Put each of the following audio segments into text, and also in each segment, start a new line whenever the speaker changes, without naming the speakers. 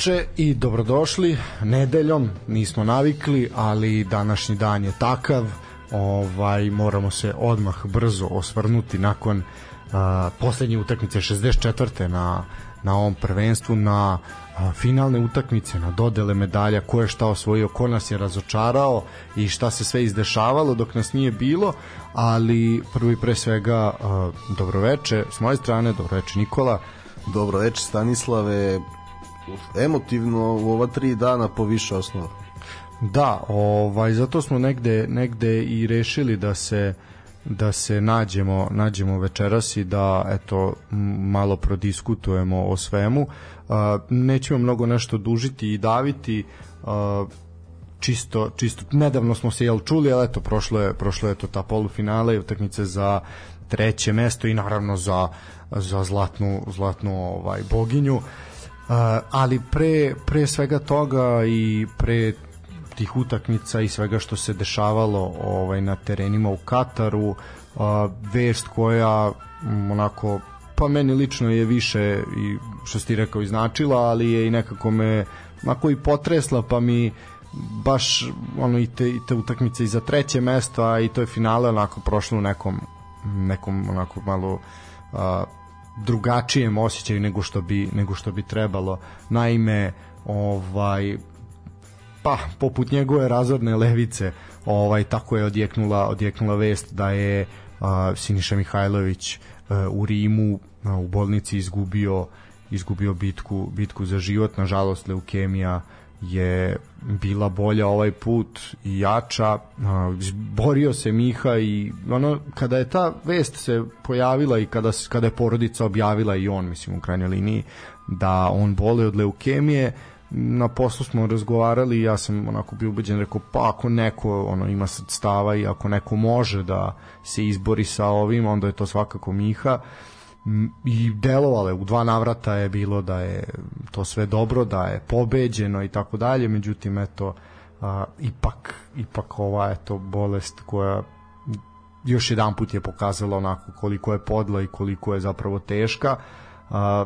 Dobroveče i dobrodošli nedeljom, nismo navikli, ali današnji dan je takav, ovaj moramo se odmah brzo osvrnuti nakon uh, poslednje utakmice 64. na na ovom prvenstvu na a, finalne utakmice, na dodele medalja, ko je šta osvojio, ko nas je razočarao i šta se sve izdešavalo dok nas nije bilo, ali prvi pre svega a, dobroveče s moje strane, dobroveče Nikola.
Dobroveče Stanislave, emotivno u ova tri dana po više osnova.
Da, ovaj zato smo negde negde i rešili da se da se nađemo nađemo večeras i da eto malo prodiskutujemo o svemu. Nećemo mnogo nešto dužiti i daviti. Čisto čisto nedavno smo se jel čuli, ali eto prošlo je prošlo je to ta polufinale i utakmice za treće mesto i naravno za za zlatnu zlatnu ovaj boginju. Uh, ali pre pre svega toga i pre tih utakmica i svega što se dešavalo ovaj na terenima u Kataru a, vest koja m, onako pa meni lično je više i što si ti rekao iznačila ali je i nekako me onako i potresla pa mi baš ono i te, i te utakmice i za treće mesto a i to je finale onako prošlo u nekom nekom onako malo a, drugačijem osjećaju nego što bi nego što bi trebalo. Naime ovaj pa poput njegove razorne levice ovaj tako je odjeknula odjeknula vest da je uh, Siniša Mihajlović uh, u Rimu uh, u bolnici izgubio izgubio bitku bitku za život. Nažalost leukemija je bila bolja ovaj put i jača. Borio se Miha i ono kada je ta vest se pojavila i kada kada je porodica objavila i on mislim u krajnjoj liniji da on boli od leukemije na poslu smo razgovarali ja sam onako bio ubeđen rekao pa ako neko ono ima stava i ako neko može da se izbori sa ovim onda je to svakako Miha i delovalo je u dva navrata je bilo da je to sve dobro da je pobeđeno i tako dalje međutim eto a, ipak ipak ova eto bolest koja još jedan put je pokazala onako koliko je podla i koliko je zapravo teška a,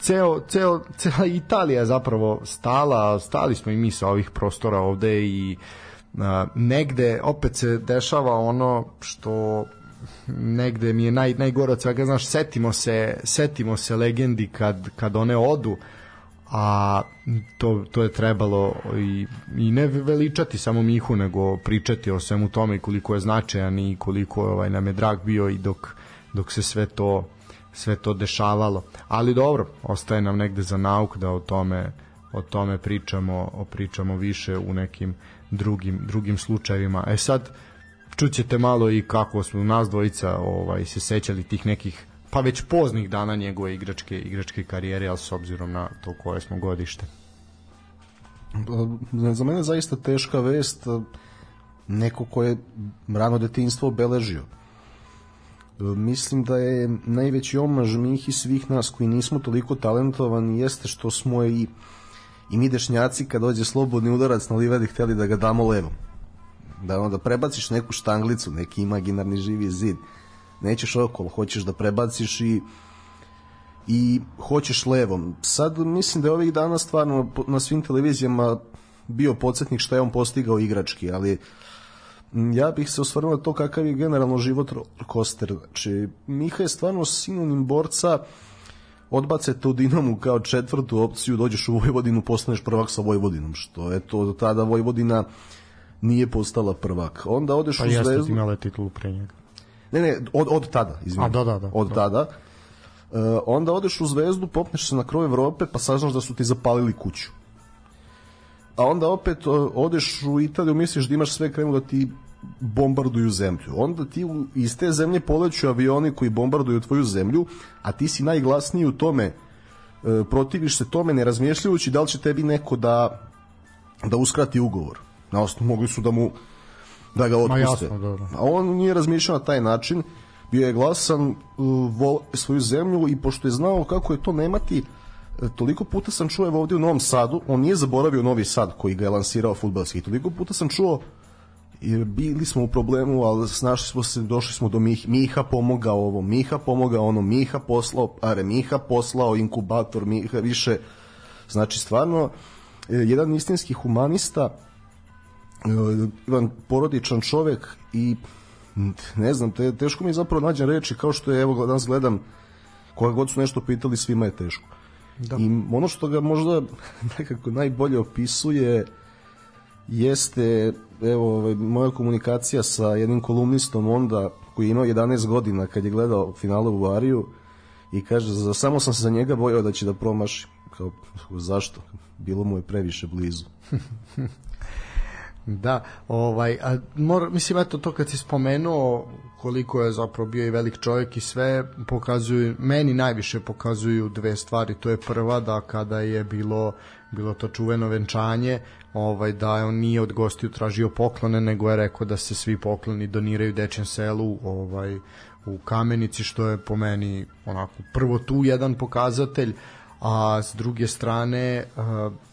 ceo, ceo, cela Italija je zapravo stala, stali smo i mi sa ovih prostora ovde i a, negde opet se dešava ono što negde mi je naj, najgore od svega, znaš, setimo se, setimo se legendi kad, kad one odu, a to, to je trebalo i, i ne veličati samo Mihu, nego pričati o svemu tome i koliko je značajan i koliko ovaj, nam je drag bio i dok, dok se sve to sve to dešavalo. Ali dobro, ostaje nam negde za nauk da o tome o tome pričamo, o pričamo više u nekim drugim drugim slučajevima. E sad čućete malo i kako smo nas dvojica ovaj se sećali tih nekih pa već poznih dana njegove igračke igračke karijere, al s obzirom na to koje smo godište.
Za mene zaista teška vest neko ko je rano detinjstvo obeležio mislim da je najveći omaž Mihi svih nas koji nismo toliko talentovani jeste što smo i i mi dešnjaci kad dođe slobodni udarac na livadi hteli da ga damo levom da onda prebaciš neku štanglicu neki imaginarni živi zid nećeš okolo, hoćeš da prebaciš i i hoćeš levom sad mislim da je ovih dana stvarno na svim televizijama bio podsjetnik šta je on postigao igrački ali ja bih se osvrnuo to kakav je generalno život Koster. Znači, Miha je stvarno sinonim borca odbace u Dinamu kao četvrtu opciju, dođeš u Vojvodinu, postaneš prvak sa Vojvodinom, što je to tada Vojvodina nije postala prvak. Onda odeš
pa
u Zvezdu... Pa
jeste imala titulu pre njega.
Ne, ne, od, od tada, izvini.
A, da, da, da.
Od
da.
tada. Uh, onda odeš u Zvezdu, popneš se na kroj Evrope, pa saznaš da su ti zapalili kuću. A onda opet uh, odeš u Italiju, misliš da imaš sve krenu da ti bombarduju zemlju. Onda ti iz te zemlje poleću avioni koji bombarduju tvoju zemlju, a ti si najglasniji u tome, e, protiviš se tome ne razmišljajući da li će tebi neko da, da uskrati ugovor. Na osnovu mogli su da mu da ga otpuste.
Jasno, dobro.
A on nije razmišljao na taj način, bio je glasan, vole svoju zemlju i pošto je znao kako je to nemati, e, toliko puta sam čuo evo ovdje u Novom Sadu, on nije zaboravio Novi Sad koji ga je lansirao futbalski, toliko puta sam čuo I bili smo u problemu, ali snašli smo se, došli smo do Miha, Miha pomogao ovo, Miha pomogao ono, Miha poslao pare, Miha poslao inkubator, Miha više, znači stvarno, e, jedan istinski humanista, jedan porodičan čovek i ne znam, te, teško mi je zapravo nađem reči kao što je, evo danas gledam, koga god su nešto pitali, svima je teško. Da. I ono što ga možda nekako najbolje opisuje jeste evo ovaj, moja komunikacija sa jednim kolumnistom onda koji je imao 11 godina kad je gledao finale u Variju i kaže za samo sam se za njega bojao da će da promaši kao zašto bilo mu je previše blizu
Da, ovaj, a mor, mislim, eto to kad si spomenuo koliko je zapravo bio i velik čovjek i sve pokazuju, meni najviše pokazuju dve stvari, to je prva da kada je bilo bilo to čuveno venčanje, ovaj da on nije od gostiju tražio poklone, nego je rekao da se svi pokloni doniraju dečjem selu, ovaj u Kamenici što je po meni onako prvo tu jedan pokazatelj, a s druge strane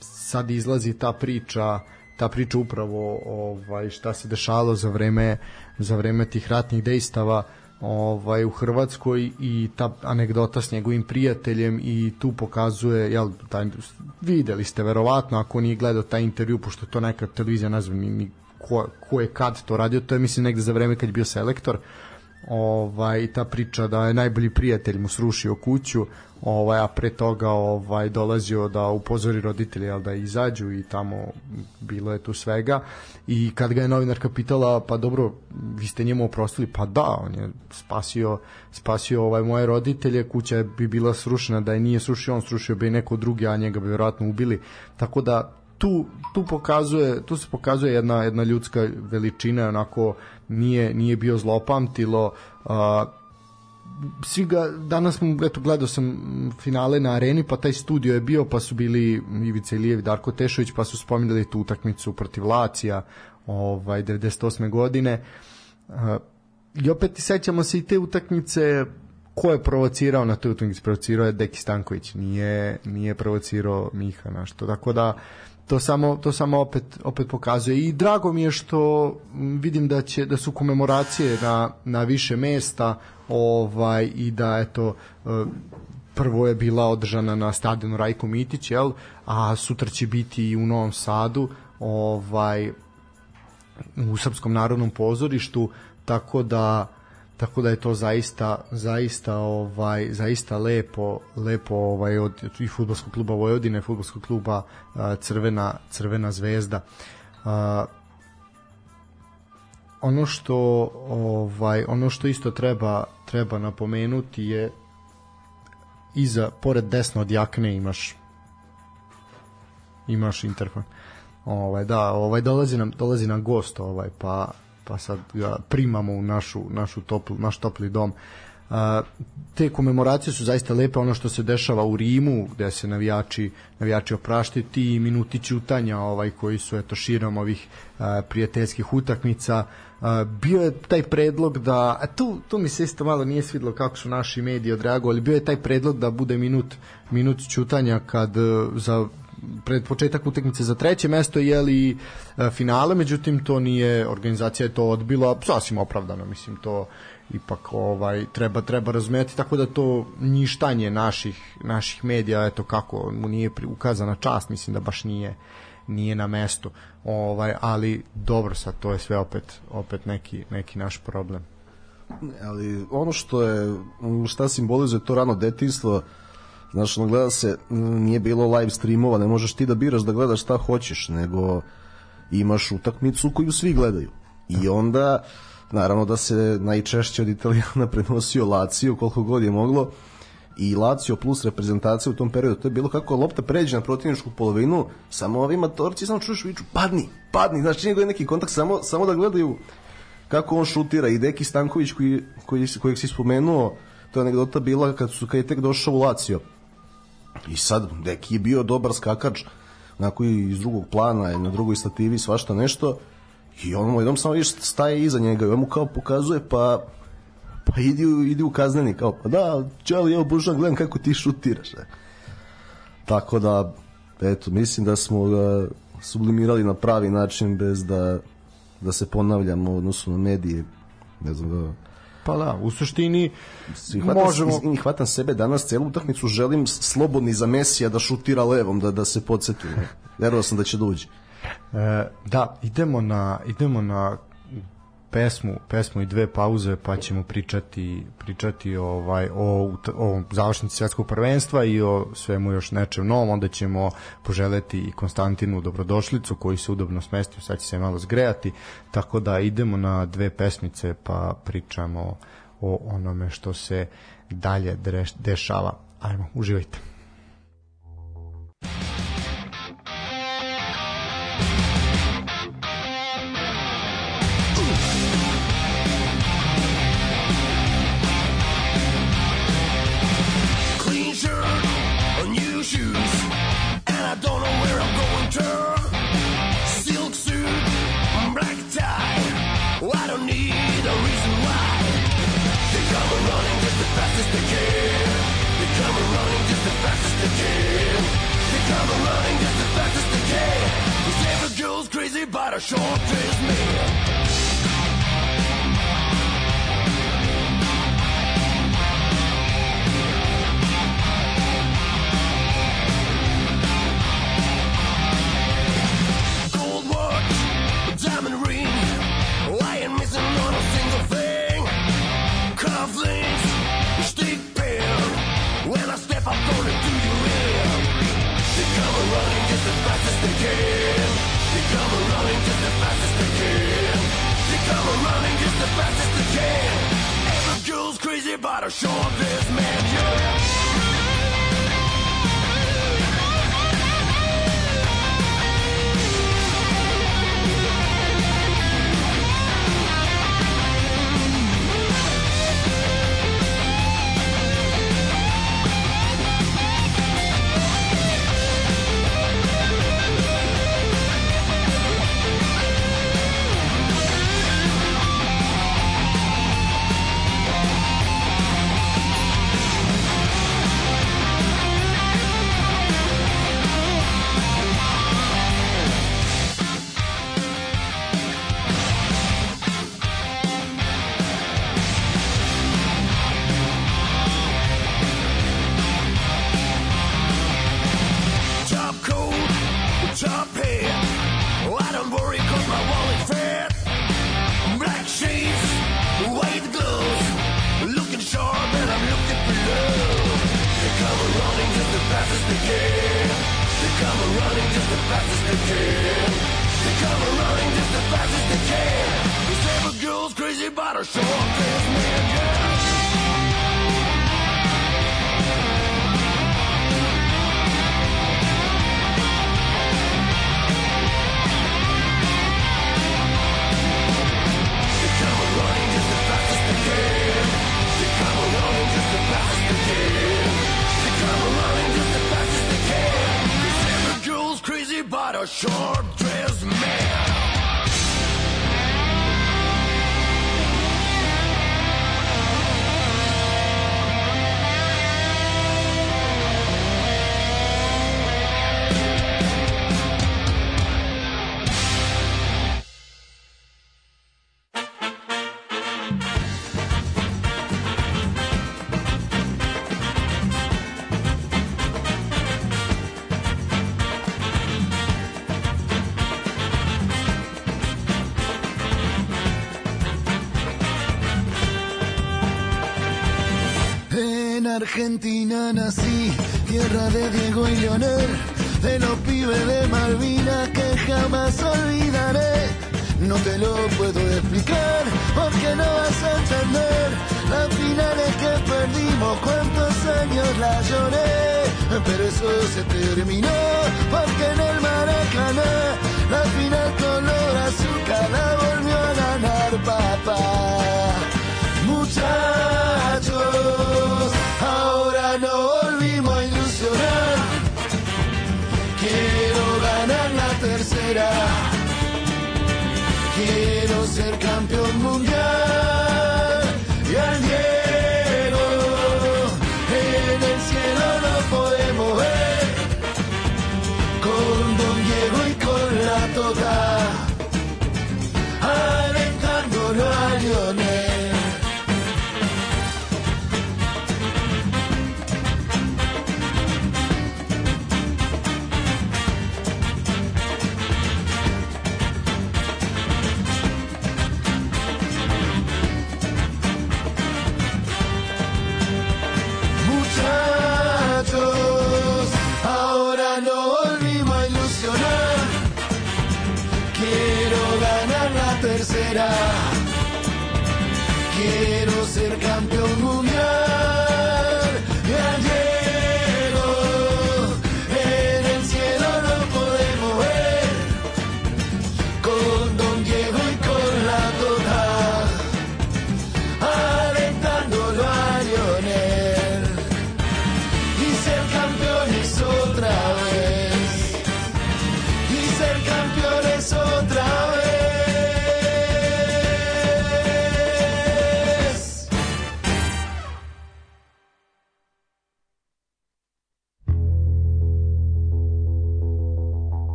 sad izlazi ta priča ta priča upravo ovaj šta se dešavalo za vreme za vreme tih ratnih dejstava ovaj u Hrvatskoj i ta anegdota s njegovim prijateljem i tu pokazuje jel taj videli ste verovatno ako nije gledao taj intervju pošto to neka televizija ne znam ni ko, ko je kad to radio to je mislim negde za vreme kad je bio selektor ovaj ta priča da je najbolji prijatelj mu srušio kuću ovaj a pre toga ovaj dolazio da upozori roditelje al da izađu i tamo bilo je tu svega. I kad ga je novinarka pitala pa dobro vi ste njemu oprostili? Pa da on je spasio spasio ovaj moje roditelje kuća bi bila srušena da je nije srušio on srušio bi neko drugi a njega bi verovatno ubili. Tako da tu, tu pokazuje tu se pokazuje jedna jedna ljudska veličina onako nije nije bio zlopamtilo svi ga, danas mu, eto, gledao sam finale na areni, pa taj studio je bio, pa su bili Ivica Ilijev Darko Tešović, pa su spominjali tu utakmicu protiv Lacija, ovaj, 98. godine. Uh, I opet sećamo se i te utakmice ko je provocirao na toj utakmici, provocirao je Deki Stanković, nije, nije provocirao Miha našto. Tako da, to samo to samo opet opet pokazuje. I drago mi je što vidim da će da su komemoracije na na više mesta ovaj i da eto e, prvo je bila održana na stadionu Rajko Mitić jel? A sutra će biti i u Novom Sadu ovaj u Srpskom narodnom pozorištu tako da tako da je to zaista zaista ovaj zaista lepo lepo ovaj od i fudbalskog kluba Vojvodine, fudbalskog kluba Crvena Crvena zvezda. ono što ovaj ono što isto treba treba napomenuti je iza pored desno od jakne imaš imaš interfon. Ovaj da, ovaj dolazi nam dolazi nam gost ovaj pa pa sad ga primamo u našu, našu toplu, naš topli dom. A, te komemoracije su zaista lepe, ono što se dešava u Rimu, gde se navijači, navijači opraštaju, ti minuti ćutanja ovaj, koji su eto, širom ovih a, prijateljskih utakmica, a, bio je taj predlog da, a tu, tu mi se isto malo nije svidlo kako su naši mediji odreagovali, bio je taj predlog da bude minut, minut ćutanja kad za pred početak utakmice za treće mesto je li e, finale, međutim to nije organizacija je to odbila sasvim opravdano, mislim to ipak ovaj treba treba razumeti tako da to ništanje naših naših medija eto kako mu nije ukazana čast mislim da baš nije nije na mestu ovaj ali dobro sad to je sve opet opet neki neki naš problem.
Ali ono što je šta simbolizuje to rano detinjstvo Znaš, ono gleda se, nije bilo live streamova, ne možeš ti da biraš da gledaš šta hoćeš, nego imaš utakmicu koju svi gledaju. I onda, naravno da se najčešće od Italijana prenosio Lazio koliko god je moglo, i Lazio plus reprezentacija u tom periodu, to je bilo kako lopta pređe na protivničku polovinu, samo ovi matorci samo čuješ viču, padni, padni, znači nije neki kontakt, samo, samo da gledaju kako on šutira. I Deki Stanković koji, koji, kojeg si spomenuo, to je anegdota bila kad, su, kad je tek došao u Lazio I sad, Deki je bio dobar skakač, onako i iz drugog plana, na drugoj stativi, svašta nešto, i on mu jednom samo viš staje iza njega i on mu kao pokazuje, pa pa idi, idi u kazneni, kao, pa da, čali, evo Božan, gledam kako ti šutiraš. E. Tako da, eto, mislim da smo ga sublimirali na pravi način bez da da se ponavljamo u odnosu na medije. Ne znam da...
Pa da, u suštini
hvatam,
možemo...
Hvatam sebe danas celu utakmicu, želim slobodni za Mesija da šutira levom, da, da se podsjetim. Verovao sam da će da uđe.
E, da, idemo na, idemo na pesmu, pesmu i dve pauze pa ćemo pričati pričati ovaj o o završnici svetskog prvenstva i o svemu još nečem novom, onda ćemo poželeti i Konstantinu dobrodošlicu koji se udobno smestio, sad će se malo zgrejati, tako da idemo na dve pesmice pa pričamo o onome što se dalje dešava. Ajmo, uživajte. a but a short is me.
Argentina nací, tierra de Diego y Leonel, de los pibes de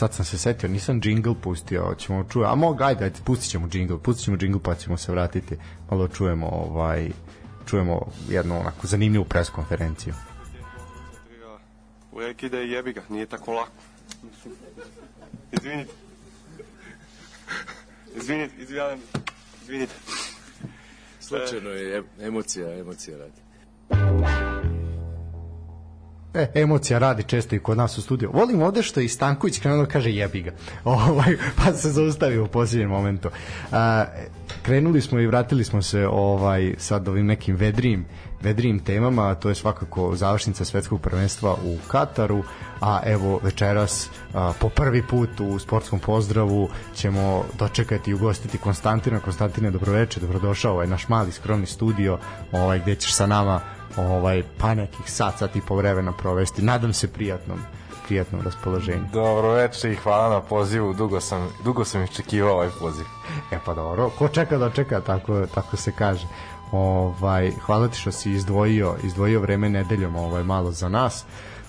Sad sam se setio, nisam jingle pustio, ćemo čuje, a mogu, ajde, ajde, pustit ćemo jingle, pustit ćemo jingle pa ćemo se vratiti, malo čujemo, ovaj, čujemo jednu onako zanimljivu preskonferenciju.
Uvijek ide i jebi ga, nije tako lako. Izvinite. Izvinite, izvinite. Izvinite.
Slučajno je em- emocija, emocija radi.
E, emocija radi često i kod nas u studiju. Volim ovde što je Stanković krenuo da kaže jebi ga. Ovaj, pa se zaustavio u posljednjem momentu. A, krenuli smo i vratili smo se ovaj sad ovim nekim vedrijim vedrijim temama, to je svakako završnica svetskog prvenstva u Kataru, a evo večeras a, po prvi put u sportskom pozdravu ćemo dočekati i ugostiti Konstantina. Konstantine, dobroveče, dobrodošao ovaj naš mali skromni studio, ovaj gde ćeš sa nama ovaj pa nekih sat, sat i po vremena provesti. Nadam se prijatnom prijatnom raspoloženju.
Dobro veče i hvala na pozivu. Dugo sam, dugo sam iščekivao ovaj poziv.
E pa dobro, ko čeka da čeka, tako, tako se kaže. Ovaj, hvala ti što si izdvojio, izdvojio vreme nedeljom ovaj, malo za nas,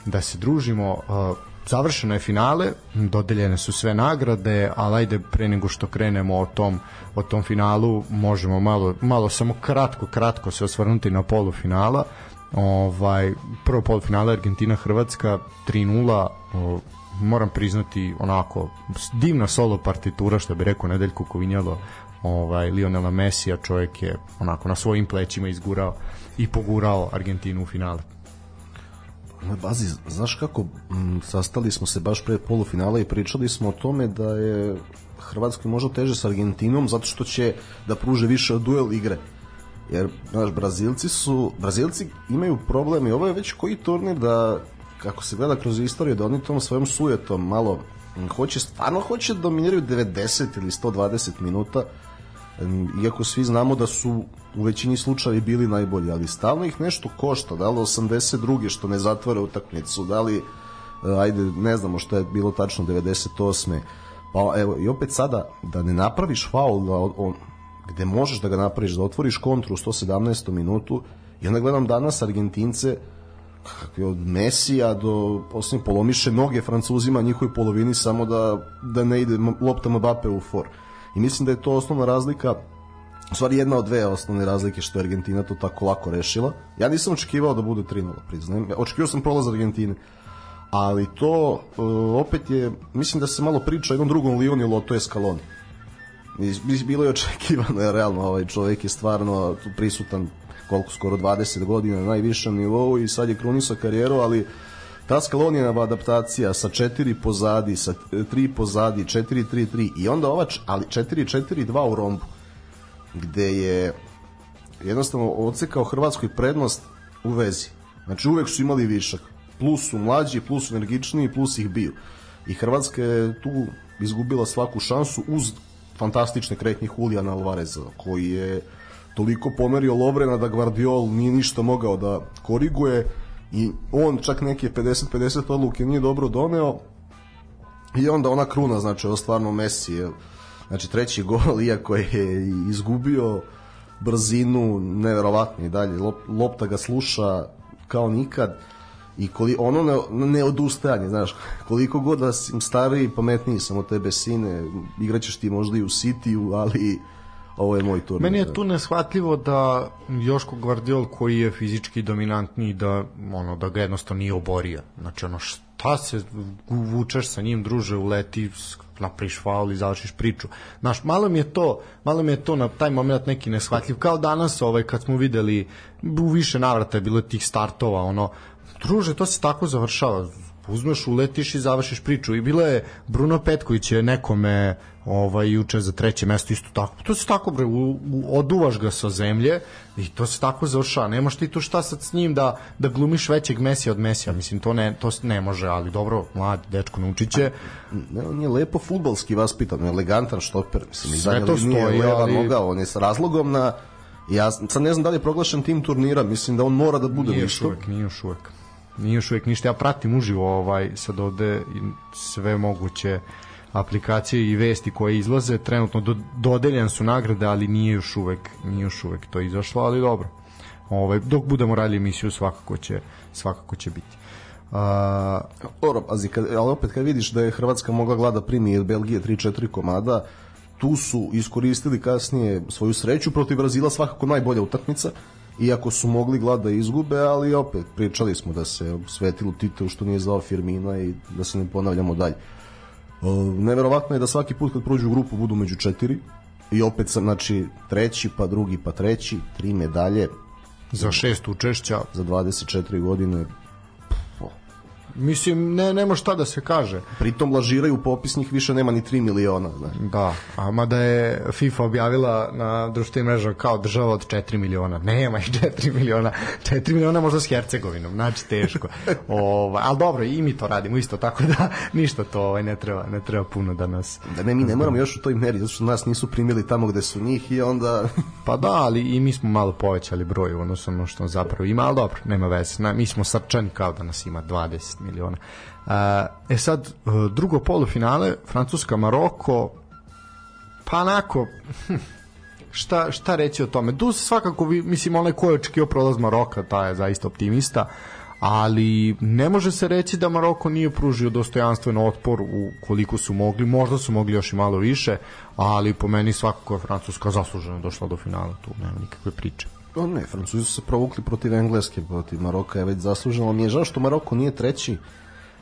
da se družimo. Uh, završeno je finale, dodeljene su sve nagrade, ali ajde pre nego što krenemo o tom, o tom finalu, možemo malo, malo samo kratko, kratko se osvrnuti na polufinala. Ovaj, prvo polufinale Argentina-Hrvatska 3-0, o, moram priznati onako divna solo partitura što bi rekao Nedeljko Kovinjalo ovaj Lionela Mesija čovjek je onako na svojim plećima izgurao i pogurao Argentinu u finale
Na bazi, znaš kako, m, sastali smo se baš pred polufinala i pričali smo o tome da je Hrvatskoj možda teže s Argentinom zato što će da pruže više duel igre. Jer, znaš, Brazilci su, Brazilci imaju problem i ovo je već koji turnir da, kako se gleda kroz istoriju, da oni tom svojom sujetom malo hoće, stvarno hoće da dominiraju 90 ili 120 minuta, iako svi znamo da su u većini slučajevi bili najbolji, ali stalno ih nešto košta, da li 82. što ne zatvore utakmicu, da li, e, ajde, ne znamo što je bilo tačno 98. Pa evo, i opet sada, da ne napraviš faul, da on, gde možeš da ga napraviš, da otvoriš kontru u 117. minutu, i onda gledam danas Argentince, kakvi od Mesija do posljednje polomiše noge Francuzima njihovoj polovini samo da, da ne ide lopta Mbappe u for. I mislim da je to osnovna razlika u stvari jedna od dve osnovne razlike što je Argentina to tako lako rešila. Ja nisam očekivao da bude 3-0, priznajem. Očekivao sam prolaz Argentine. Ali to e, opet je, mislim da se malo priča o jednom drugom Lioni, to je Scaloni. Bilo je očekivano, jer realno ovaj čovjek je stvarno prisutan koliko skoro 20 godina na najvišem nivou i sad je krunisao karijeru, ali ta Scalonijeva adaptacija sa 4 pozadi, sa 3 pozadi, 4-3-3 i onda ova, č- ali 4-4-2 u rombu, gde je jednostavno odsekao Hrvatskoj prednost u vezi. Znači uvek su imali višak. Plus su mlađi, plus su energičniji, plus ih biju. I Hrvatska je tu izgubila svaku šansu uz fantastične kretnje Julijana Alvareza, koji je toliko pomerio Lovrena da Guardiol nije ništa mogao da koriguje i on čak neke 50-50 odluke nije dobro doneo i onda ona kruna, znači ovo stvarno Messi je, znači treći gol, iako je izgubio brzinu, neverovatno i dalje, lop, lopta ga sluša kao nikad i koli, ono ne, ne odustajanje, znaš, koliko god da si stariji, pametniji sam od tebe sine, igraćeš ti možda i u City-u, ali ovo je moj turnir.
Meni je tu neshvatljivo da Joško Gvardiol koji je fizički dominantniji da ono da ga jednostavno nije oborio. Znači ono šta šta se vučeš sa njim, druže, uleti, napriš faul i završiš priču. Znaš, malo mi je to, malo mi je to na taj moment neki neshvatljiv, kao danas ovaj, kad smo videli, u više navrata je bilo tih startova, ono, druže, to se tako završava, uzmeš, uletiš i završiš priču. I bilo je Bruno Petković je nekome ovaj juče za treće mesto isto tako. To se tako bre, u, u, oduvaš ga sa zemlje i to se tako završava. Nemaš ti tu šta sad s njim da da glumiš većeg Mesija od Mesija. Mislim to ne to ne može, ali dobro, mlad dečko naučiće.
Ne, on je lepo fudbalski vaspitan, elegantan štoper, mislim,
Sve to stoji,
leva
ali-
noga, on je sa razlogom na Ja sad ne znam da li je proglašen tim turnira, mislim da on mora da bude
Nije još uvek, nije još uvek. Nije još uvek ništa. Ja pratim uživo ovaj, sad ovde sve moguće aplikacije i vesti koje izlaze. Trenutno do, dodeljen su nagrade, ali nije još uvek, nije još uvek to izašlo, ali dobro. Ovaj, dok budemo radili emisiju svakako će, svakako će biti. Uh,
Dobro, pazi, kad, ali opet kad vidiš da je Hrvatska mogla glada primi od Belgije 3-4 komada, tu su iskoristili kasnije svoju sreću protiv Brazila svakako najbolja utakmica iako su mogli glada izgube, ali opet pričali smo da se svetilo Titeu što nije zvao Firmina i da se ne ponavljamo dalje. O, neverovatno je da svaki put kad prođu u grupu budu među četiri i opet sam, znači, treći, pa drugi, pa treći, tri medalje
za šest učešća
za 24 godine.
Mislim, ne, nema šta da se kaže.
Pritom lažiraju popis njih više nema ni 3 miliona. Znači.
Da, a mada je FIFA objavila na društvenim mrežama kao država od 4 miliona. Nema i 4 miliona. 4 miliona možda s Hercegovinom, znači teško. Ovaj, ali dobro, i mi to radimo isto, tako da ništa to ovaj, ne, treba, ne treba puno da nas...
Da ne, mi ne moramo još u toj meri, zato što nas nisu primili tamo gde su njih i onda...
Pa da, ali i mi smo malo povećali broj na ono što zapravo ima, ali dobro, nema veze. Na, mi smo srčani kao da nas ima 20 miliona. E sad, drugo polufinale, Francuska-Maroko, pa onako, šta, šta reći o tome? Tu svakako, mislim, onaj ko je očekio prolaz Maroka, taj je zaista optimista, ali ne može se reći da Maroko nije pružio dostojanstven otpor u koliko su mogli, možda su mogli još i malo više, ali po meni svakako je Francuska zasluženo došla do finala, tu nema nikakve priče.
O ne, Francuzi su se provukli protiv Engleske, protiv Maroka je već zasluženo, ali mi je žao što Maroko nije treći,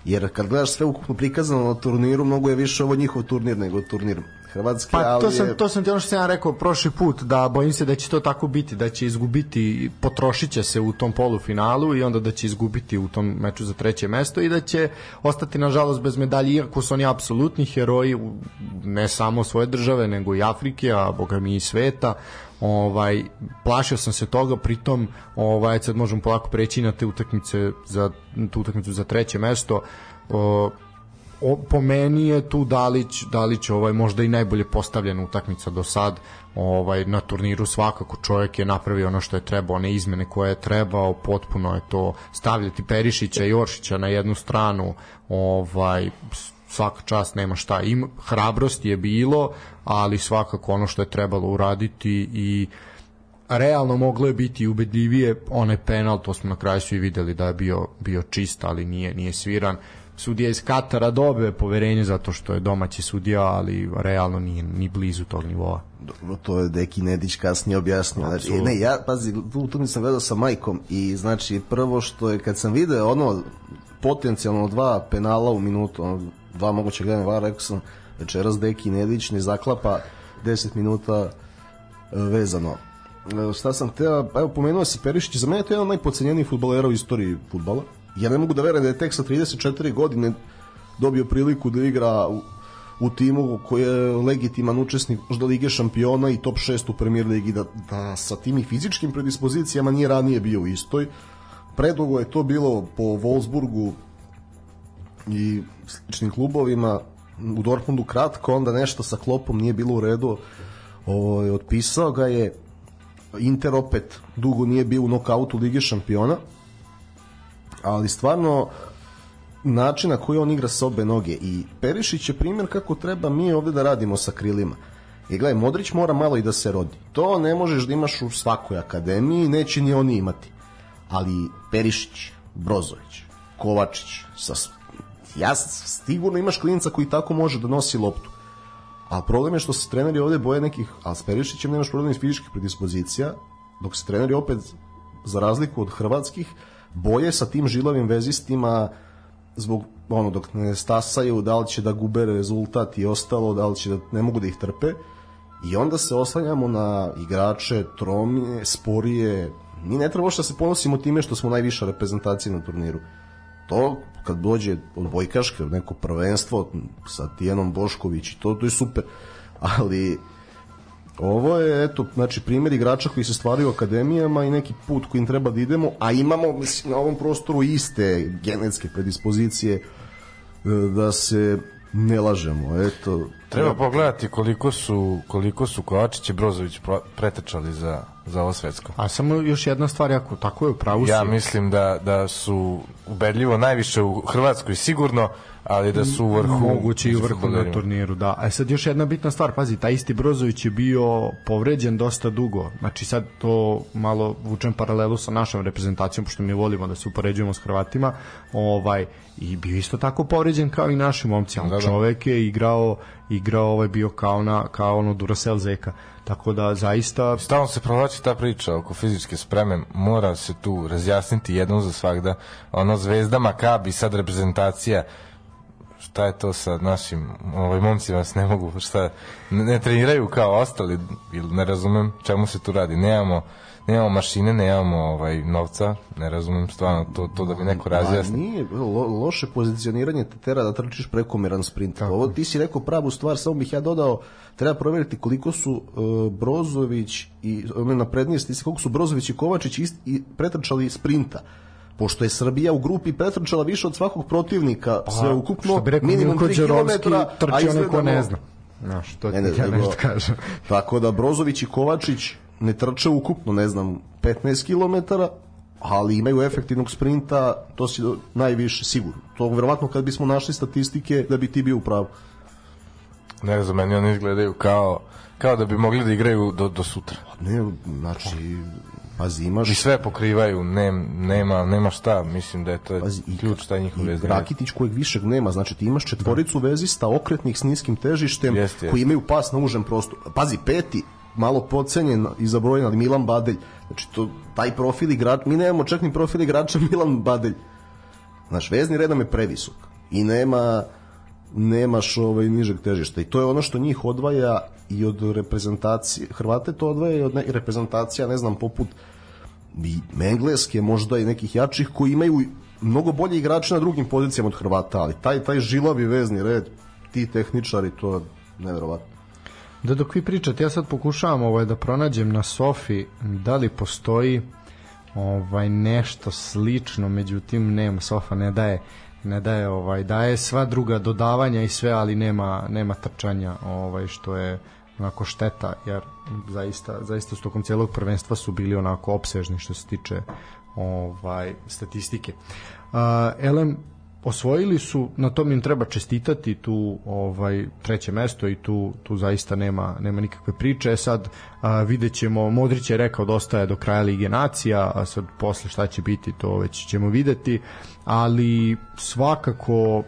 jer kad gledaš sve ukupno prikazano na turniru, mnogo je više ovo njihov turnir nego turnir Hrvatske,
Pa
ali
to sam,
je...
to sam ti ono što sam ja rekao prošli put, da bojim se da će to tako biti, da će izgubiti, potrošit će se u tom polufinalu i onda da će izgubiti u tom meču za treće mesto i da će ostati nažalost bez medalje, iako su oni apsolutni heroji ne samo svoje države, nego i Afrike, a boga mi i sveta, ovaj plašio sam se toga pritom ovaj sad možemo polako preći na te utakmice za tu utakmicu za treće mesto. O, o, po meni je tu Dalić, Dalić ovaj možda i najbolje postavljena utakmica do sad ovaj na turniru. Svakako čovjek je napravio ono što je trebao, one izmene koje je trebao, potpuno je to stavljati Perišića i Oršića na jednu stranu, ovaj svaka čast nema šta ima hrabrost je bilo ali svakako ono što je trebalo uraditi i realno moglo je biti ubedljivije onaj penal, to smo na kraju svi videli da je bio, bio čist, ali nije, nije sviran. Sudija iz Katara dobio poverenje zato što je domaći sudija, ali realno nije ni blizu tog nivoa.
Dobro, to je Deki Nedić kasnije objasnio. Znači, ne, ja, pazi, tu utakmicu sam gledao sa majkom i znači prvo što je kad sam video ono potencijalno dva penala u minutu, ono, moguće gledanja vara, rekao sam večeras Deki Nedić ne zaklapa 10 minuta e, vezano. E, Šta sam hteo, pa evo pomenuo se Perišić, za mene je to jedan od najpocenjenijih futbolera u istoriji futbala. Ja ne mogu da verujem da je tek sa 34 godine dobio priliku da igra u, u timu koji je legitiman učesnik možda Lige šampiona i top 6 u Premier Ligi da, da sa tim i fizičkim predispozicijama nije ranije bio u istoj. Predugo je to bilo po Wolfsburgu i sličnim klubovima u Dortmundu kratko, onda nešto sa klopom nije bilo u redu. Ovaj otpisao ga je Inter opet dugo nije bio u nokautu Lige šampiona ali stvarno način na koji on igra sa obe noge i Perišić je primjer kako treba mi ovde da radimo sa krilima i gledaj, Modrić mora malo i da se rodi to ne možeš da imaš u svakoj akademiji neće ni oni imati ali Perišić, Brozović Kovačić sa, ja sigurno imaš klinca koji tako može da nosi loptu a problem je što se treneri ovde boje nekih, a s Perišićem nemaš problem iz fizičkih predispozicija, dok se treneri opet, za razliku od hrvatskih, boje sa tim žilavim vezistima zbog ono dok ne stasaju, da li će da gube rezultat i ostalo, da li će da ne mogu da ih trpe. I onda se oslanjamo na igrače tromije, sporije. Mi ne treba uopšte da se ponosimo time što smo najviša reprezentacija na turniru. To kad dođe odbojkaške neko prvenstvo sa Tijanom Bošković i to, to je super. Ali Ovo je, eto, znači, primjer igrača koji se stvaraju u akademijama i neki put kojim treba da idemo, a imamo, mislim, na ovom prostoru iste genetske predispozicije e, da se ne lažemo, eto.
Treba pogledati koliko su, koliko su Kovačić i Brozović pretrčali za, za ovo svetsko.
A samo još jedna stvar, ako tako je u pravu
Ja
si.
mislim da, da su ubedljivo najviše u Hrvatskoj sigurno, ali da su u vrhu
moguće i u vrhu na
fudbalerima.
turniru, da. A sad još jedna bitna stvar, pazi, taj isti Brozović je bio povređen dosta dugo. Znači sad to malo vučem paralelu sa našom reprezentacijom, pošto mi volimo da se upoređujemo s Hrvatima, ovaj, i bio isto tako povređen kao i naši momci, ali
Da, da.
čovek je igrao, igrao ovaj bio kao, na, kao ono Duracell Zeka. Tako da zaista
Stalno se provlači ta priča oko fizičke spreme, mora se tu razjasniti jednom za svakda. Ono Zvezda Makabi, sad reprezentacija, šta je to sa našim ovaj momcima se ne mogu šta ne, ne treniraju kao ostali ili ne razumem čemu se tu radi. Nemamo nemamo mašine nemamo ovaj novca ne razumem stvarno to to da mi neko
Ma,
razjasni.
nije, lo, loše pozicioniranje te tera da trčiš prekomeran sprint. Ovo ti si rekao pravu stvar, samo bih ja dodao, treba proveriti koliko su uh, Brozović i one naprednije statistike, koliko su Brozović i Kovačić ist, i pretrčali sprinta pošto je Srbija u grupi pretrčala više od svakog protivnika sve ukupno,
rekao
minimum
Milko
3
Đerovski,
km, a izgledamo-
ne zna. Znaš, to
Ne, ne,
ja
nego-
nešto kažem.
Tako da Brozović i Kovačić ne trče ukupno, ne znam, 15 km, ali imaju efektivnog sprinta, to si do- najviše sigurno. To verovatno kad bismo našli statistike da bi ti bio u pravu.
ne razumem oni izgledaju kao kao da bi mogli da igraju do, do sutra
Ne, znači, pazi, imaš...
i sve pokrivaju nem, nema, nema šta mislim da je to
Pazi, i,
ključ taj njihov red.
Rakitić kojeg višeg nema, znači ti imaš četvoricu vezista okretnih s niskim težištem
Jeste, jeste.
koji imaju pas na užem prostoru. Pazi, peti, malo podcenjen i zabrojen, ali Milan Badelj. Znači, to, taj profil igrač, mi nemamo čak ni profil igrača Milan Badelj. Znaš, vezni red nam je previsok i nema nemaš ovaj nižeg težišta i to je ono što njih odvaja i od reprezentacije Hrvate to odvaja i od ne, reprezentacija ne znam poput i Engleske možda i nekih jačih koji imaju mnogo bolje igrače na drugim pozicijama od Hrvata ali taj, taj žilavi vezni red ti tehničari to je neverovatno
Da dok vi pričate, ja sad pokušavam ovaj, da pronađem na Sofi da li postoji ovaj nešto slično, međutim nema Sofa ne daje ne daje ovaj daje sva druga dodavanja i sve, ali nema nema trčanja, ovaj što je onako šteta jer zaista zaista s tokom celog prvenstva su bili onako opsežni što se tiče ovaj statistike. Uh, Elem osvojili su, na tom im treba čestitati tu ovaj treće mesto i tu tu zaista nema nema nikakve priče. E Sad a, videćemo Modrić je rekao dosta je do kraja Lige Nacija, a sad posle šta će biti to već ćemo videti, ali svakako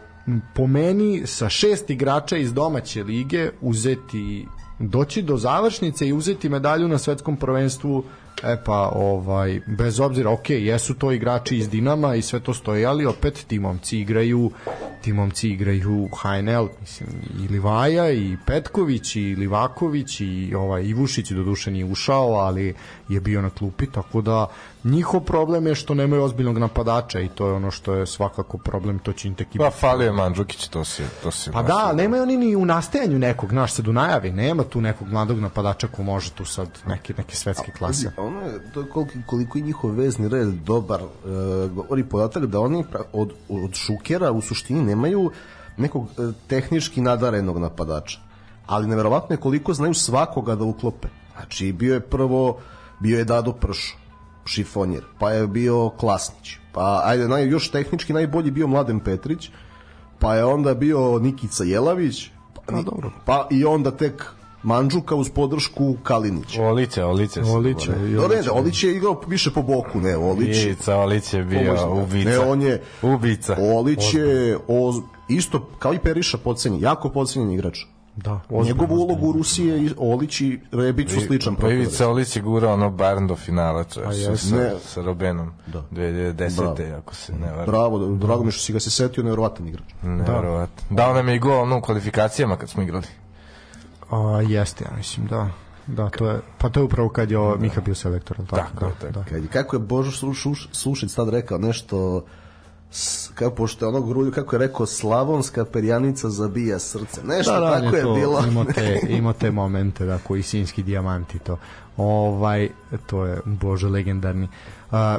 po meni sa šest igrača iz domaće lige uzeti doći do završnice i uzeti medalju na svetskom prvenstvu E pa, ovaj, bez obzira, ok, jesu to igrači iz Dinama i sve to stoji, ali opet ti momci igraju, ti momci igraju HNL, mislim, i Livaja, i Petković, i Livaković, i ovaj, Ivušić, do duše nije ušao, ali je bio na klupi, tako da njihov problem je što nemaju ozbiljnog napadača i to je ono što je svakako problem, to će im tek i
Pa falio je Mandžukić, to se to se
Pa da, nemaju oni ni u nastajanju nekog, znaš, se do najavi, nema tu nekog mladog napadača ko može tu sad neke, neke svetske klase.
ono je, to je koliko, koliko je njihov vezni red dobar e, govori podatak da oni pra- od, od Šukera u suštini nemaju nekog e, tehnički nadarenog napadača ali neverovatno je koliko znaju svakoga da uklope. Znači bio je prvo bio je Dado Pršo šifonjer, pa je bio Klasnić pa ajde naj, još tehnički najbolji bio Mladen Petrić pa je onda bio Nikica Jelavić pa,
Pa dobro.
pa i onda tek Mandžuka uz podršku Kalinića
Olić je-
govori.
No, ne, ne, Olić je igrao više po boku, ne, Olić.
Ivica Olić je bio
Pomoćnik.
ubica.
Ne, on je
ubica.
Olić je oz, isto kao i Periša pocenjen, jako pocenjen igrač.
Da,
Njegovu ulogu u Rusiji je i Olić i Rebić su sličan
Pa Ivica. Olić je gurao ono Bayern do finala, čo, sa,
jes.
sa,
Ne.
sa Robenom.
Da.
2010.
Bravo.
ako se ne varam.
Bravo, da- drago mi što si ga se setio, nevjerovatan igrač.
Neverovatno. Dao nam je i gol ono, u kvalifikacijama kad smo igrali.
A, jeste, ja mislim, da. Da, to je, pa to je upravo kad je ovo Miha bio selektor, tako?
Tako,
da,
tako.
da.
Kad, kako je Božo Sluš- Slušić tad rekao nešto kako pošto je onog grulju, kako je rekao slavonska perjanica zabija srce. Nešto
Da, da,
tako je
to,
bilo.
Ima te, ima te momente, da, koji sinski dijamanti to. Ovaj, to je, bože, legendarni. A,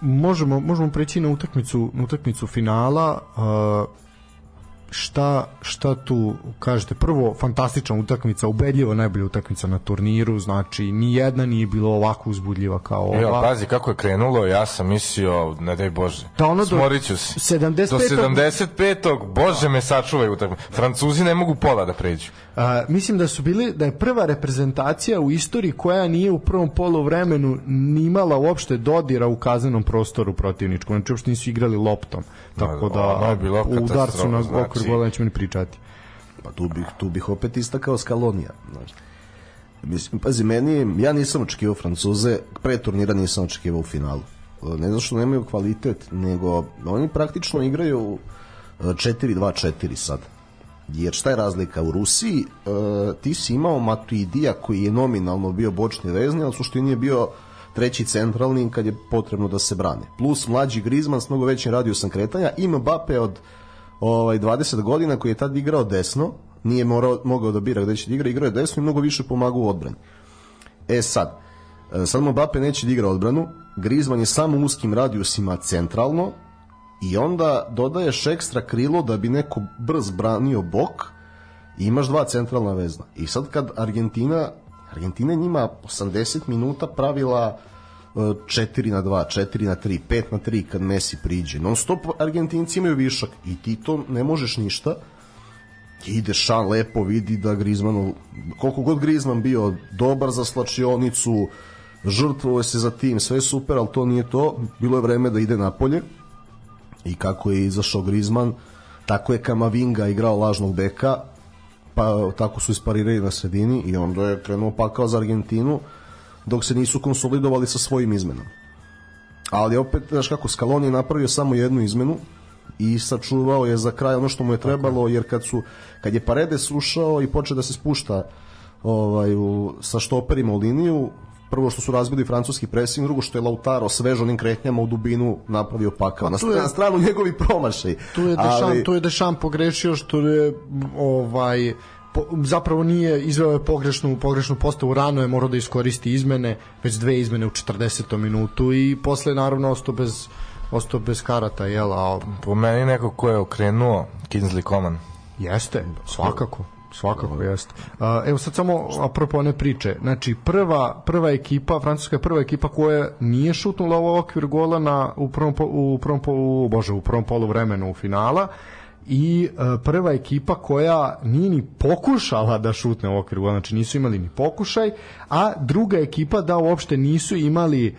možemo, možemo preći na utakmicu, na utakmicu finala. A, šta, šta tu kažete prvo fantastična utakmica ubedljivo najbolja utakmica na turniru znači ni jedna nije bilo ovako uzbudljiva kao ova
Evo, pazi kako je krenulo, ja sam mislio, ne daj Bože,
Da ono do
smorit ću se.
75.
Do 75. Bože me sačuvaj u takvom. Francuzi ne mogu pola da pređu.
A, mislim da su bili da je prva reprezentacija u istoriji koja nije u prvom poluvremenu ni imala uopšte dodira u kaznenom prostoru protivničkom. Znači uopšte nisu igrali loptom. Tako
Da,
da
ono je bilo
u udarcu na
katastrofa,
okvir
znači.
gola nećemo ni pričati.
Pa tu bih, tu bih opet istakao Skalonija. Znaš. Mislim, pazi, meni, ja nisam očekivao Francuze, pre turnira nisam očekivao u finalu. E, Ne zato što nemaju kvalitet, nego oni praktično igraju e, 4-2-4 sad. Jer šta je razlika? U Rusiji e, ti si imao Matuidija koji je nominalno bio bočni vezni, ali suštini je bio treći centralni kad je potrebno da se brane. Plus mlađi Grizman s mnogo većim radijusom kretanja i Mbappe od ovaj 20 godina koji je tad igrao desno, nije morao, mogao da bira gde će da igra, igrao je desno i mnogo više pomagao u odbrani. E sad, e, sad Mbappe neće da igra odbranu, Griezmann je samo uskim radijusima centralno i onda dodaješ ekstra krilo da bi neko brz branio bok i imaš dva centralna vezna. I sad kad Argentina, Argentina njima 80 minuta pravila 4 na 2, 4 na 3, 5 na 3 kad Messi priđe. Non stop Argentinci imaju višak i ti to ne možeš ništa. Ide Šan lepo vidi da Griezmannu koliko god Griezmann bio dobar za slačionicu žrtvovao se za tim, sve je super ali to nije to, bilo je vreme da ide napolje. I kako je izašao Griezmann tako je Kamavinga igrao lažnog beka pa tako su isparirali na sredini i onda je krenuo pakao za Argentinu dok se nisu konsolidovali sa svojim izmenama ali opet, znaš kako, Scaloni je napravio samo jednu izmenu i sačuvao je za kraj ono što mu je trebalo, jer kad su kad je Paredes ušao i počeo da se spušta ovaj, u, sa štoperima u liniju, prvo što su razbili francuski pressing, drugo što je Lautaro svež onim kretnjama u dubinu napravio pakao. Na,
je-
na stranu njegovi promašaj.
Tu je Dešan,
Ali-
tu je Dešan pogrešio što je ovaj po, zapravo nije izveo je pogrešnu pogrešnu postavu rano je morao da iskoristi izmene već dve izmene u 40. minutu i posle naravno ostao bez ostao bez karata jel a
Po meni neko ko je okrenuo Kingsley Coman.
Jeste, svakako. Svakako jeste. Evo sad samo apropo one priče. Znači prva prva ekipa, francuska je prva ekipa koja nije šutnula u okvir gola na u prvom po- u prvom po, u, bože, u prvom poluvremenu u finala i e, prva ekipa koja nije ni pokušala da šutne u okvir gola, znači nisu imali ni pokušaj, a druga ekipa da uopšte nisu imali e,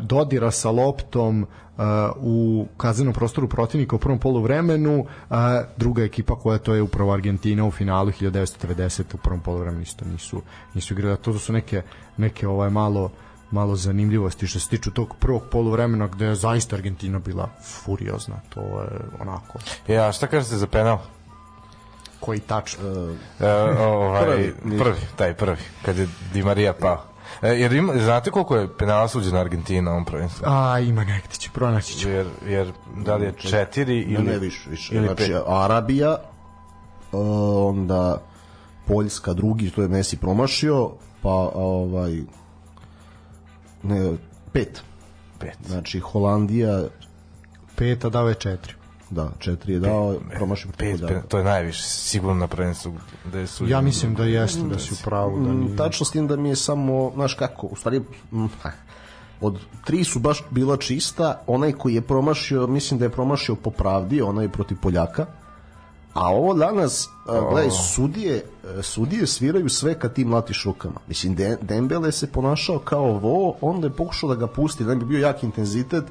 dodira sa loptom uh, u kaznenom prostoru protivnika u prvom poluvremenu, uh, druga ekipa koja to je upravo Argentina u finalu 1990 u prvom poluvremenu isto nisu nisu igrali. To su neke neke ovaj malo malo zanimljivosti što se tiču tog prvog poluvremena gde je zaista Argentina bila furiozna. To je onako
E, a šta kažete za penal?
koji tačno.
E, ovaj,
Prvi,
prvi, taj prvi, kad je Di Maria pao. E, jer ima, znate koliko je penala suđena Argentina na ovom prvenstvu?
A, ima negde će, pronaći ću.
Jer, jer da li je četiri
Ne,
ili...
ne, više, više.
ili
Znači,
pet?
Arabija, uh, onda Poljska drugi, to je Messi promašio, pa ovaj ne, pet.
Pet.
Znači, Holandija,
Peta dao je četiri.
da, četiri je dao, promašio
Pet, pet,
Poljaka.
to je najviše, sigurno na prvenstvu da je suđeno.
Ja mislim da jeste da si u pravu. Da
Mm,
nije...
Tačno s tim da mi je samo, znaš kako, u stvari, mm, od tri su baš bila čista, onaj koji je promašio, mislim da je promašio po pravdi, onaj protiv Poljaka, a ovo danas, gledaj, sudije, e, sudije sviraju sve kad ti mlatiš rukama. Mislim, De, Dembele se ponašao kao vo, onda je pokušao da ga pusti, da bi bio jak intenzitet,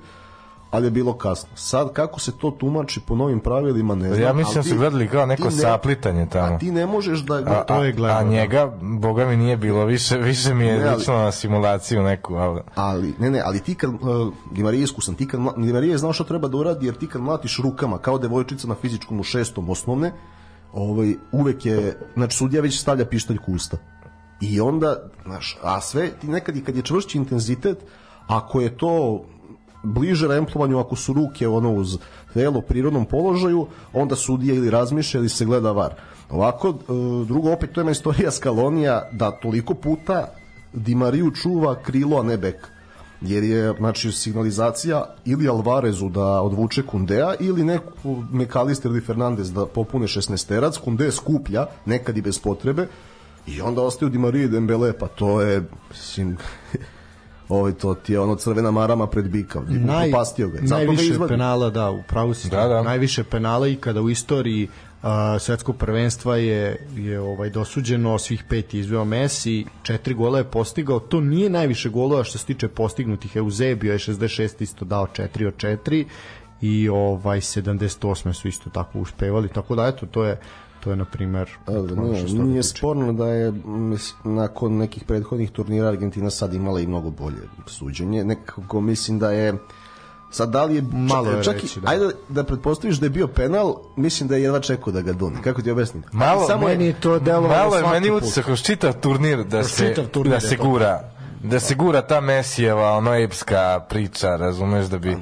ali je bilo kasno. Sad, kako se to tumači po novim pravilima, ne znam.
Ja mislim da su gledali kao neko
ne-
saplitanje tamo.
A ti ne možeš da...
A,
to je
a,
gledano,
a
da.
njega, boga mi nije bilo, više, više mi je
Ne, ali-
lično na simulaciju neku, ali...
Ali, ne, ne, ali ti kad, uh, Di Marija je iskusan, ti kad, mla- Di Marija je znao šta treba da uradi, jer ti kad mlatiš rukama, kao devojčica na fizičkom u šestom osnovne, ovaj, uvek je, znači sudija već stavlja pištolj ku usta. I onda, znaš, a sve, ti nekad i kad je čvršći intenzitet, ako je to bliže remplovanju, ako su ruke ono uz telo u prirodnom položaju, onda sudija ili razmišlja ili se gleda var. Ovako, e, drugo, opet, to je istorija Skalonija da toliko puta Di Mariju čuva krilo, a ne bek jer je znači signalizacija ili Alvarezu da odvuče Kundea ili neku Mekalister ili Fernandez da popune 16-terac, Kunde skuplja nekad i bez potrebe i onda ostaju Di Marija i Dembele pa to je mislim ovaj to ti je ono crvena marama pred bika
Naj,
upropastio ga je. Zato ga
najviše
izvadi.
penala, da, u pravu si.
Da, da.
Najviše penala i kada u istoriji uh, svetskog prvenstva je je ovaj dosuđeno svih pet izveo Messi, četiri gola je postigao. To nije najviše golova što se tiče postignutih. Eusebio je 66 isto dao 4 od 4 i ovaj 78 su isto tako uspevali. Tako da eto to je to je na primer
Ali,
ono
nije, sporno da je nakon nekih prethodnih turnira Argentina sad imala i mnogo bolje suđenje. Nekako mislim da je sad da li je
Malo je
čak,
reći,
i,
da.
ajde da pretpostaviš da je bio penal, mislim da je jedva čekao da ga dune. Kako ti objasnim?
Malo,
Samo meni je to delovalo
Malo je meni utisak kroz čitav turnir da
Kroz
se,
turnir
da se gura da se gura ta Mesijeva ono epska priča, razumeš da bi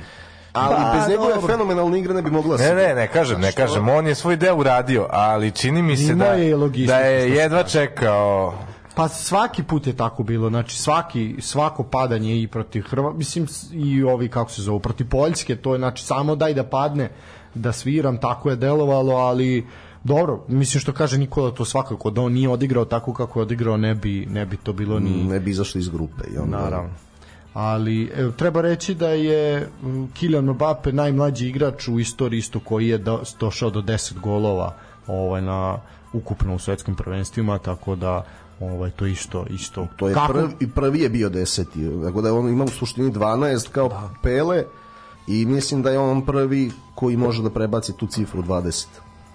Ali
Pa,
bez njegove
dobro.
fenomenalne igre ne bi mogla
Ne, ne, ne kažem, ne kažem, on je svoj deo uradio, ali čini mi se
Imao
da,
je
da je
se
jedva čekao
Pa svaki put je tako bilo, znači svaki svako padanje i protiv Hrva, mislim i ovi kako se zovu, protiv Poljske, to je znači samo daj da padne, da sviram, tako je delovalo, ali dobro, mislim što kaže Nikola to svakako da on nije odigrao tako kako je odigrao, ne bi ne bi to bilo ni
Ne bi izašli iz grupe. I onda,
naravno. Ali evo, treba reći da je Kylian Mbappe najmlađi igrač u istoriji isto koji je do, došao do 10 golova ovaj na ukupno u svetskim prvenstvima, tako da ovaj to isto isto
To je
Kako-
prvi, prvi je bio deseti. Tako da on ima u suštini 12 kao
Da.
Pele i mislim da je on prvi koji može da prebaci tu cifru 20.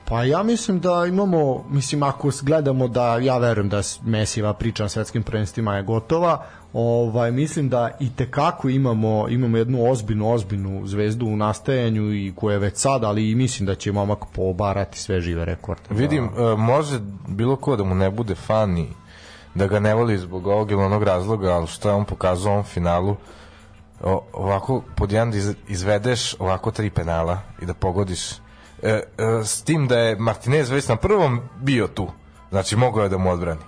Pa ja mislim da imamo, mislim ako gledamo da ja verujem da Mesijeva priča na svetskim prvenstvima je gotova, ovaj mislim da i te kako imamo imamo jednu ozbiljnu ozbiljnu zvezdu u nastajanju i koja je već sad, ali i mislim da će momak pobarati sve žive rekorde.
Vidim, e, može bilo ko da mu ne bude fan i da ga ne voli zbog ovog ili onog razloga, ali što je on pokazao u ovom finalu, ovako pod jedan da iz- izvedeš ovako tri penala i da pogodiš e, e, s tim da je Martinez već na prvom bio tu znači mogao je da mu odbrani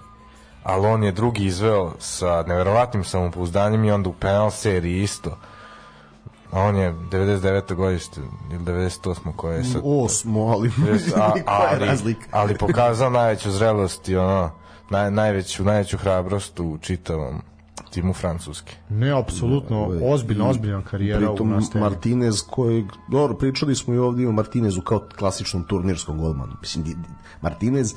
ali on je drugi izveo sa neverovatnim samopouzdanjem i onda u penal seriji isto a on je 99. godište ili 98. koje je sad
Osmo, ali
a, ali,
razlika?
ali pokazao najveću zrelost i ono, naj, najveću, najveću hrabrost u čitavom timu Francuske.
Ne, apsolutno, ozbiljna, ozbiljna karijera u
Pritom
nastajanju.
Martinez koji dobro pričali smo i ovdje o Martinezu kao klasičnom turnirskom golmanu mislim Martinez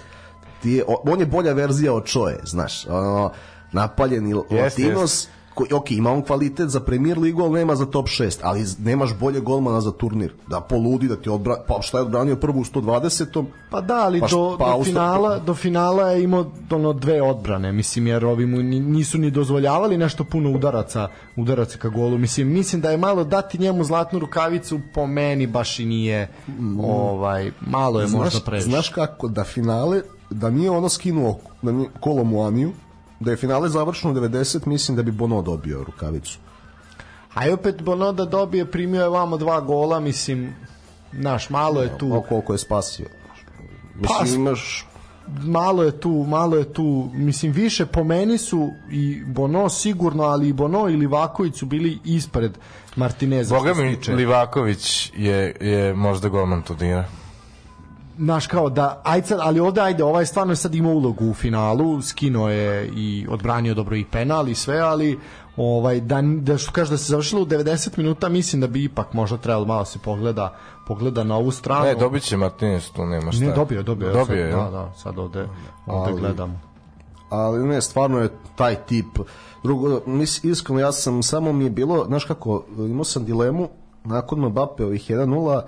ti je, on je bolja verzija od Čoje znaš ono, napaljeni Latinos koji, ok, ima on kvalitet za premier ligu, ali nema za top 6, ali nemaš bolje golmana za turnir. Da poludi, da ti odbra... Pa šta je odbranio prvu u 120.
Pa da, ali
Pa š-
do,
pa
do, finala, do finala je imao ono dve odbrane, mislim, jer ovi mu ni- nisu ni dozvoljavali nešto puno udaraca, udaraca ka golu. Mislim, mislim da je malo dati njemu zlatnu rukavicu, po meni baš i nije, ovaj, malo je možda
znaš,
previše.
znaš kako, da finale, da nije ono skinuo da nije kolo Muaniju, da je finale završeno 90, mislim da bi Bono dobio rukavicu.
A i opet Bono da dobije, primio je vamo dva gola, mislim, naš, malo je tu...
O koliko je spasio.
Pa,
Mislim, imaš
malo je tu, malo je tu, mislim više po meni su i Bono sigurno, ali i Bono i Livaković su bili ispred Martineza.
Boga mi, Livaković je, je možda golman turnira.
Znaš kao da, ajde sad, ali ovde ajde, ovaj stvarno je sad ima ulogu u finalu, skino je i odbranio dobro i penal i sve, ali ovaj, da, da što kaže da se završilo u 90 minuta, mislim da bi ipak možda trebalo malo se pogleda, pogleda na ovu stranu.
Ne, dobit će Martinez, tu nema šta.
Ne, dobio, dobio. je,
Dobio
sad,
je,
da, da, sad ovde, ovde
Ali-
gledamo.
ali ne, stvarno je taj tip. Drugo, mis, iskreno, ja sam, samo mi je bilo, znaš kako, imao sam dilemu, nakon Mbappe ovih 1-0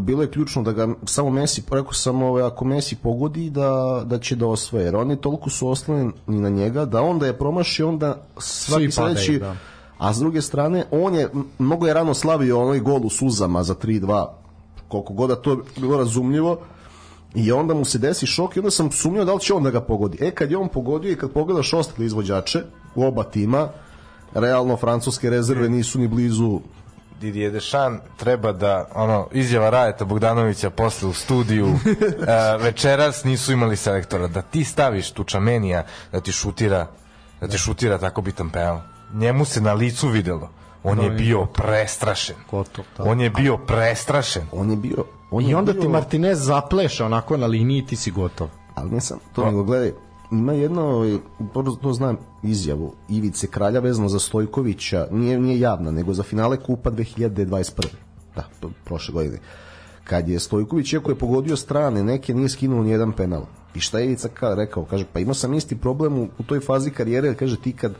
bilo je ključno da ga samo Messi, rekao sam ovaj, ako Messi pogodi da, da će da osvoje, jer oni toliko su oslonjeni na njega da onda je promašio, onda svaki
Svi padaju,
sledeći,
da.
a s druge strane, on je, mnogo je rano slavio onaj gol u suzama za 3-2, koliko god da to je bilo razumljivo, i onda mu se desi šok i onda sam sumnjao da li će on da ga pogodi. E, kad je on pogodio i kad pogledaš ostale izvođače u oba tima, realno francuske rezerve nisu ni blizu
Didier Deschamps treba da ono izjava Rajeta Bogdanovića posle u studiju e, večeras nisu imali selektora. Da ti staviš tu čamenija da ti šutira da ti šutira tako bitan penal njemu se na licu videlo. On je bio prestrašen.
Da.
on je bio prestrašen.
On je bio on
I
je
onda
bio,
ti Martinez zapleša onako na liniji i ti si gotov.
ali ne sam to nego gledaj ima jedna ovaj, to, znam izjavu Ivice Kralja vezano za Stojkovića nije, nije javna nego za finale kupa 2021. da, prošle godine kad je Stojković iako je pogodio strane neke nije skinuo ni jedan penal i šta je Ivica ka, rekao kaže pa imao sam isti problem u, u toj fazi karijere jer kaže ti kad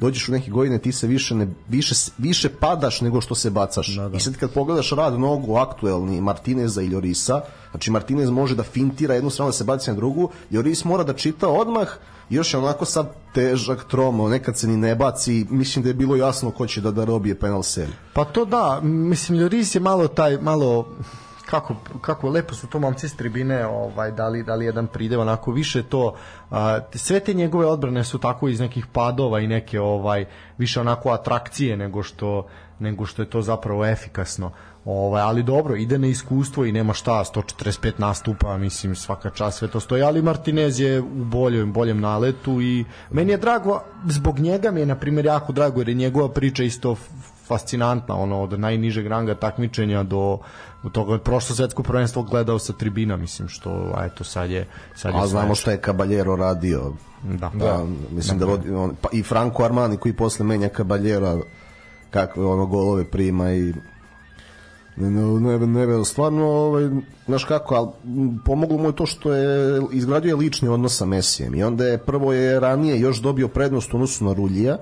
dođeš u neke godine ti se više ne više više padaš nego što se bacaš. Da, da. I sad kad pogledaš rad nogu aktuelni Martineza i Ljorisa, znači Martinez može da fintira jednu stranu da se baci na drugu, Ljoris mora da čita odmah još je onako sad težak tromo, nekad se ni ne baci, mislim da je bilo jasno ko će da da robije penal seriju.
Pa to da, mislim Lloris je malo taj malo kako, kako lepo su to momci s tribine ovaj, dali, dali jedan pridev onako više to a, sve te njegove odbrane su tako iz nekih padova i neke ovaj više onako atrakcije nego što nego što je to zapravo efikasno. Ovaj, ali dobro, ide na iskustvo i nema šta, 145 nastupa, mislim, svaka čast sve to stoji, ali Martinez je u boljem, boljem naletu i meni je drago, zbog njega mi je, na primjer, jako drago, jer je njegova priča isto fascinantna, ono, od najnižeg ranga takmičenja do, do toga, prošlo svetsko prvenstvo gledao sa tribina, mislim, što, a eto, sad je, sad je
A znamo šta je Caballero radio.
Da.
Da, mislim da, vodi, on, pa i Franco Armani koji posle menja Caballera kakve ono golove prima i ne, ne, ne, ne, stvarno ovaj, znaš kako, ali m, pomoglo mu je to što je izgradio je lični odnos sa Mesijem i onda je prvo je ranije još dobio prednost u odnosu na Ruljija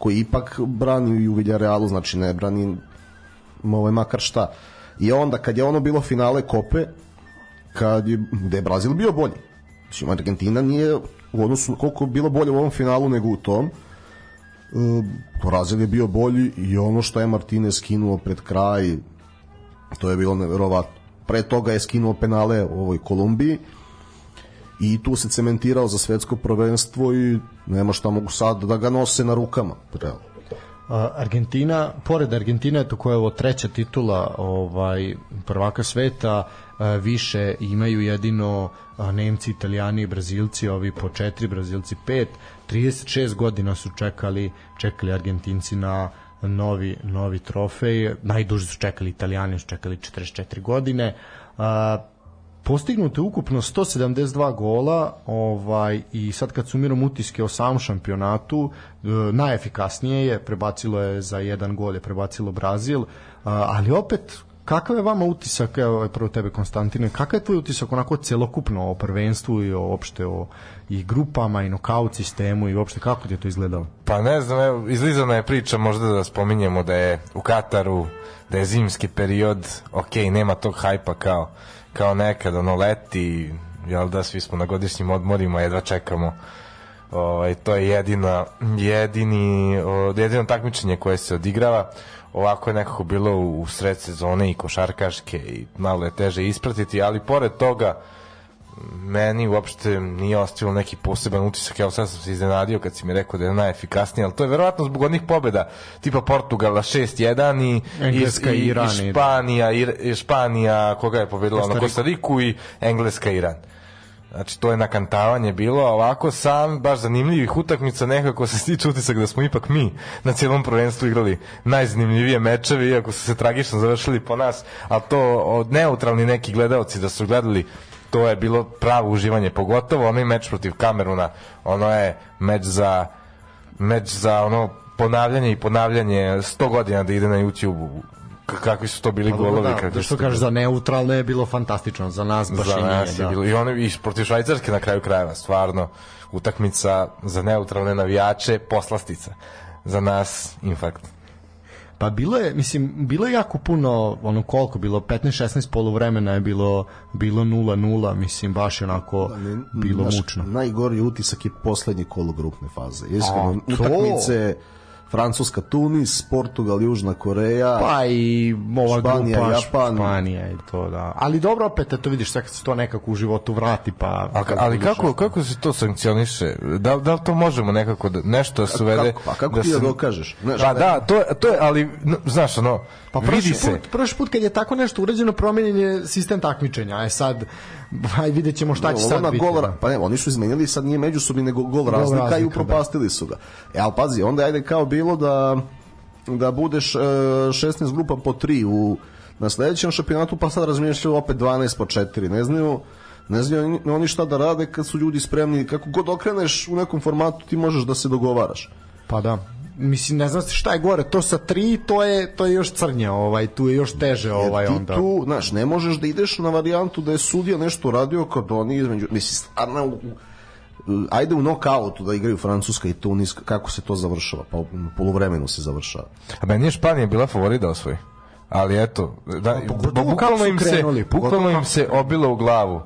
koji ipak brani u Villarrealu, znači ne brani ovaj, makar šta. I onda kad je ono bilo finale Kope, kad je, gde je Brazil bio bolji. Mislim, Argentina nije u odnosu koliko bilo bolje u ovom finalu nego u tom. E, Brazil je bio bolji i ono što je Martinez skinuo pred kraj, to je bilo neverovatno. Pre toga je skinuo penale u ovoj Kolumbiji i tu se cementirao za svetsko prvenstvo i nema šta mogu sad da ga nose na rukama. Realno.
Argentina, pored Argentine, to koja je ovo treća titula ovaj prvaka sveta, više imaju jedino Nemci, Italijani i Brazilci, ovi po četiri, Brazilci pet. 36 godina su čekali, čekali Argentinci na novi, novi trofej. Najduže su čekali Italijani, su čekali 44 godine. Postignuto je ukupno 172 gola ovaj i sad kad sumiram utiske o samom šampionatu e, najefikasnije je prebacilo je za jedan gol je prebacilo Brazil a, ali opet kakav je vama utisak evo prvo tebe Konstantine kakav je tvoj utisak onako celokupno o prvenstvu i o opšte o i grupama i nokaut sistemu i uopšte kako ti je to izgledalo?
Pa ne znam, evo, izlizana je priča možda da spominjemo da je u Kataru, da je zimski period, ok, nema tog hajpa kao, kao nekad, ono leti, jel da, svi smo na godišnjim odmorima, jedva čekamo. Ovaj, to je jedina, jedini, jedino takmičenje koje se odigrava. Ovako je nekako bilo u sred sezone i košarkaške i malo je teže ispratiti, ali pored toga meni uopšte nije ostavilo neki poseban utisak, evo sad sam se iznenadio kad si mi rekao da je najefikasniji, ali to je verovatno zbog onih pobeda, tipa Portugala 6-1 i,
Engleska
i,
i Iran,
i Španija, i, i Španija, koga je pobedila, ono Kostariku i Engleska i Iran. Znači, to je nakantavanje bilo, a ovako sam, baš zanimljivih utakmica, nekako se stiče utisak da smo ipak mi na cijelom prvenstvu igrali najzanimljivije mečeve, iako su se tragično završili po nas, ali to od neutralni neki gledalci da su gledali to je bilo pravo uživanje, pogotovo onaj meč protiv Kameruna, ono je meč za meč za ono ponavljanje i ponavljanje 100 godina da ide na YouTube kakvi su to bili golovi
da,
kakvi
da što
to
kažeš za neutralne je bilo fantastično za nas baš
za
i
nas
nije da.
bilo. I ono i protiv Švajcarske na kraju krajeva stvarno utakmica za neutralne navijače poslastica. Za nas infarkt
Pa bilo je, mislim, bilo je jako puno, ono koliko bilo, 15-16 poluvremena je bilo bilo 0-0, mislim, baš je onako bilo
Znaš,
mučno.
Najgori utisak je poslednje kolo grupne faze. Iskreno,
to?
Francuska, Tunis, Portugal, Južna Koreja.
Pa i ova
Španija,
grupa
Japan.
Španija i to da. Ali dobro opet eto vidiš kad se to nekako u životu vrati pa
A, ali kako, kako se to sankcioniše? Da, da li to možemo nekako, da, nešto da se uvede?
Kako, a kako ti da
se-
dokažeš? Znaš,
Pa da, to, je- to je, ali, znaš, ono,
Pa
vidi se.
put, prošli put kad je tako nešto urađeno promenjen je sistem takmičenja. Aj sad aj vidjet ćemo šta će sad biti.
gol,
da.
pa ne, oni su izmenili sad nije međusobni nego gol, razlika,
razlika,
i upropastili su ga. E, ali pazi, onda ajde kao bilo da da budeš e, 16 grupa po 3 u na sledećem šampionatu, pa sad razmišljaju opet 12 po 4. Ne znaju ne znaju oni- oni šta da rade kad su ljudi spremni, kako god okreneš u nekom formatu ti možeš da se dogovaraš.
Pa da. Mislim, ne znam šta je gore, to sa tri, to je, to je još crnje, ovaj, tu je još teže ovaj
Jer ti
onda.
tu, znaš, ne možeš da ideš na varijantu da je sudija nešto radio kad oni između, mislim, stvarno, ajde u nokautu da igraju Francuska i Tunis, kako se to završava? Pa u poluvremenu se završava.
A meni je Španija bila favorit da osvoji. Ali eto, da, bu-
kako
bukvalno im se, bukvalno im se obilo u glavu.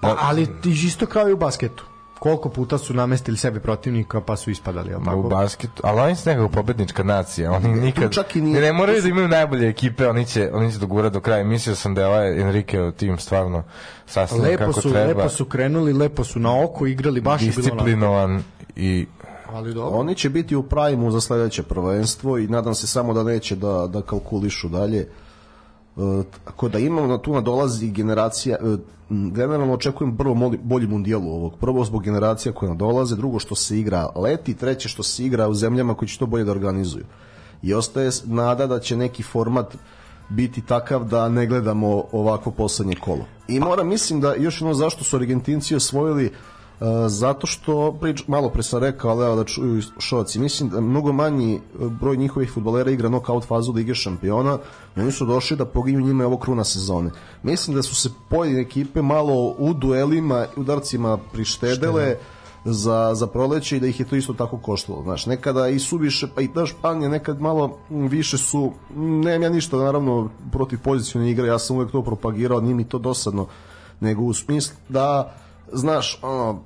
Pa, ali ti isto kao i u basketu. Koliko puta su namestili sebi protivnika pa su ispadali,
u
tako?
basketu, ali oni su nekako pobednička nacija, oni nikad,
čak i nije-
ne moraju da imaju najbolje ekipe, oni će, oni će dogurati do kraja. Mislio sam da je ovaj Enrique tim stvarno sastavljen
Lepo
kako
su,
treba,
lepo su krenuli, lepo su na oko igrali, baš je bilo
disciplinovan i
Ali dobro.
Oni će biti u prajmu za sledeće prvenstvo i nadam se samo da neće da, da kalkulišu dalje. E, tako da imamo na tu nadolazi generacija e, generalno očekujem prvo bolji mundijal ovog. Prvo zbog generacija koje nadolaze drugo što se igra leti treće što se igra u zemljama koji će to bolje da organizuju. I ostaje nada da će neki format biti takav da ne gledamo ovako poslednje kolo. I moram mislim da još jedno zašto su Argentinci osvojili Uh, zato što prič, malo pre sam rekao, ali evo da čuju šoci, mislim da mnogo manji uh, broj njihovih futbolera igra knockout fazu Lige šampiona i oni su došli da poginju njima ovo kruna sezone. Mislim da su se pojedine ekipe malo u duelima i udarcima prištedele za, za proleće i da ih je to isto tako koštalo. Znaš, nekada i suviše, pa i ta Španija nekad malo više su, nemam ja ništa naravno protiv pozicijone igre, ja sam uvek to propagirao, nije mi to dosadno, nego u smislu da znaš, ono,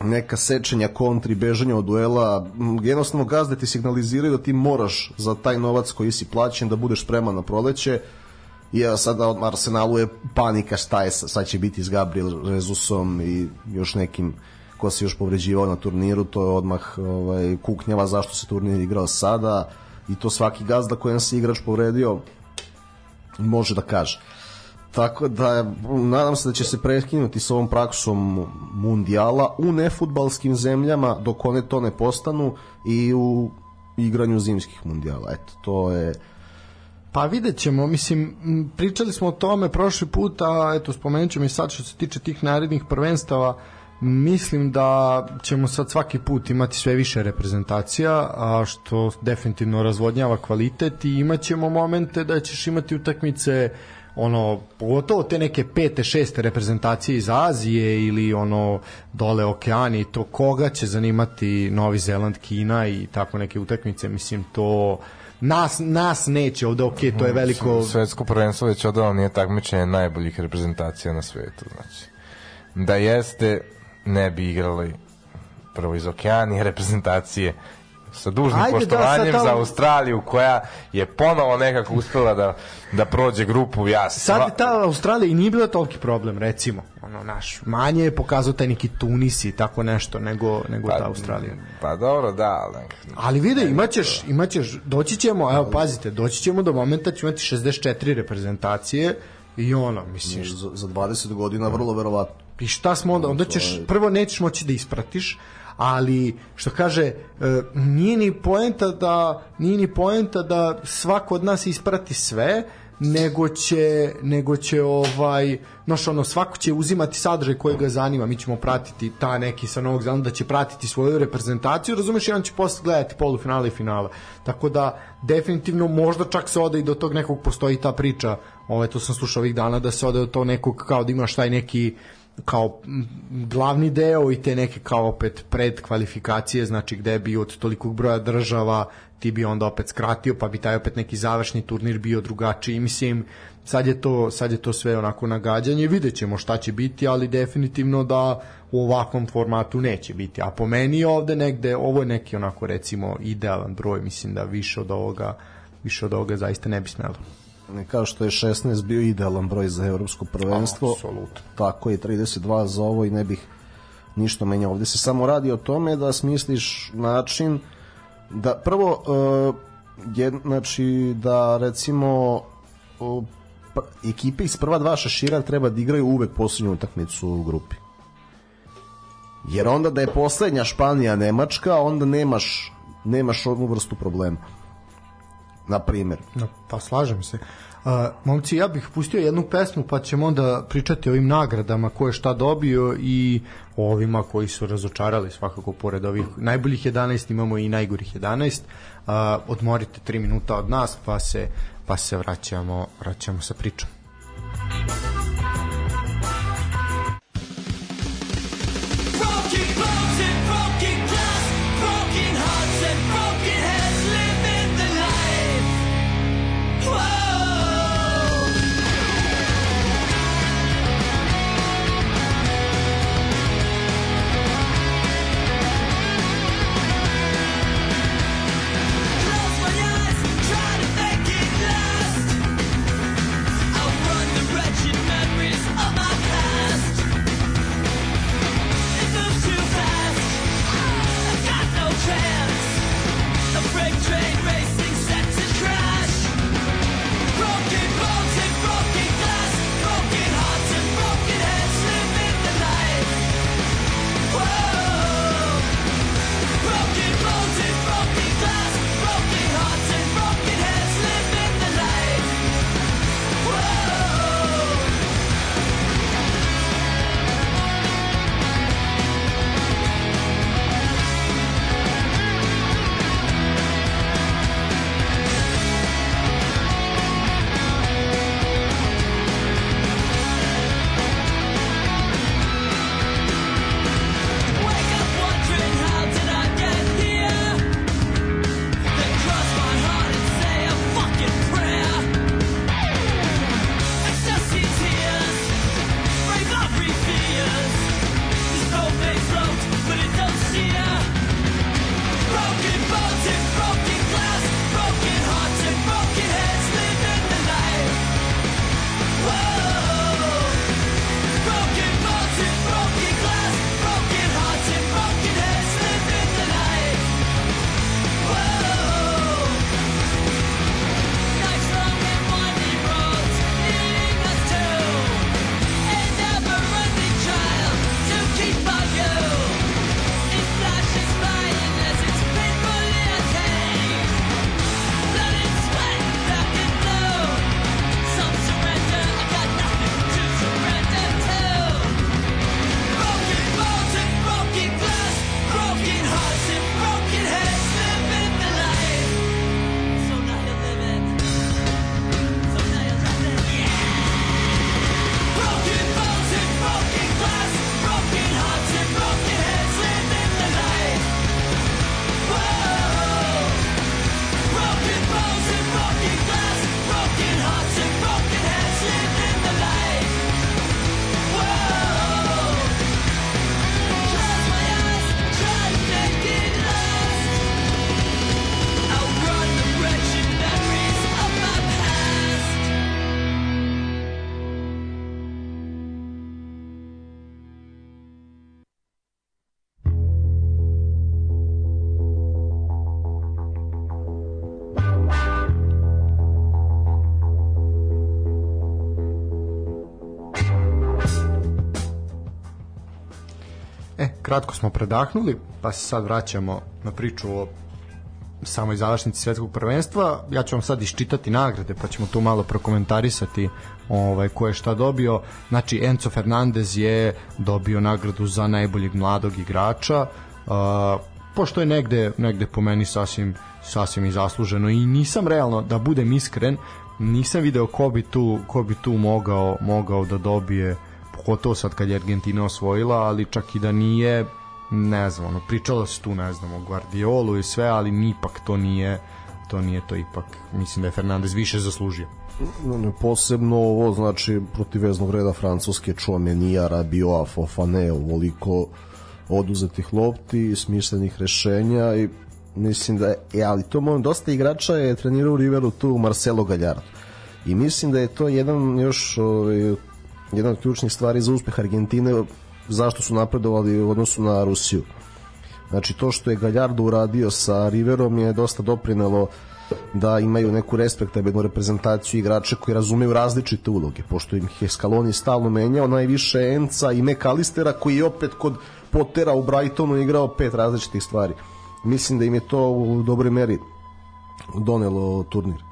neka sečenja kontri, bežanja od duela, jednostavno gazde ti signaliziraju da ti moraš za taj novac koji si plaćen da budeš spreman na proleće evo sada od Arsenalu je panika šta je, sa- sad će biti s Gabriel Rezusom i još nekim ko se još povređivao na turniru, to je odmah ovaj, kuknjava zašto se turnir igrao sada i to svaki gazda kojem se igrač povredio može da kaže. Tako da nadam se da će se prekinuti s ovom praksom mundijala u nefutbalskim zemljama dok one to ne postanu i u igranju zimskih mundijala. Eto, to je
Pa vidjet ćemo, mislim, pričali smo o tome prošli put, a eto, spomenut ćemo i sad što se tiče tih narednih prvenstava, mislim da ćemo sad svaki put imati sve više reprezentacija, a što definitivno razvodnjava kvalitet i imat ćemo momente da ćeš imati utakmice ono, pogotovo te neke pete, šeste reprezentacije iz Azije ili ono dole okeani to koga će zanimati Novi Zeland, Kina i tako neke utakmice, mislim to nas, nas neće ovde, ok, to je veliko
svetsko prvenstvo već odavno nije takmičenje najboljih reprezentacija na svetu, znači. Da jeste, ne bi igrali prvo iz okeanije reprezentacije sa dužnim
Ajde, da,
poštovanjem
sad tamo-
za Australiju koja je ponovo nekako uspela da, da prođe grupu ja
Sad ta Australija i nije bila toliki problem, recimo. Ono, naš, manje je pokazao taj neki Tunis i tako nešto nego, nego ta Australija.
Pa dobro, da, ali
Ali vide, imaćeš, imaćeš, doći ćemo, evo pazite, doći ćemo do momenta da ćemo imati 64 reprezentacije i ono, mislim,
za, za 20 godina vrlo verovatno.
I šta smo onda? Onda ćeš, prvo nećeš moći da ispratiš, ali što kaže e, nije ni poenta da nije ni poenta da svako od nas isprati sve nego će nego će ovaj noš ono svako će uzimati sadržaj koji ga zanima. Mi ćemo pratiti ta neki sa Novog Zelanda da će pratiti svoju reprezentaciju razumeš i on će posle gledati polufinale i finale. Tako da definitivno možda čak se ode i do tog nekog postoji ta priča ovaj to sam slušao ovih dana da se ode do tog nekog kao da imaš taj neki kao glavni deo i te neke kao opet pred kvalifikacije, znači gde bi od tolikog broja država ti bi onda opet skratio, pa bi taj opet neki završni turnir bio drugačiji. Mislim, sad je to, sad je to sve onako nagađanje, vidjet ćemo šta će biti, ali definitivno da u ovakvom formatu neće biti. A po meni ovde negde, ovo je neki onako recimo idealan broj, mislim da više od ovoga više od ovoga zaista ne bi smelo.
Kao što je 16 bio idealan broj za evropsko prvenstvo,
Apsolutno.
tako je 32 za ovo i ne bih ništa menjao. Ovde se samo radi o tome da smisliš način da prvo uh, je, znači da recimo uh, ekipe iz prva dva šešira treba da igraju uvek poslednju utakmicu u grupi. Jer onda da je poslednja Španija Nemačka, onda nemaš nemaš onu vrstu problema. Na primer.
No, pa slažem se. Uh, momci, ja bih pustio jednu pesmu pa ćemo onda pričati o ovim nagradama ko je šta dobio i o ovima koji su razočarali svakako pored ovih najboljih 11 imamo i najgorih 11 uh, odmorite 3 minuta od nas pa se, pa se vraćamo, vraćamo sa pričom
Broken
kratko smo predahnuli, pa se sad vraćamo na priču o samoj završnici svetskog prvenstva. Ja ću vam sad iščitati nagrade, pa ćemo tu malo prokomentarisati ovaj, ko je šta dobio. Znači, Enzo Fernandez je dobio nagradu za najboljeg mladog igrača, uh, pošto je negde, negde po meni sasvim, sasvim i zasluženo i nisam realno, da budem iskren, nisam video ko bi tu, ko bi tu mogao, mogao da dobije pogotovo sad kad je Argentina osvojila, ali čak i da nije, ne znam, ono, pričalo se tu, ne znam, o Guardiolu i sve, ali ipak to nije, to nije to ipak, mislim da je Fernandez više zaslužio.
Ne, posebno ovo znači protiv veznog reda Francuske Čuamenija, Rabioa, Fofane ovoliko oduzetih lopti smislenih rešenja i mislim da je, e, ali to moram, dosta igrača je trenirao u Riveru tu Marcelo Gallardo i mislim da je to jedan još ovaj, jedan od ključnih stvari za uspeh Argentine zašto su napredovali u odnosu na Rusiju znači to što je Gallardo uradio sa Riverom je dosta doprinelo da imaju neku respektabilnu reprezentaciju igrača koji razumeju različite uloge, pošto im je Scaloni stalno menjao, najviše Enca i McAllistera koji je opet kod Pottera u Brightonu igrao pet različitih stvari. Mislim da im je to u dobroj meri donelo turnir.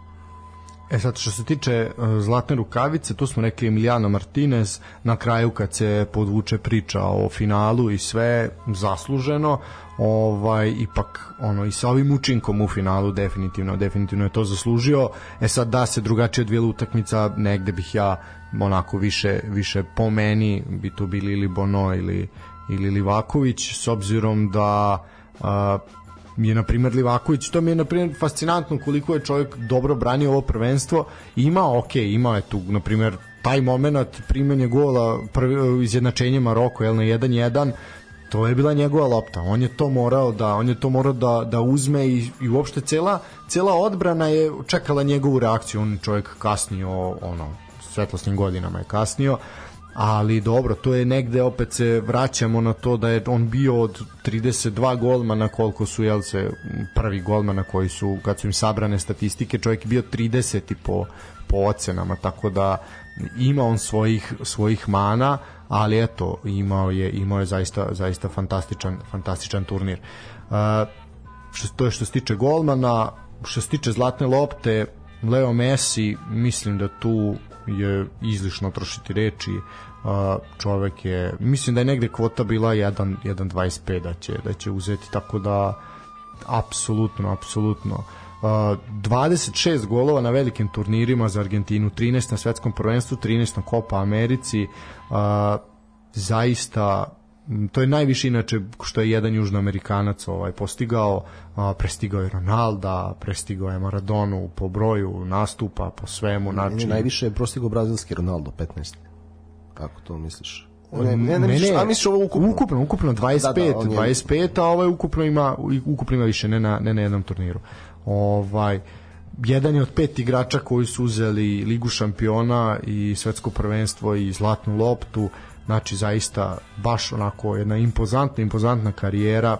E sad, što se tiče uh, zlatne rukavice, tu smo rekli Emiliano Martinez, na kraju kad se podvuče priča o finalu i sve zasluženo, ovaj ipak ono i sa ovim učinkom u finalu definitivno definitivno je to zaslužio. E sad da se drugačije odvijela utakmica, negde bih ja onako više više po meni bi tu bili ili Bono ili ili Livaković s obzirom da a, je na primjer Livaković, to mi je na primjer fascinantno koliko je čovjek dobro branio ovo prvenstvo. Ima, ok, imao je tu na primjer taj moment primanje gola prvi, izjednačenje Maroko jel na 1-1 to je bila njegova lopta. On je to morao da on je to morao da da uzme i, i uopšte cela cela odbrana je čekala njegovu reakciju. On čovjek kasnio ono svetlosnim godinama je kasnio ali dobro, to je negde opet se vraćamo na to da je on bio od 32 golmana koliko su jel se prvi golmana koji su kad su im sabrane statistike čovjek je bio 30 po, po ocenama tako da ima on svojih svojih mana ali eto imao je imao je zaista zaista fantastičan fantastičan turnir. Uh, što to je što se tiče golmana, što se tiče zlatne lopte, Leo Messi, mislim da tu je izlišno trošiti reči. Čovek je, mislim da je negde kvota bila 1 1.25 da će da će uzeti tako da apsolutno, apsolutno. Uh, 26 golova na velikim turnirima za Argentinu, 13 na svetskom prvenstvu, 13 na Copa Americi. Zaista to je najviše inače što je jedan južnoamerikanac ovaj postigao, a, prestigao je Ronalda, prestigao je Maradonu po broju nastupa, po svemu,
Znači, najviše je prostigao brazilski Ronaldo 15. Kako to misliš? Ne, ne, ne, misliš, a misliš ovo ukupno?
Ukupno, ukupno 25,
Da, da, on je-
25, a ovaj ukupno ima ukupno ima više, ne na ne na jednom turniru. Ovaj jedan je od pet igrača koji su uzeli Ligu šampiona i svetsko prvenstvo i zlatnu loptu, znači zaista baš onako jedna impozantna, impozantna karijera.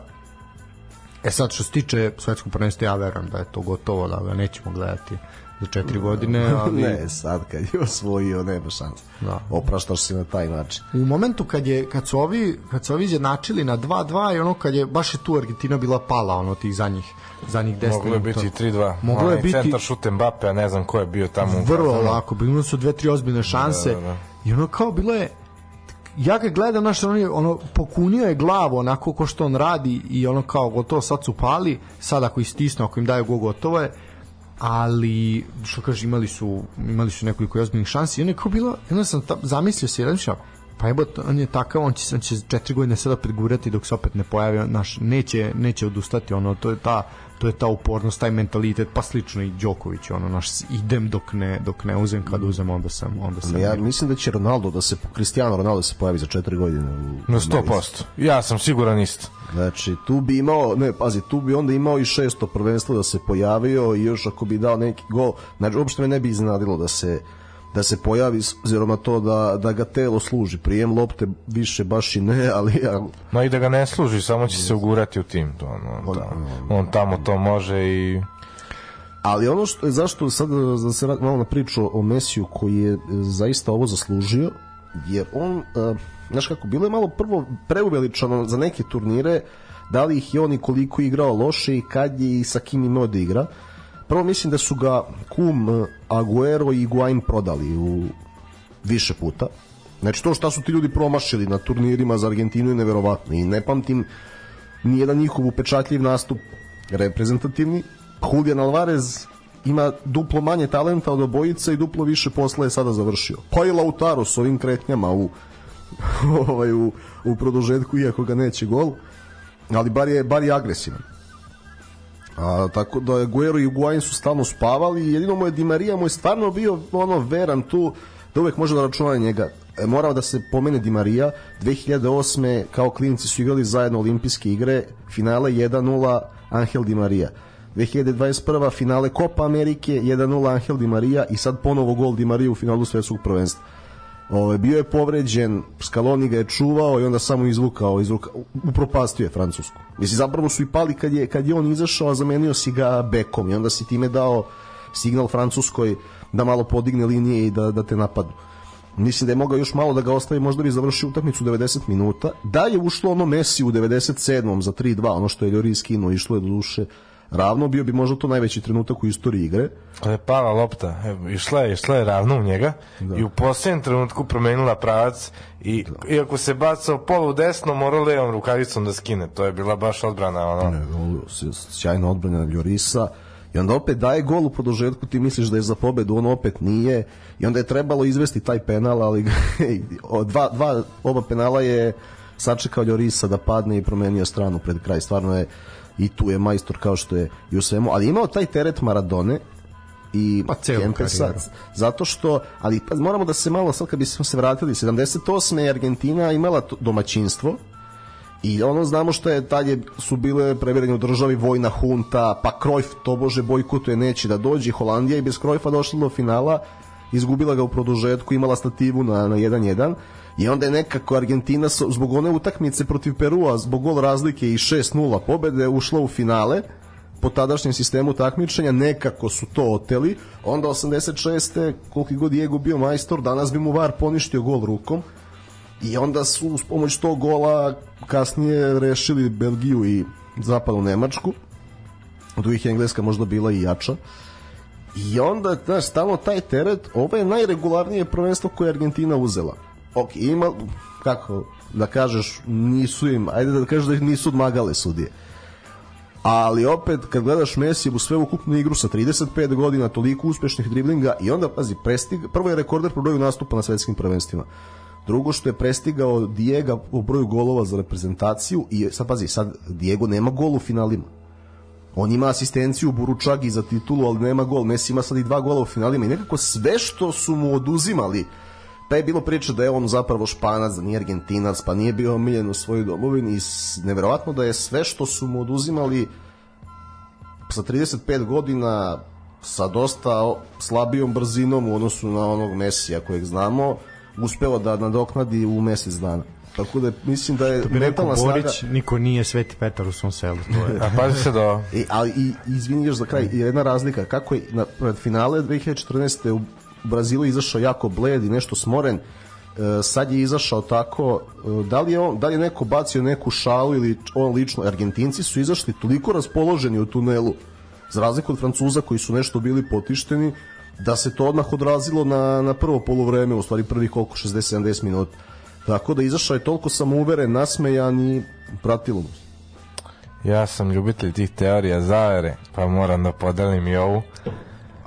E sad što se tiče svetskog prvenstva, ja verujem da je to gotovo, da ga nećemo gledati za četiri godine, ali
ne, sad kad je osvojio, nema šanse.
Da.
Opraštaš se na taj način.
u momentu kad je kad su ovi kad su ovi izjednačili na 2:2 i ono kad je baš je tu Argentina bila pala ono tih zadnjih zadnjih 10
Moglo je biti 3-2.
Moglo je biti
Centar šute Mbappe, a ne znam ko je bio tamo.
vrlo lako, bilo su dve tri ozbiljne šanse.
Da, da, da.
I ono kao bilo je ja ga gledam, znaš, ono, ono, pokunio je glavu onako ko što on radi i ono kao gotovo sad su pali, sad ako istisnu, ako im daju go gotovo je, ali što kaže imali su imali su nekoliko ozbiljnih šansi i ono je kao bilo jedno sam ta, zamislio se jedan šao pa evo on je takav on će će četiri godine sada predgurati dok se opet ne pojavi naš neće neće odustati ono to je ta to je ta upornost taj mentalitet pa slično i Đoković ono naš idem dok ne dok ne uzem kad uzem onda sam onda sam
Ja mislim da će Ronaldo da se Cristiano Ronaldo da se pojavi za 4 godine u
Na
Americi.
100%. Ja sam siguran isto.
Znači, tu bi imao, ne, pazi, tu bi onda imao i šesto prvenstvo da se pojavio i još ako bi dao neki gol, znači uopšte me ne bi iznadilo da se da se pojavi s obzirom na to da, da ga telo služi. Prijem lopte više baš i ne, ali ja,
No i da ga ne služi, samo će se ugurati u tim. To, on, on, tamo, on tamo to može i...
ali ono što je zašto sad da se malo na priču o Mesiju koji je e, zaista ovo zaslužio jer on e, znaš kako bilo je malo prvo preuveličano za neke turnire da li ih je on i koliko igrao loše i kad je i sa kim imao da igra prvo mislim da su ga Kum, e, Aguero i Guain prodali u više puta znači to šta su ti ljudi promašili na turnirima za Argentinu je neverovatno i ne pamtim nijedan njihov upečatljiv nastup reprezentativni. Julian Alvarez ima duplo manje talenta od obojica i duplo više posla je sada završio. Pa i Lautaro s ovim kretnjama u ovaj, u, u produžetku, iako ga neće gol, ali bar je, bar je agresivan. A, tako da Guero i Higuain su stalno spavali i jedino mu je Di Maria mu je stvarno bio ono veran tu da uvek može da računa na njega. E, morao da se pomene Di Maria 2008. kao klinci su igrali zajedno olimpijske igre finale 1-0 Angel Di Maria 2021. finale Copa Amerike 1-0 Angel Di Maria i sad ponovo gol Di Maria u finalu svetskog prvenstva Ove, bio je povređen, Scaloni ga je čuvao i onda samo izvukao, izvuka, upropastio je Francusku. Mislim, zapravo su i pali kad je, kad je on izašao, a zamenio si ga bekom i onda si time dao signal Francuskoj da malo podigne linije i da, da te napadnu. Mislim da je mogao još malo da ga ostavi, možda bi završio utakmicu u 90 minuta. Da je ušlo ono Messi u 97. za 3-2, ono što je Lloris skinuo, išlo je do duše ravno, bio bi možda to najveći trenutak u istoriji igre.
Ali je pala lopta, evo, išla je, išla je ravno u njega da. i u posljednjem trenutku promenila pravac i iako se bacao polu desno, morao levom rukavicom da skine. To je bila baš odbrana. Ono.
Ne, sjajna odbrana Ljorisa i onda opet daje gol u produžetku ti misliš da je za pobedu on opet nije i onda je trebalo izvesti taj penal ali dva, dva, oba penala je sačekao Ljorisa da padne i promenio stranu pred kraj stvarno je i tu je majstor kao što je i u svemu ali je imao taj teret Maradone i
Pa,
Kempesa zato što ali pa, moramo da se malo sad kad bismo se vratili 78. je Argentina imala domaćinstvo I ono znamo što je dalje su bile previranje u državi vojna hunta, pa Krojf tobože bojkotuje neće da dođe, Holandija i bez Krojfa došla do finala, izgubila ga u produžetku, imala stativu na, na 1-1 i onda je nekako Argentina s- zbog one utakmice protiv Perua, zbog gol razlike i 6-0 pobede ušla u finale po tadašnjem sistemu takmičenja nekako su to oteli onda 86. koliki god Diego bio majstor danas bi mu VAR poništio gol rukom I onda su uz pomoć tog gola kasnije rešili Belgiju i zapadnu Nemačku. Od uvijek je Engleska možda bila i jača. I onda, znaš, stalno taj teret, ovo je najregularnije prvenstvo koje je Argentina uzela. Ok, ima, kako da kažeš, nisu im, ajde da kažeš da ih nisu odmagale sudije. Ali opet, kad gledaš Messi u sve ukupnu igru sa 35 godina, toliko uspešnih driblinga i onda, pazi, prestig, prvo je rekorder po broju nastupa na svetskim prvenstvima. Drugo što je prestigao Diego u broju golova za reprezentaciju i sad pazi, sad Diego nema gol u finalima. On ima asistenciju Buručagi za titulu, ali nema gol. Messi ima sad i dva gola u finalima i nekako sve što su mu oduzimali pa je bilo priča da je on zapravo španac, da nije argentinac, pa nije bio omiljen u svojoj domovini i neverovatno da je sve što su mu oduzimali sa 35 godina sa dosta slabijom brzinom u odnosu na onog Mesija kojeg znamo, uspeo da nadoknadi u mesec dana. Tako da mislim da je mentalna snaga...
Borić, niko nije Sveti Petar u svom selu. To je.
A pazi se do...
I, ali i, izvini još za kraj, i jedna razlika, kako je na pred finale 2014. u Brazilu izašao jako bled i nešto smoren, e, sad je izašao tako, e, da li je, on, da li je neko bacio neku šalu ili on lično, Argentinci su izašli toliko raspoloženi u tunelu, za razliku od Francuza koji su nešto bili potišteni, da se to odmah odrazilo na, na prvo polovreme, u stvari prvi koliko, 60-70 minuta. Tako da izašao je toliko samouveren, nasmejan i pratilo mu.
Ja sam ljubitelj tih teorija zavere, pa moram da podelim i ovu.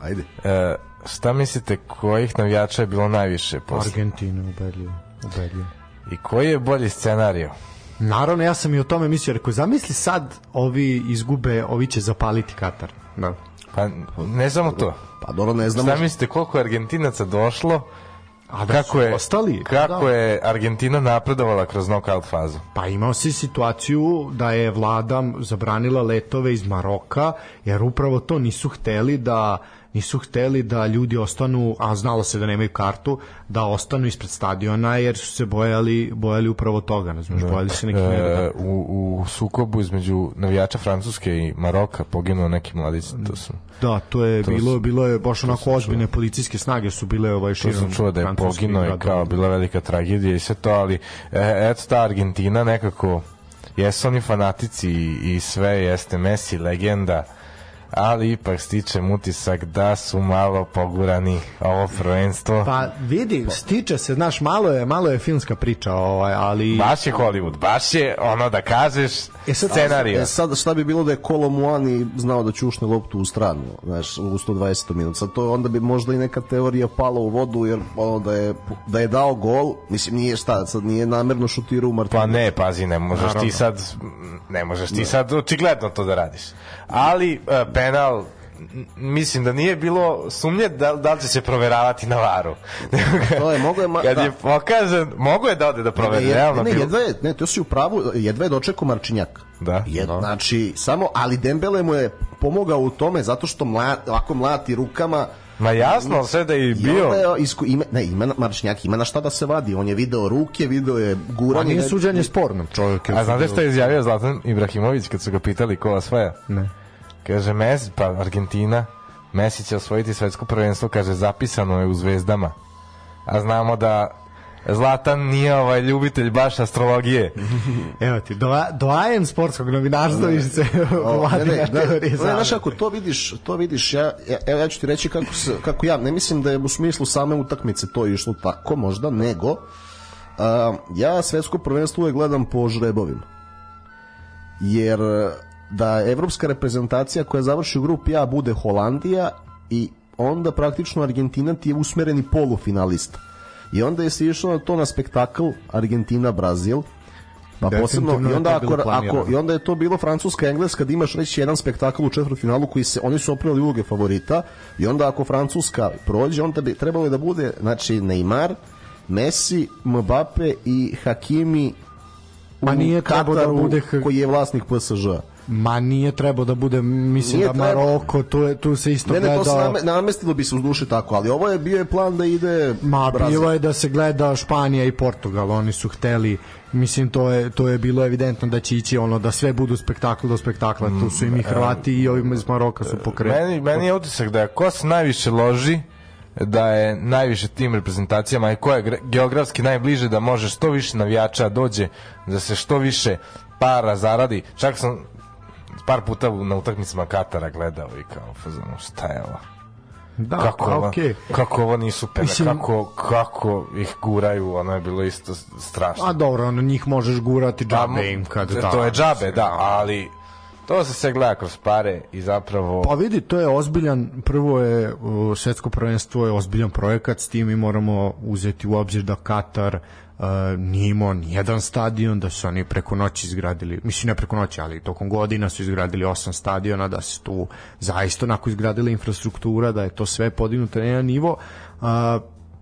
Ajde.
E, šta mislite, kojih navijača je bilo najviše posle?
Argentina, ubedljivo. ubedljivo.
I koji je bolji scenario?
Naravno, ja sam i o tome mislio, rekao, zamisli sad ovi izgube, ovi će zapaliti Katar. Da.
Pa ne samo to.
Pa dobro, ne znamo
Šta mislite koliko je Argentinaca došlo?
A da
kako
su
je
ostali?
Kako
Da.
je Argentina napredovala kroz knockout fazu?
Pa imao si situaciju da je vlada zabranila letove iz Maroka, jer upravo to nisu hteli da nisu hteli da ljudi ostanu, a znalo se da nemaju kartu, da ostanu ispred stadiona jer su se bojali, bojali upravo toga, ne znaš, bojali se neki
E, u, u sukobu između navijača Francuske i Maroka poginuo neki mladić, to su
Da, to je
To
bilo
su-
bilo je baš onako ozbiljne policijske snage su bile ovaj
To
širom.
sam čuo da je poginuo i kao bila velika tragedija i sve to, ali e, eto ta Argentina nekako jesu oni fanatici i, i sve jeste Messi legenda ali ipak stičem utisak da su malo pogurani ovo prvenstvo.
Pa vidi, stiče se, znaš, malo je, malo je filmska priča, ovaj, ali...
Baš je Hollywood, baš je ono da kažeš
E sad-
scenarija.
E sad šta bi bilo da je Kolo Muani znao da ćušne loptu u stranu, znaš, u 120 minut. Sad to onda bi možda i neka teorija pala u vodu jer ono da je da je dao gol, mislim nije šta, sad nije namerno šutirao u Martinu.
Pa ne, pazi, ne možeš
Naravno.
ti sad ne možeš ti sad očigledno to da radiš. Ali e, penal mislim da nije bilo sumnje da, da li će se proveravati na varu.
To je, mogo je ma-
Kad
da.
je pokazan, mogo je da ode da proveri,
Ne,
realno
ne,
bilo.
jedva je, ne, to si u pravu, jedva je dočekao Marčinjak.
Da,
Jed,
da.
Znači, samo, ali Dembele mu je pomogao u tome zato što mla, ovako mlati rukama
Ma jasno, ali sve da je I bio.
onda je isku, ima, ne, ima Marčinjak ima na šta da se vadi. On je video ruke, video je
Pa
guranje.
nije
ne-
suđenje sporno, čovjek je
A znate što je izjavio Zlatan Ibrahimović kad su ga pitali ko osvaja?
Ne.
Kaže Messi, pa Argentina, Messi će osvojiti svetsko prvenstvo, kaže zapisano je u zvezdama. A znamo da Zlatan nije ovaj ljubitelj baš astrologije.
Evo ti, doa, doajen sportskog novinarstva više se
O,
vadi
ne, ne,
na teorije
ne, znaš
zavere.
kako to vidiš, to vidiš, ja, ja, evo ja ću ti reći kako, se, kako ja, ne mislim da je u smislu same utakmice to išlo tako možda, nego a, ja svetsko prvenstvo uvek gledam po žrebovima. Jer da evropska reprezentacija koja završi u grupi A bude Holandija i onda praktično Argentina ti je usmereni polufinalista. I onda je se išlo na to na spektakl Argentina-Brazil, Pa posebno i onda ako, ako i onda je to bilo Francuska Engleska da imaš reći jedan spektakl u četvrtfinalu koji se oni su oprali uloge favorita i onda ako Francuska prođe onda bi trebalo da bude znači Neymar, Messi, Mbappe i Hakimi u
Ma nije trebao da
Kataru,
bude H-
koji je vlasnik PSG.
Ma nije trebao da bude, mislim
Nije
da. Maroko, tu, je, tu se isto
Ne, ne, to se
gleda...
name, namestilo bi se uz duše tako, ali ovo je bio je plan da ide
Ma
Brazil.
bilo je da se gleda Španija i Portugal, oni su hteli mislim to je to je bilo evidentno da će ići ono da sve budu spektakl do spektakla, tu su im i Hrvati i ovim iz Maroka su pokrenuli.
Meni, meni je utisak da je ko se najviše loži, da je najviše tim reprezentacijama i ko je geografski najbliže da može što više navijača dođe, da se što više para zaradi. Čak sam par puta na utakmicama Katara gledao i kao fazonu šta je ovo?
Da,
kako,
pa
ovo,
okej.
kako ovo nisu pene,
Mislim-
kako, kako ih guraju, ono je bilo isto strašno.
A dobro, ono njih možeš gurati
Da,
džabe im kad da.
to je džabe, da, ali to se sve gleda kroz pare i zapravo...
Pa vidi, to je ozbiljan, prvo je svetsko prvenstvo je ozbiljan projekat, s tim mi moramo uzeti u obzir da Katar uh, nije imao nijedan stadion, da su oni preko noći izgradili, mislim ne preko noći, ali tokom godina su izgradili osam stadiona, da se tu zaista onako izgradila infrastruktura, da je to sve podignuto na jedan nivo. Uh,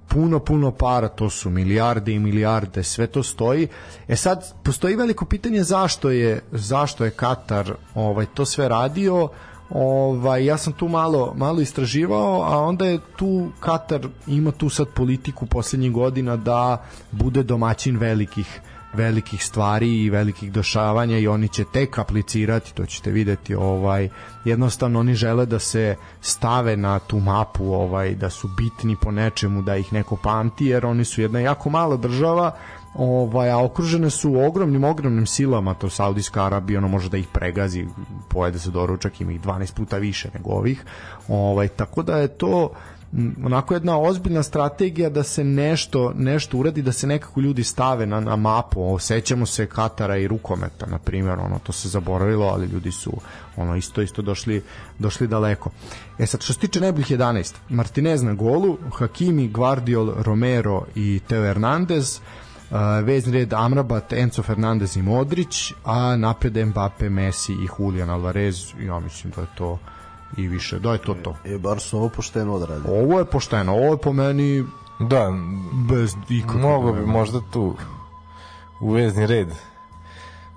puno, puno para, to su milijarde i milijarde, sve to stoji. E sad, postoji veliko pitanje zašto je, zašto je Katar ovaj, to sve radio, ovaj, ja sam tu malo, malo istraživao, a onda je tu Katar ima tu sad politiku poslednjih godina da bude domaćin velikih velikih stvari i velikih dešavanja i oni će tek aplicirati, to ćete videti, ovaj jednostavno oni žele da se stave na tu mapu, ovaj da su bitni po nečemu, da ih neko pamti, jer oni su jedna jako mala država, ovaj a okružene su ogromnim ogromnim silama, to Saudijska Arabija ono može da ih pregazi, pojede se doručak, ima ih 12 puta više nego ovih. Ovaj tako da je to m, onako jedna ozbiljna strategija da se nešto nešto uradi da se nekako ljudi stave na, na mapu sećamo se Katara i rukometa na primjer ono to se zaboravilo ali ljudi su ono isto isto došli došli daleko e sad što se tiče najboljih 11 Martinez na golu Hakimi, Guardiol, Romero i Teo Hernandez Uh, vezni red Amrabat, Enzo Fernandez i Modrić, a napred Mbappe, Messi i Julian Alvarez, ja mislim da je to i više, da je to to.
E, bar su ovo pošteno odradili.
Ovo je pošteno, ovo je po meni
Da,
bez ikakvog
mogo bi možda tu u vezni red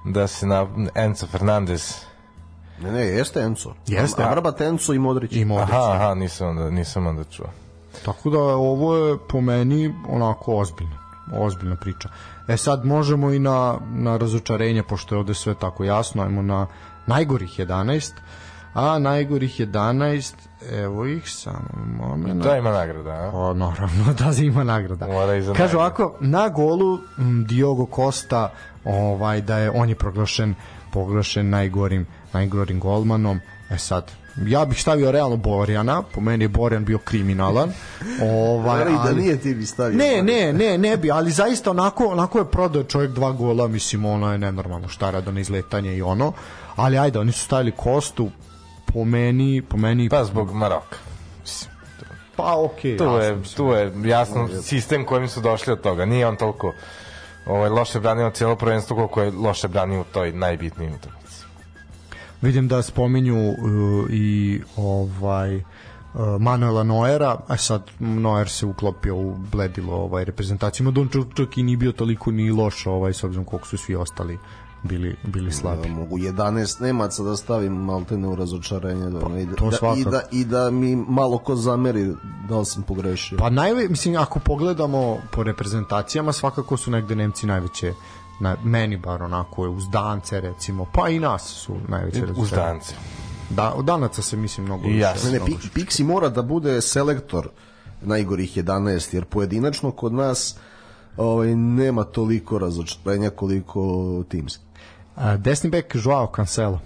da se na Enzo Fernandez
Ne, ne, jeste Enzo.
Jeste.
Amrabat, Enzo i Modrić.
I Modrić.
Aha, aha, nisam onda, nisam onda čuo.
Tako da ovo je po meni onako ozbiljno, ozbiljna priča. E sad možemo i na, na razočarenje, pošto je ovde sve tako jasno, ajmo na najgorih 11, a najgorih 11, evo ih, samo moment.
Da ima nagrada, a?
Pa naravno da ima nagrada.
Mora i za
Kažu
nagradu.
ovako, na golu m, Diogo Costa, ovaj da je on je proglašen proglašen najgorim najgorim golmanom. E sad Ja bih stavio realno Borjana, po meni je Borjan bio kriminalan. Ovaj,
Ovaj, da
ali-
nije ti bi stavio.
Ne, ne, ne, ne bi, ali zaista onako, onako je prodao čovjek dva gola, mislim, ono je nenormalno šta rada na izletanje i ono, ali ajde, oni su stavili Kostu, po meni, po meni,
Pa zbog Maroka.
Pa okej.
tu,
jasno,
je, tu je jasno sistem kojim su došli od toga. Nije on toliko ovaj, loše branio cijelo prvenstvo koliko je loše branio u toj najbitnijoj utakmici.
Vidim da spominju uh, i ovaj uh, Manuela Noera, a sad Noer se uklopio u bledilo ovaj reprezentaciju, čak, čak i nije bio toliko ni loš ovaj, s obzirom koliko su svi ostali bili, bili slabi.
Da, mogu 11 Nemaca da stavim maltene u razočarenje da, i, da,
to
da, i,
svakako.
da, i da mi malo ko zameri da li sam pogrešio.
Pa najve, mislim, ako pogledamo po reprezentacijama, svakako su negde Nemci najveće na, meni bar onako je uz dance recimo, pa i nas su najveće
Uz
razočaranje.
dance.
Da, od danaca se mislim mnogo više.
ja sam.
Ne, ne, Pi- Pixi mora da bude selektor najgorih 11, jer pojedinačno kod nas ovaj, nema toliko razočarenja koliko timski.
A, desni bek Joao Cancelo.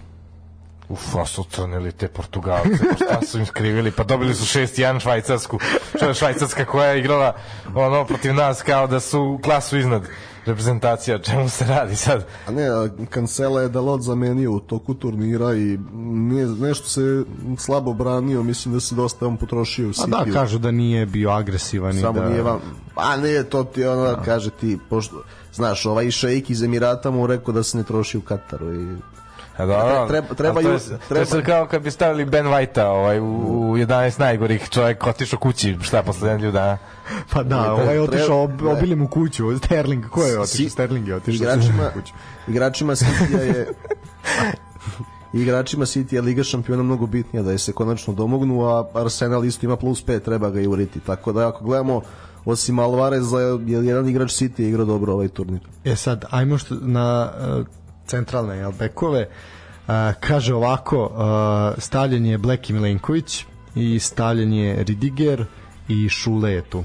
Uf, a su crnili te Portugalce, pa šta su im skrivili, pa dobili su 6-1 Švajcarsku, što je Švajcarska koja je igrala ono protiv nas kao da su klasu iznad reprezentacija, čemu se radi sad?
A ne, a Cancela je Dalot zamenio u toku turnira i nije, nešto se slabo branio, mislim da se dosta on potrošio u
A
City.
da, kažu da nije bio agresivan
Samo
da...
nije vam... A ne, to ti ono, kaže ti, pošto, znaš, ovaj šejk iz Emirata mu rekao da se ne troši u Kataru i
A dobro,
Treba- treba
to je,
ju-
to je
treba-
kao kad bi stavili Ben White-a ovaj, u, u 11 najgorih čovjek otišao kući, šta posle nedelju dana.
Pa da, ovaj je otišao,
treba-
ob, obili mu kuću, Sterling, ko je otišao?
Si-
Sterling je otišao
igračima,
kuću.
igračima City je igračima City je Liga šampiona mnogo bitnija da je se konačno domognu, a Arsenal isto ima plus 5, treba ga i uriti. Tako da ako gledamo osim Alvareza, je jedan igrač City igra dobro ovaj turnir.
E sad, ajmo što na uh, centralne jel, bekove. Uh, kaže ovako, uh, stavljen je Bleki Milenković i stavljen je Ridiger i Šule je tu.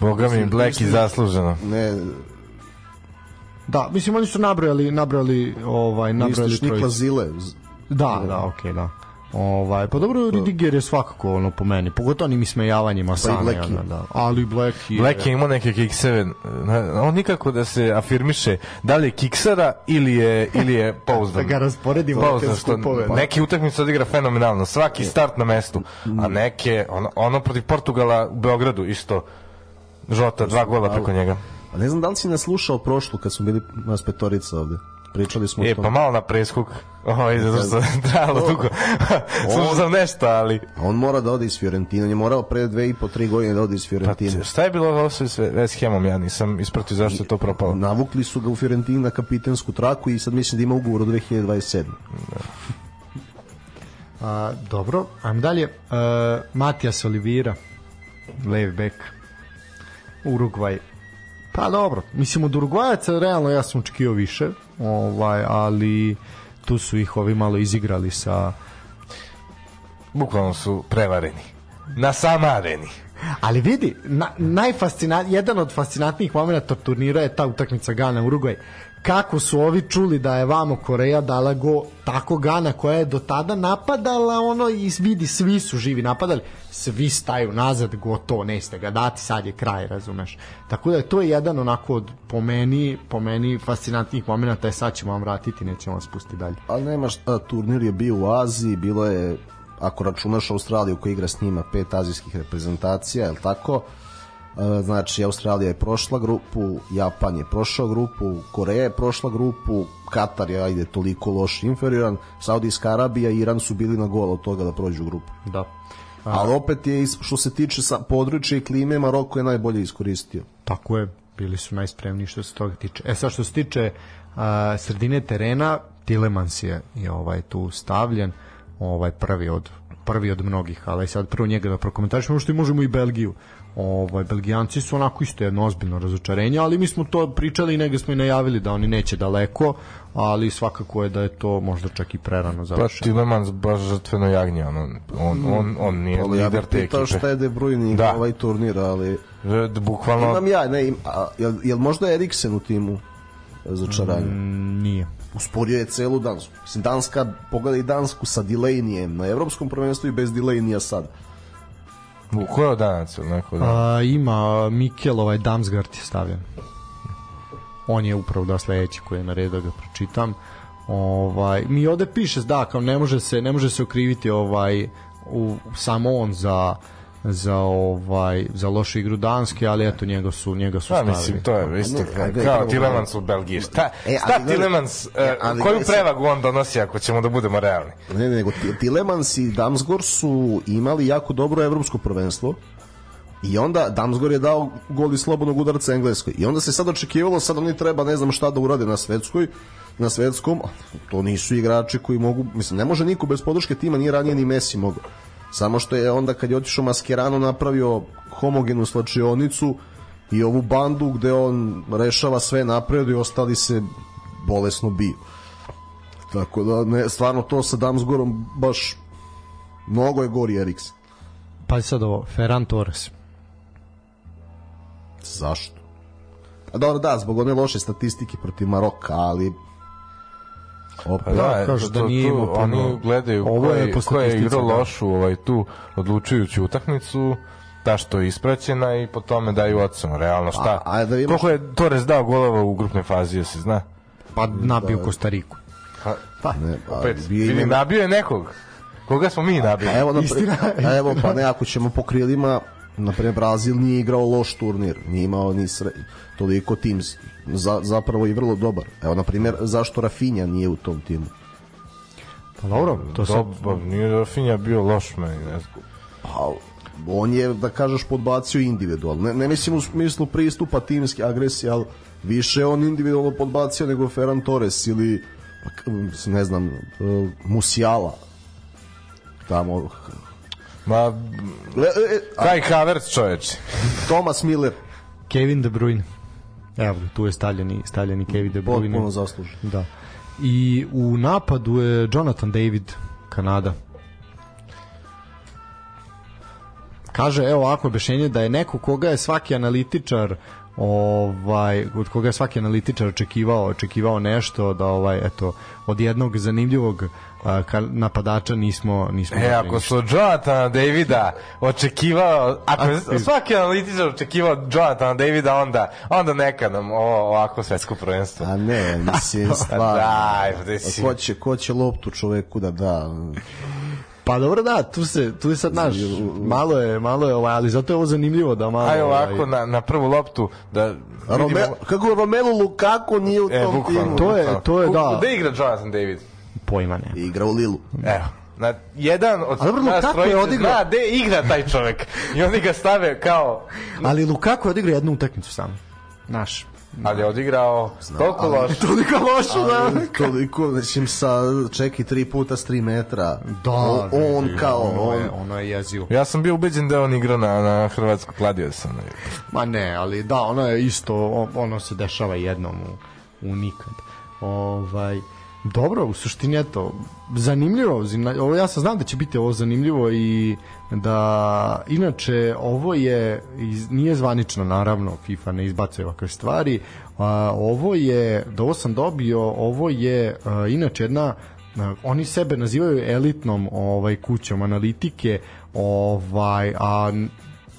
Boga mi, Black i zasluženo.
Ne,
Da, mislim oni su nabrojali, nabrojali ovaj nabrojali
misliš Nikla
trojicu.
Zile?
Da, da, okej, da. Ovaj, pa dobro, Ridiger je svakako ono po meni, pogotovo onim ismejavanjima Sane,
Blackie.
ono, da. Ali Black je...
Black je imao neke kikseve, on nikako da se afirmiše da li je kiksara ili je, ili je pouzdan.
Da ga rasporedimo
Pouzdan,
neke
što
skupove.
neki utakmice odigra fenomenalno, svaki start na mestu, a neke, ono, ono protiv Portugala u Beogradu isto, Žota, dva gola preko njega.
A ne znam da li si nas slušao prošlu kad smo bili nas petorica ovde. Pričali smo
E,
o tom.
pa malo na preskuk, ovaj, zato što je trajalo dugo. Slušao sam nešto, ali...
A on mora da ode iz Fiorentina. On je morao pre dve i po, tri godine da ode iz
Pa,
Fiorentine.
šta je bilo ovo sve s West Hamom, ja nisam ispratio zašto je to propalo.
Navukli su ga u Fiorentinu na kapitensku traku i sad mislim da ima ugovor od 2027.
A, dobro, ajmo dalje. Uh, Matijas Olivira, levi bek. Urugvaj. Pa dobro, mislim od Urugvajaca realno ja sam očekio više, ovaj, ali tu su ih ovi malo izigrali sa
Bukvalno su prevareni. Nasamareni.
Ali vidi, na, jedan od fascinantnijih momenta turnira je ta utakmica Gana Urugvaj. Kako su ovi čuli da je vamo Koreja dala go tako Gana koja je do tada napadala ono i vidi svi su živi napadali. Svi staju nazad gotovo nećete ga dati sad je kraj razumeš. Tako da je to je jedan onako od po meni, po meni fascinantnijih momenta je sad ćemo vam vratiti nećemo vas pustiti dalje.
Ali nema šta, turnir je bio u Aziji, bilo je, ako računaš Australiju koja igra s njima, pet azijskih reprezentacija, je tako? E, Znači, Australija je prošla grupu, Japan je prošao grupu, Koreja je prošla grupu, Katar je, ajde, toliko loš inferioran, Saudijska Arabija i Iran su bili na gol od toga da prođu grupu.
da
Ali opet je, što se tiče sa područja i klime, Maroko je najbolje iskoristio.
Tako je, bili su najspremniji što se toga tiče. E sad što se tiče a, sredine terena, Tilemans je, je ovaj tu stavljen, ovaj prvi od prvi od mnogih, ali sad prvo njega da prokomentarišemo, što i možemo i Belgiju. Ovaj Belgijanci su onako isto jedno ozbiljno razočarenje, ali mi smo to pričali i negde smo i najavili da oni neće daleko, ali svakako je da je to možda čak i prerano
Pa
završeno.
Tilemans baš žrtveno jagnje, on, on, on, on nije
ja bih
lider te
pitao
ekipe.
šta je De Bruyne
Da.
ovaj turnir, ali...
Bukvalno,
Imam ja, ne, im, a, jel, jel možda Eriksen u timu začaranja?
Mm, nije.
usporio je celu Dansku. Mislim, Danska, pogledaj Dansku sa Delaneyem na evropskom prvenstvu i bez Delaneya sad.
U ko je od danac ili neko da?
A, ima Mikel, ovaj Damsgaard je stavljen. On je upravo da sledeći koji je na redu da ga pročitam. Ovaj mi ovde piše da kao ne može se ne može se okriviti ovaj u samo on za za ovaj za lošu igru Danske, ali eto njega su njega su
Pa
stavili.
mislim, to je isto
Ne,
kao, kao Tilemans u Belgiji. Šta,
E,
šta
ali
Tilemans,
E,
e,
ali
koju prevagu on donosi ako ćemo da budemo realni?
Ne, ne, nego Ti- Tilemans i Damsgor su imali jako dobro evropsko prvenstvo i onda Damsgor je dao gol iz slobodnog udarca Engleskoj i onda se sad očekivalo sad oni treba ne znam šta da urade na svetskoj na svetskom, to nisu igrači koji mogu, mislim, ne može niko bez podrške tima, nije ranije ni Messi mogao. Samo što je onda kad je otišao Mascherano napravio homogenu slačionicu i ovu bandu gde on rešava sve napred i ostali se bolesno biju. Tako da, ne, stvarno to sa Damsgorom baš mnogo je gori Eriks.
Pa sad ovo Ferran Torres.
Zašto? A dobro, da, zbog one loše statistike protiv Maroka, ali Opa,
Pa da,
kažu
to-
da nije
tu
imao puno.
Oni gledaju
Ovo je
ko je igrao
da.
lošu ovaj, tu odlučujuću utakmicu, ta što je ispraćena i po tome daju ocenu. Realno šta?
A- a da imaš-
Koliko je Torres dao golova u grupnoj fazi, se zna?
Pa nabio Kostariku.
Pa,
Ne, pa,
opet,
bio
vidi,
ima-
nabio je nekog. Koga smo mi nabili?
A evo, na,
Istina.
a evo, pa ne, ako ćemo po krilima, na primjer, Brazil nije igrao loš turnir, nije imao ni sre, toliko tim, za, zapravo i vrlo dobar. Evo, na primjer, zašto Rafinha nije u tom timu?
Pa dobro, to sad
Dobar, nije Rafinha bio loš meni, ne znam.
Pa, on je, da kažeš, podbacio individualno. Ne, ne mislim u smislu pristupa timske agresije, ali više on individualno podbacio nego Ferran Torres ili, pa, ne znam, uh, Musiala. Tamo,
Ma,
e, e, a,
Kai Havertz čoveče.
Thomas Miller,
Kevin De Bruyne. Evo, tu je stavljeni, stavljeni Kevin De Bruyne.
potpuno zaslužen.
Da. I u napadu je Jonathan David, Kanada. Kaže, evo ovako objašnjenje da je neko koga je svaki analitičar ovaj od koga je svaki analitičar očekivao očekivao nešto da ovaj eto od jednog zanimljivog a, ka- napadača nismo nismo
E, ako
ništa.
su od Jonathana Davida očekivao, ako je svaki analitičar očekivao od Jonathana Davida, onda, onda neka nam ovo ovako svetsko prvenstvo.
A ne, mislim, stvarno.
Pa gde si?
Ko će, ko će loptu čoveku da da?
Pa dobro da, tu se tu je sad naš malo je malo je ovaj, ali zato je ovo zanimljivo da malo
Aj ovako
ovaj,
na, na prvu loptu da
Rome,
vidimo...
kako Romelu Lukaku nije u
E,
tom
bukvalno.
timu?
To je- to je, da.
Gde igra Jonathan David?
pojma ne.
Igra u Lilu.
Evo. Na, jedan od
A dobro,
nas
Lukaku je odigrao.
zna gde igra taj čovek. I oni ga stave kao...
Ali Lukaku je odigrao jednu utakmicu samo. Naš.
Ali je odigrao toliko loše.
Toliko loše da.
Ali toliko, mislim, sa čeki tri puta s tri metra.
Da,
O- on
vidi,
kao,
ono
on,
je, ono je jezivo.
Ja sam bio ubeđen da je on igrao na, na Hrvatsku kladio sam.
Ma ne, ali da, ono je isto, ono se dešava jednom u, u nikad. Ovaj, dobro, u suštini eto, zanimljivo, ovo ja sam znam da će biti ovo zanimljivo i da inače ovo je iz, nije zvanično naravno FIFA ne izbacuje ovakve stvari a, ovo je da ovo sam dobio ovo je a, inače jedna a, oni sebe nazivaju elitnom ovaj kućom analitike ovaj a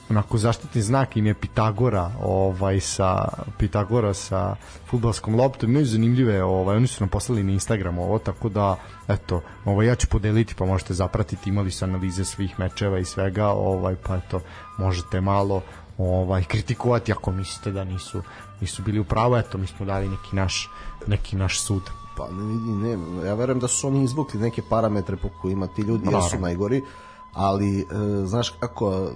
onako zaštitni znak im je Pitagora ovaj sa Pitagora sa fudbalskom loptom. Imaju zanimljive ovaj oni su nam poslali na Instagram ovo tako da eto ovaj ja ću podeliti pa možete zapratiti imali su analize svih mečeva i svega ovaj pa eto možete malo ovaj kritikovati ako mislite da nisu nisu bili u pravu. Eto mi smo dali neki naš neki naš sud.
Pa ne vidi, ne, ja verujem da su oni izvukli neke parametre po kojima ti ljudi jesu najgori, ali e, znaš kako,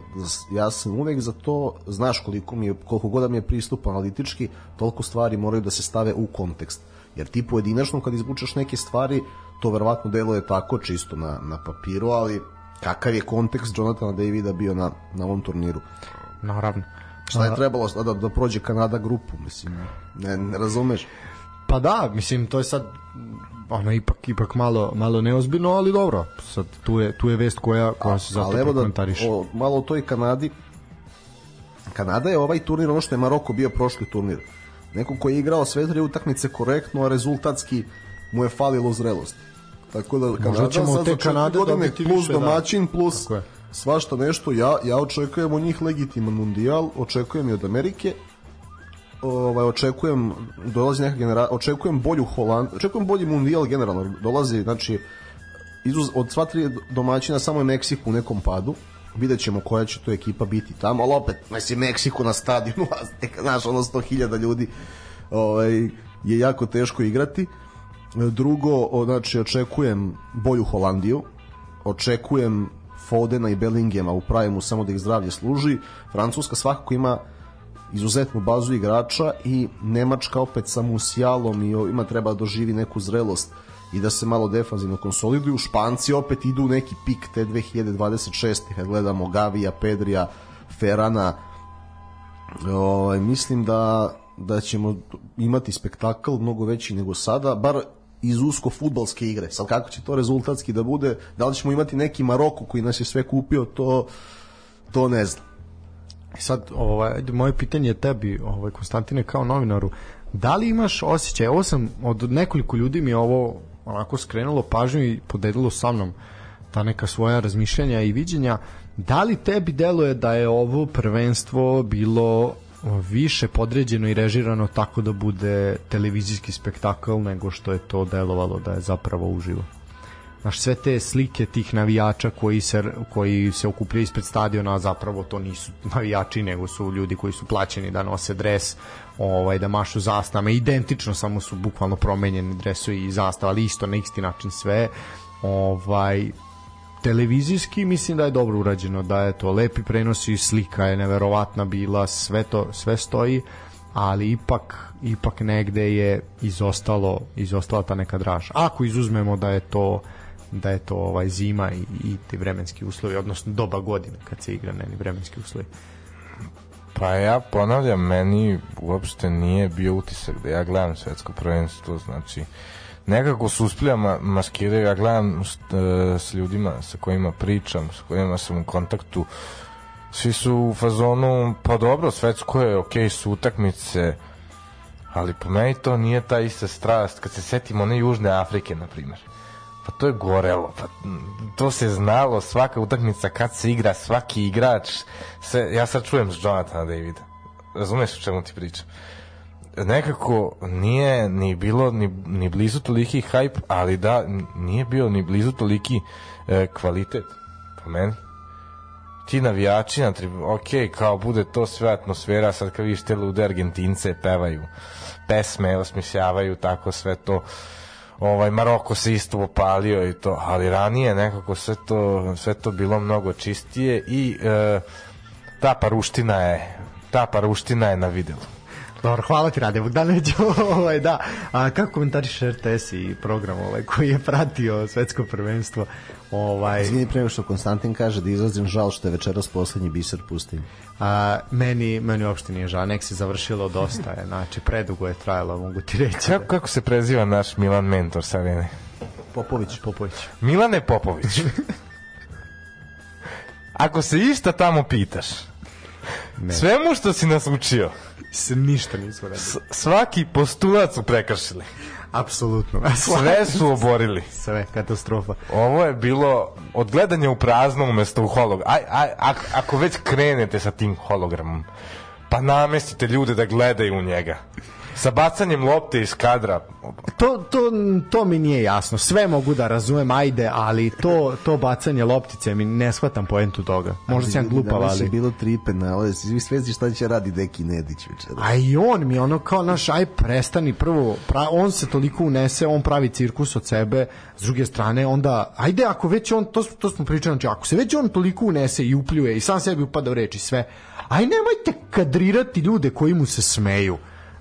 ja sam uvek za to, znaš koliko mi je, koliko god da mi je pristup analitički, toliko stvari moraju da se stave u kontekst. Jer ti pojedinačno kad izvučeš neke stvari, to verovatno deluje tako čisto na, na papiru, ali kakav je kontekst Jonathana Davida bio na, na ovom turniru?
naravno
Šta je trebalo da, da prođe Kanada grupu, mislim, ne, ne razumeš?
Pa da, mislim to je sad ono ipak ipak malo malo neozbiljno, ali dobro. Sad tu je tu je vest koja koja se zato
evo da o, malo o toj Kanadi. Kanada je ovaj turnir ono što je Maroko bio prošli turnir. Neko ko je igrao sve tri utakmice korektno, a rezultatski mu je falilo zrelosti. Tako da Kanada
ćemo
sad
od te Kanade
godine plus
više, da.
domaćin, plus
Tako je.
svašta nešto. Ja, ja očekujem od njih legitiman mundijal, očekujem i od Amerike, ovaj očekujem dolazi neka genera očekujem bolju Holand očekujem bolji mundijal generalno dolazi znači izuz, od sva tri domaćina samo je Meksiko u nekom padu vidjet ćemo koja će to ekipa biti tamo, ali opet, mislim, Meksiko na stadionu, znaš, ono 100.000 ljudi, ovaj, je jako teško igrati. Drugo, znači, očekujem bolju Holandiju, očekujem Fodena i Bellingema u pravimu samo da ih zdravlje služi. Francuska svakako ima izuzetnu bazu igrača i Nemačka opet sa Musijalom i o- ima treba da doživi neku zrelost i da se malo defanzivno konsoliduju. Španci opet idu u neki pik te 2026. kad gledamo Gavija, Pedrija, Ferana. Ovaj, mislim da, da ćemo imati spektakl mnogo veći nego sada, bar iz usko futbalske igre. Sad kako će to rezultatski da bude, da li ćemo imati neki Maroko koji nas je sve kupio, to, to ne znam.
Sad, ovaj, moje pitanje je tebi, ovaj, Konstantine, kao novinaru, da li imaš osjećaj, ovo sam, od nekoliko ljudi mi ovo onako skrenulo pažnju i podelilo sa mnom ta neka svoja razmišljanja i viđenja, da li tebi deluje da je ovo prvenstvo bilo više podređeno i režirano tako da bude televizijski spektakl nego što je to delovalo da je zapravo uživo? Znaš, sve te slike tih navijača koji se, koji se okupljaju ispred stadiona, a zapravo to nisu navijači, nego su ljudi koji su plaćeni da nose dres, ovaj, da mašu zastavama, identično, samo su bukvalno promenjeni dresovi i zastava, ali isto na isti način sve. Ovaj, televizijski mislim da je dobro urađeno, da je to lepi prenosi, slika je neverovatna bila, sve to sve stoji, ali ipak ipak negde je izostalo izostala ta neka draž. Ako izuzmemo da je to da je to ovaj zima i, i ti vremenski uslovi, odnosno doba godine kad se igra neki vremenski uslovi.
Pa ja ponavljam, meni uopšte nije bio utisak da ja gledam svetsko prvenstvo, znači nekako se uspija ma, maskiraju, ja gledam št, e, s ljudima sa kojima pričam, sa kojima sam u kontaktu, svi su u fazonu, pa dobro, svetsko je, okej su utakmice, ali po meni to nije ta ista strast, kad se setimo one Južne Afrike, na primjer. Pa to je gorelo, pa to se znalo, svaka utakmica kad se igra, svaki igrač, se, ja sad čujem s Jonathana Davida, razumeš o čemu ti pričam? nekako nije ni bilo ni, ni blizu toliki hype, ali da, nije bio ni blizu toliki e, kvalitet po meni. Ti navijači na tribu, ok, kao bude to sve atmosfera, sad kad vidiš te lude Argentince pevaju pesme, osmišljavaju tako sve to ovaj Maroko se isto opalio i to, ali ranije nekako sve to sve to bilo mnogo čistije i e, ta paruština je ta paruština je na videlu.
Dobro, hvala ti Rade Bogdanović. ovaj, da. A kako komentariš RTS i program ovaj, koji je pratio svetsko prvenstvo? Ovaj,
Izvini pre nego što Konstantin kaže da izrazim žal što je večeras poslednji biser pustinje.
a, meni, meni uopšte nije žao. Nek se završilo dosta je. Znači, predugo je trajalo, mogu ti reći.
Kako, kako se preziva naš Milan mentor sa Arene?
Popović.
Popović.
Milane Popović. Ako se išta tamo pitaš,
Ne.
svemu što si nas učio,
S, ništa nismo radili.
s- svaki postulat su prekršili.
Apsolutno.
Sve su oborili.
Sve, katastrofa.
Ovo je bilo od gledanja u prazno umesto u holog. Aj, aj, ako, ako već krenete sa tim hologramom, pa namestite ljude da gledaju u njega. Sa bacanjem lopte iz kadra,
To, to, to mi nije jasno. Sve mogu da razumem, ajde, ali to, to bacanje loptice mi ne shvatam poentu toga. Možda sam glupav,
Danas je
ali...
bilo tri penale, svi svezi šta će radi Deki Nedić večera.
A i on mi ono kao naš aj prestani prvo pra, on se toliko unese on pravi cirkus od sebe s druge strane onda ajde ako već on to, to smo pričali znači ako se već on toliko unese i upljuje i sam sebi upada u reči sve aj nemojte kadrirati ljude koji mu se smeju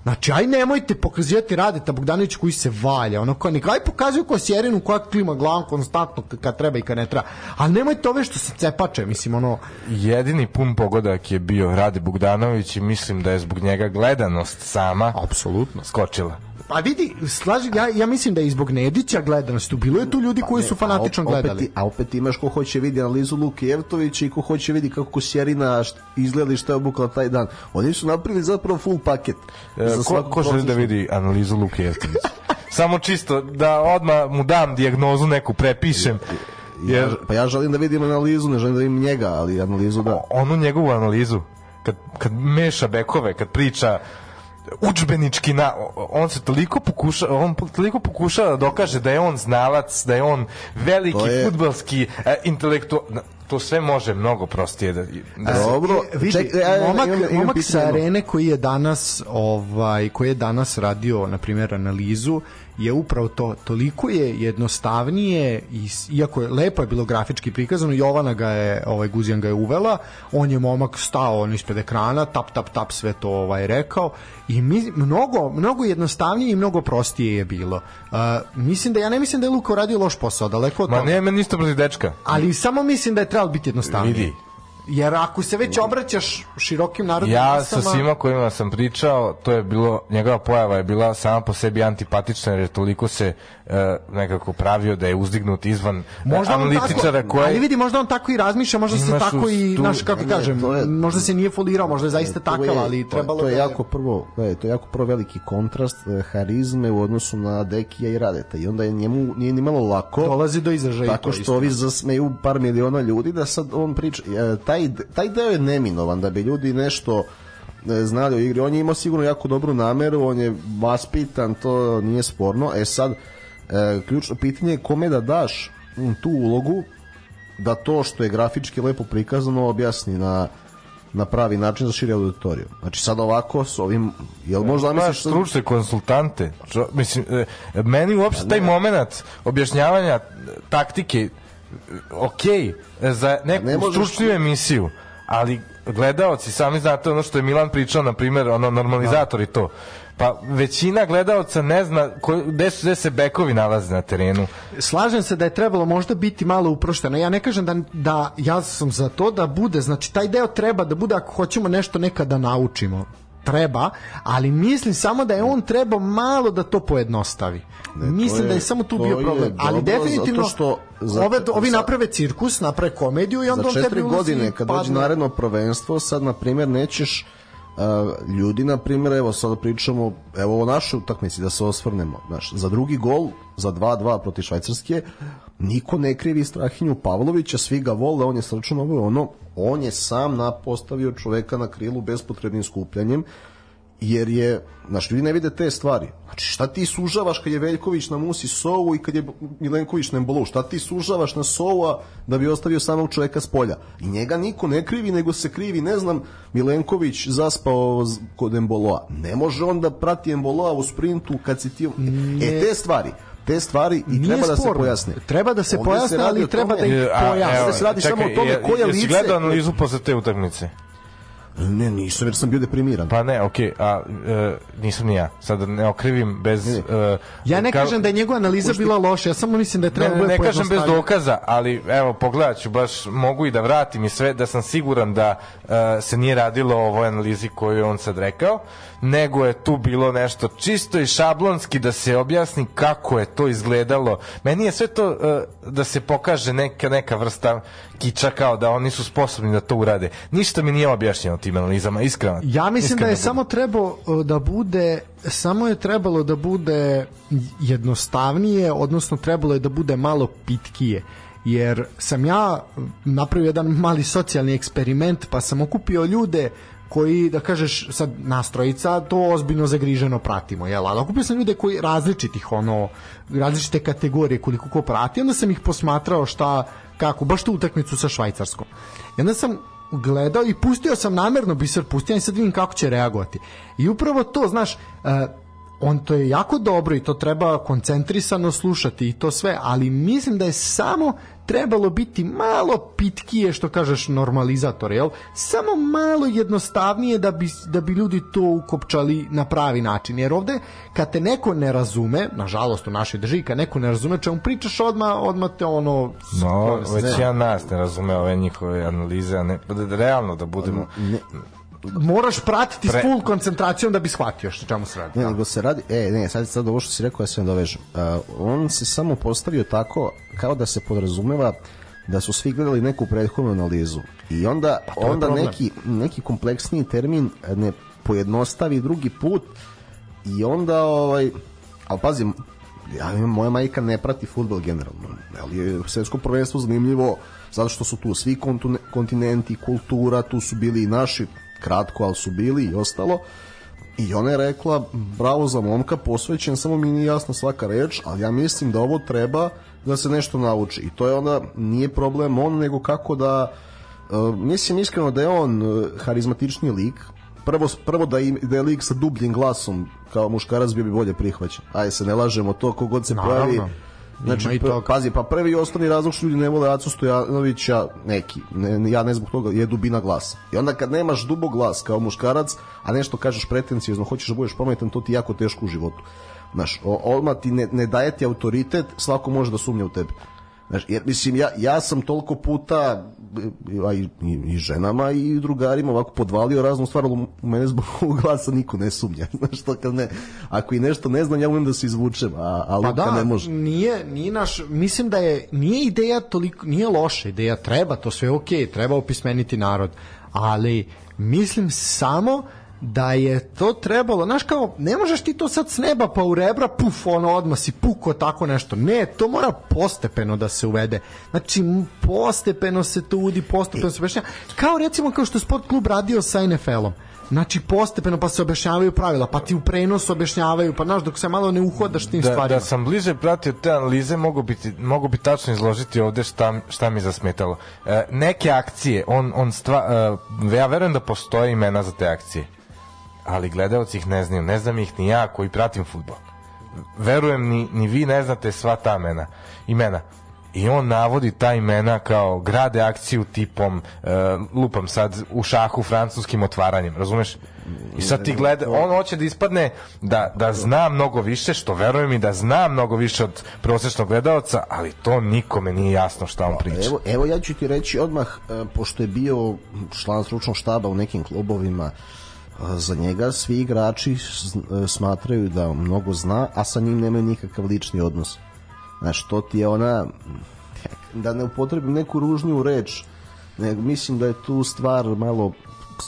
Znači, aj nemojte pokazivati Radeta Bogdanović koji se valja, ono kao, neka aj pokazuju kao Sjerinu koja klima glavom konstantno kad treba i kad ne treba, ali nemojte ove što se cepače, mislim, ono,
jedini pun pogodak je bio Rade Bogdanović i mislim da je zbog njega gledanost sama
apsolutno.
skočila.
Pa vidi, slažem, ja, ja mislim da je i zbog Nedića gledanost tu. Bilo je tu ljudi koji su fanatično
a opet,
gledali.
a opet imaš ko hoće vidi analizu Luke Jevtovića i ko hoće vidi kako Kosjerina izgleda i šta je obukla taj dan. Oni su napravili zapravo full paket.
E, ko,
svaku
ko želi da vidi analizu Luke Jevtovića? samo čisto da odmah mu dam dijagnozu neku prepišem.
Ja,
Jer
pa ja želim da vidim analizu, ne želim da vidim njega, ali analizu da.
onu njegovu analizu kad, kad meša bekove, kad priča učbenički na on se toliko pokuša on toliko pokušava da dokaže da je on znalac, da je on veliki
To je-
fudbalski e, intelektu to sve može mnogo prostije da, da se-
Dobro,
E, vidi,
ček, ja, ja,
momak,
imam- imam
momak sa arene koji je danas ovaj koji je danas radio na primjer analizu je upravo to toliko je jednostavnije i iako je lepo je bilo grafički prikazano Jovana ga je ovaj Guzijan ga je uvela on je momak stao on ispred ekrana tap tap tap sve to ovaj rekao i mi, mnogo mnogo jednostavnije i mnogo prostije je bilo uh, mislim da ja ne mislim da je Luka radio loš posao daleko od
Ma
toga
nema ništa protiv dečka.
ali samo mislim da je trebalo biti jednostavnije
Vidi.
Jer ako se već obraćaš širokim narodnim
Ja
masama,
sa svima kojima sam pričao, to je bilo, njegova pojava je bila sama po sebi antipatična jer je toliko se nekako pravio da je uzdignut izvan
možda
e,
on
analitičara
tako,
koji...
ali vidi možda on tako i razmišlja, možda se tako i
stu-
naš kako
Ne,
kažem,
to je-
možda se nije folirao, možda je zaista
To
takav,
je-
ali
to-
trebalo
to je
da
jako prvo, gledaj, to je jako prvo veliki kontrast e, harizme u odnosu na Dekija i Radeta. I onda je njemu nije ni malo lako
dolazi do izražaja
tako
to
što ovi zasmeju par miliona ljudi da sad on priča e, taj, taj deo je neminovan da bi ljudi nešto e, znali o igri. On je imao sigurno jako dobru nameru on je vaspitan to nije sporno. E sad e, ključno pitanje je kome da daš mm, tu ulogu da to što je grafički lepo prikazano objasni na na pravi način za širi auditoriju. Znači sad ovako s ovim, jel možda misliš...
stručne konsultante. Čo, mislim, e, meni uopšte taj moment objašnjavanja taktike e, ok, e, za neku
Ne
stručniju emisiju, ali gledaoci, sami znate ono što je Milan pričao, na primjer, ono normalizator i to. Pa većina gledaoca ne zna ko, gde, su, gde se bekovi nalaze na terenu.
Slažem se da je trebalo možda biti malo uprošteno. Ja ne kažem da, da ja sam za to da bude, znači taj deo treba da bude ako hoćemo nešto nekada da naučimo. Treba, ali mislim samo da je on trebao malo da to pojednostavi. mislim
je-
da je samo tu
to
bio problem. Ali definitivno
zato što za-
ove, ovi
za-
naprave cirkus, naprave komediju i onda
za
on tebi
četiri
ulazi
godine
i
kad dođe naredno prvenstvo sad na primjer nećeš uh, ljudi na primjer evo sada pričamo evo o našoj utakmici da se osvrnemo znaš, za drugi gol za 2-2 protiv Švajcarske niko ne krivi Strahinju Pavlovića svi ga vole on je srčan ovo i ono on je sam na postavio čoveka na krilu bespotrebnim skupljanjem jer je, znaš, ljudi ne vide te stvari. Znači, šta ti sužavaš kad je Veljković na musi Sovu i kad je Milenković na embolu? Šta ti sužavaš na Sova da bi ostavio samog čoveka s polja? I njega niko ne krivi, nego se krivi, ne znam, Milenković zaspao kod emboloa. Ne može on da prati emboloa u sprintu kad si ti... E, te stvari, te stvari i
Nije
treba da se
sporno.
pojasne.
Treba da se
Ovde
pojasne,
radi
ali
o
treba
tome-
da ih
E, a,
pojasne.
evo,
se radi samo o tome
je-
koje
jesi
lice-
gledao analizu posle te utakmice?
Ne, nisam, jer sam bio deprimiran.
Pa ne, okej, a e, nisam ni ja. Sad ne okrivim bez...
Ne.
e,
Ja ne
kao-
kažem da je njegova analiza bila loša, ja samo mislim da je
Ne,
trebalo
ne,
bude
ne kažem bez dokaza, ali evo pogledat ću, baš mogu i da vratim i sve, da sam siguran da e, se nije radilo o ovoj analizi koju je on sad rekao, nego je tu bilo nešto čisto i šablonski da se objasni kako je to izgledalo. Meni je sve to e, da se pokaže neka, neka vrsta kiča kao da oni su sposobni da to urade. Ništa mi nije objašnjeno tim analizama, iskreno.
Ja mislim
iskreno
da je
budem.
samo trebao e, da bude samo je trebalo da bude jednostavnije, odnosno trebalo je da bude malo pitkije jer sam ja napravio jedan mali socijalni eksperiment pa sam okupio ljude koji, da kažeš, sad nastrojica to ozbiljno zagriženo pratimo, jel? Ali okupio sam ljude koji različitih, ono, različite kategorije koliko ko prati, onda sam ih posmatrao šta, kako, baš tu utakmicu sa Švajcarskom. I onda sam gledao i pustio sam namerno biser pustio i sad vidim kako će reagovati. I upravo to, znaš, e, on to je jako dobro i to treba koncentrisano slušati i to sve, ali mislim da je samo trebalo biti malo pitkije što kažeš normalizator, jel? Samo malo jednostavnije da bi, da bi ljudi to ukopčali na pravi način. Jer ovde kad te neko ne razume, nažalost u našoj državi, kad neko ne razume čemu pričaš odmah, odmah te ono...
No, već ja nas ne razume ove njihove analize, a ne, realno da budemo...
Moraš pratiti
Pre-
s full koncentracijom da bi shvatio što čemu se radi.
Ne, nego se radi, e, ne, sad, sad ovo što si rekao, ja se dovežem. Uh, on se samo postavio tako, kao da se podrazumeva da su svi gledali neku prethodnu analizu. I onda,
je
onda
problem.
neki, neki kompleksniji termin ne pojednostavi drugi put i onda, ovaj, ali pazim, ja, moja majka ne prati futbol generalno, ali je svetsko prvenstvo zanimljivo zato što su tu svi kontinenti, kultura, tu su bili i naši, kratko, ali su bili i ostalo. I ona je rekla, bravo za momka, posvećen, samo mi nije jasna svaka reč, ali ja mislim da ovo treba da se nešto nauči. I to je onda, nije problem on, nego kako da, uh, mislim iskreno da je on uh, harizmatični lik, prvo, prvo da, im, da je lik sa dubljim glasom kao muškarac bio bi bolje prihvaćen. Ajde se ne lažemo to kogod se
Naravno.
pojavi. Znači,
i
pazi, pa prvi i osnovni razlog što ljudi ne vole Acu Stojanovića, neki, ne, ja ne zbog toga, je dubina glasa. I onda kad nemaš dubog glas kao muškarac, a nešto kažeš pretencijozno, hoćeš da budeš pametan, to ti jako teško u životu. Znaš, o- odmah ti ne, ne daje ti autoritet, svako može da sumnja u tebe. Znaš, jer, mislim, ja, ja sam toliko puta a i, i, i ženama i drugarima ovako podvalio raznu stvar, ali u mene zbog ovog glasa niko ne sumnja. Znaš, to kad ne, ako i nešto ne znam, ja umem da se izvučem, a, a
Pa
Luka
da,
ne može.
nije, nije naš, mislim da je, nije ideja toliko, nije loša ideja, treba, to sve okej, treba opismeniti narod, ali mislim samo da je to trebalo, znaš kao, ne možeš ti to sad s neba pa u rebra, puf, ono odmah si puko tako nešto. Ne, to mora postepeno da se uvede. Znači, postepeno se to uvodi, postepeno se objašnjava. Kao recimo kao što je sport klub radio sa NFL-om. Znači, postepeno pa se objašnjavaju pravila, pa ti u prenosu objašnjavaju, pa znaš, dok se malo ne uhodaš tim
da,
stvarima.
da sam bliže pratio te analize mogu biti mogu bi tačno izložiti ovde šta, šta mi zasmetalo e, neke akcije on, on stva, e, ja verujem da postoje imena za te akcije ali gledalci ih ne znaju ne znam ih ni ja koji pratim futbol. Verujem ni, ni vi ne znate sva ta imena imena. I on navodi ta imena kao grade akciju tipom e, lupam sad u šahu francuskim otvaranjem razumeš? I sad ti gleda on hoće da ispadne da, da zna mnogo više što verujem i da zna mnogo više od prosečnog gledalca ali to nikome nije jasno šta on priča.
Evo, evo ja ću ti reći odmah, e, pošto je bio član stručnog štaba u nekim klubovima, za njega svi igrači e, smatraju da mnogo zna, a sa njim nemaju nikakav lični odnos. Znaš, to ti je ona, da ne upotrebim neku ružniju reč, nego mislim da je tu stvar malo,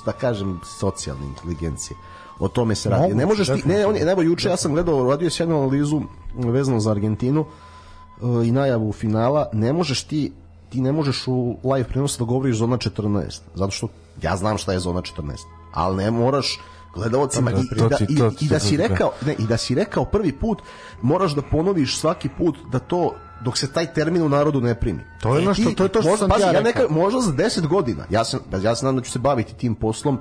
da kažem, socijalne inteligencije. O tome se radi.
Moguće,
ne možeš ti, ne, on je, evo juče ja sam gledao, radio sam jednu analizu vezano za Argentinu, e, i najavu finala, ne možeš ti ti ne možeš u live prenosu da govoriš zona 14, zato što ja znam šta je zona 14, ali ne moraš gledaocima i, i, da, i, i da si rekao ne, i da si rekao prvi put moraš da ponoviš svaki put da to dok se taj termin u narodu ne primi.
To je ono što- to je to što
možda-
sam
pazi,
ja
ja
rekao.
neka, možda za 10 godina. Ja sam ja se nadam da ću se baviti tim poslom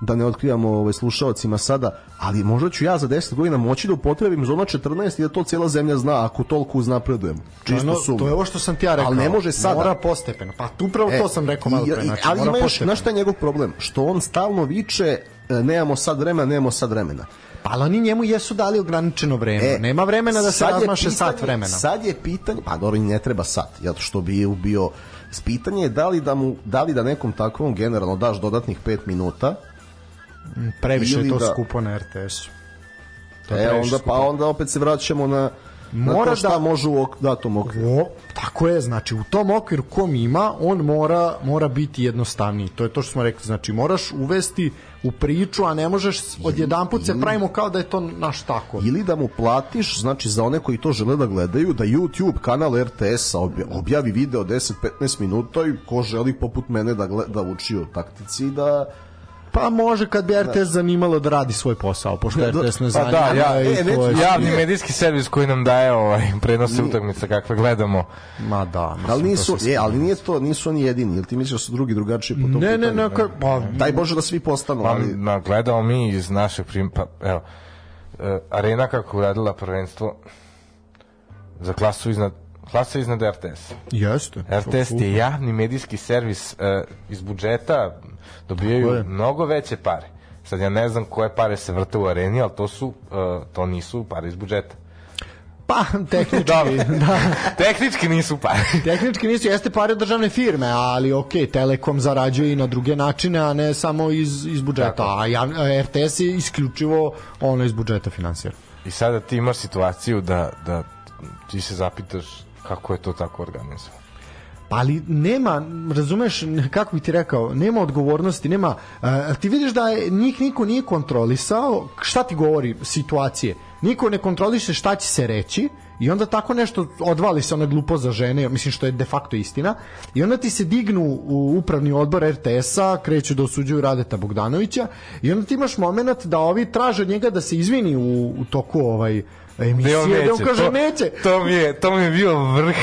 da ne otkrivamo ovaj slušaocima sada, ali možda ću ja za 10 godina moći da upotrebim zona 14 i da to cijela zemlja zna ako toliko uznapredujemo. Čisto
Ono,
sumnjam.
to je ovo što sam ti ja rekao.
Ali ne može sada.
Mora postepeno. Pa tu upravo to sam rekao malo
E,
pre. Znači,
ali ima još, znaš šta je njegov problem? Što on stalno viče e, nemamo sad vremena, nemamo sad vremena.
Pa ali oni njemu jesu dali ograničeno vreme.
E,
Nema vremena da se razmaše sat vremena.
Sad je pitanje, pa dobro ne treba sat, zato što bi bio pitanje je da li da mu da li da nekom takvom generalno daš dodatnih 5 minuta
Previše je to
da-
skupo na RTS-u. To
e onda
skupo.
pa onda opet se vraćamo na na
Mora
to šta
da-
može u ok, datom okviru.
O, tako je, znači u tom okviru kom ima, on mora, mora biti jednostavniji. To je to što smo rekli, znači moraš uvesti u priču, a ne možeš odjedanput se pravimo kao da je to naš tako.
ili da mu platiš, znači za one koji to žele da gledaju, da YouTube kanal RTS-a obja- objavi video 10-15 minuta i ko želi poput mene da, gleda, da uči o taktici, da
Pa može kad bi RTS zanimalo da radi svoj posao, pošto RTS ne
Pa
zanima.
da, ja,
e, neću-
to je-
javni medijski servis koji nam daje ovaj prenose utakmica kakve gledamo.
Ma da, mislim,
ali nisu, je, ali nije to, nisu oni jedini, jel ti misliš da su drugi drugačiji po tom
Ne, ne,
pitanju?
ne, ka- pa,
Daj Bože da svi postanu,
Pa,
ali
na, gledao mi iz našeg prim... Pa, evo, e, Arena kako uradila prvenstvo za klasu iznad klasa iznad RTS.
Jeste.
RTS je javni medijski servis e, iz budžeta
Tako
dobijaju mnogo veće pare. Sad ja ne znam koje pare se vrte u areni, ali to su e, to nisu pare iz budžeta.
Pa, tehnički, da.
Tehnički nisu pare.
Tehnički nisu, jeste pare od državne firme, ali ok, Telekom zarađuje i na druge načine, a ne samo iz, iz budžeta. A jav, a RTS je isključivo ono iz budžeta finansira.
I sada ti imaš situaciju da, da ti se zapitaš kako je to tako organizovano.
Pa ali nema, razumeš, kako bi ti rekao, nema odgovornosti, nema, uh, ti vidiš da je, njih niko nije kontrolisao, šta ti govori situacije, niko ne kontroliše šta će se reći i onda tako nešto odvali se ona glupo za žene, mislim što je de facto istina, i onda ti se dignu u upravni odbor RTS-a, kreću da osuđuju Radeta Bogdanovića i onda ti imaš moment da ovi traže od njega da se izvini u, u toku ovaj emisije, da on kaže
to-
neće.
To mi je, to mi je bio vrh.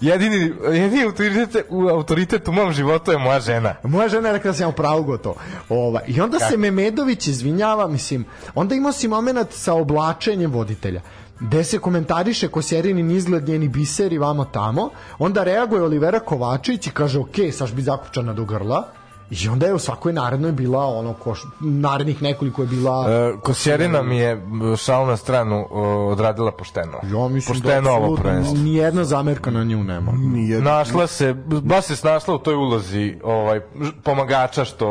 Jedini, jedini autoritet, u autoritet u mom životu je moja žena.
Moja žena je rekla da sam ja u pravu gotovo. Ova. I onda se Memedović izvinjava, mislim, onda imao si moment sa oblačenjem voditelja gde se komentariše Kosjerinin izgled njeni biseri vamo tamo, onda reaguje Olivera Kovačević i kaže ok, saš bi zakupčana do grla i onda je u svakoj narednoj bila ono, koš, narednih nekoliko je bila
E, Kosjerina mi je b, šal na stranu o, odradila pošteno.
ja mislim
pošteno
da
ovo prvenstvo.
nijedna zamerka na nju nema.
Nije,
Našla se, baš se snašla u toj ulozi ovaj, pomagača što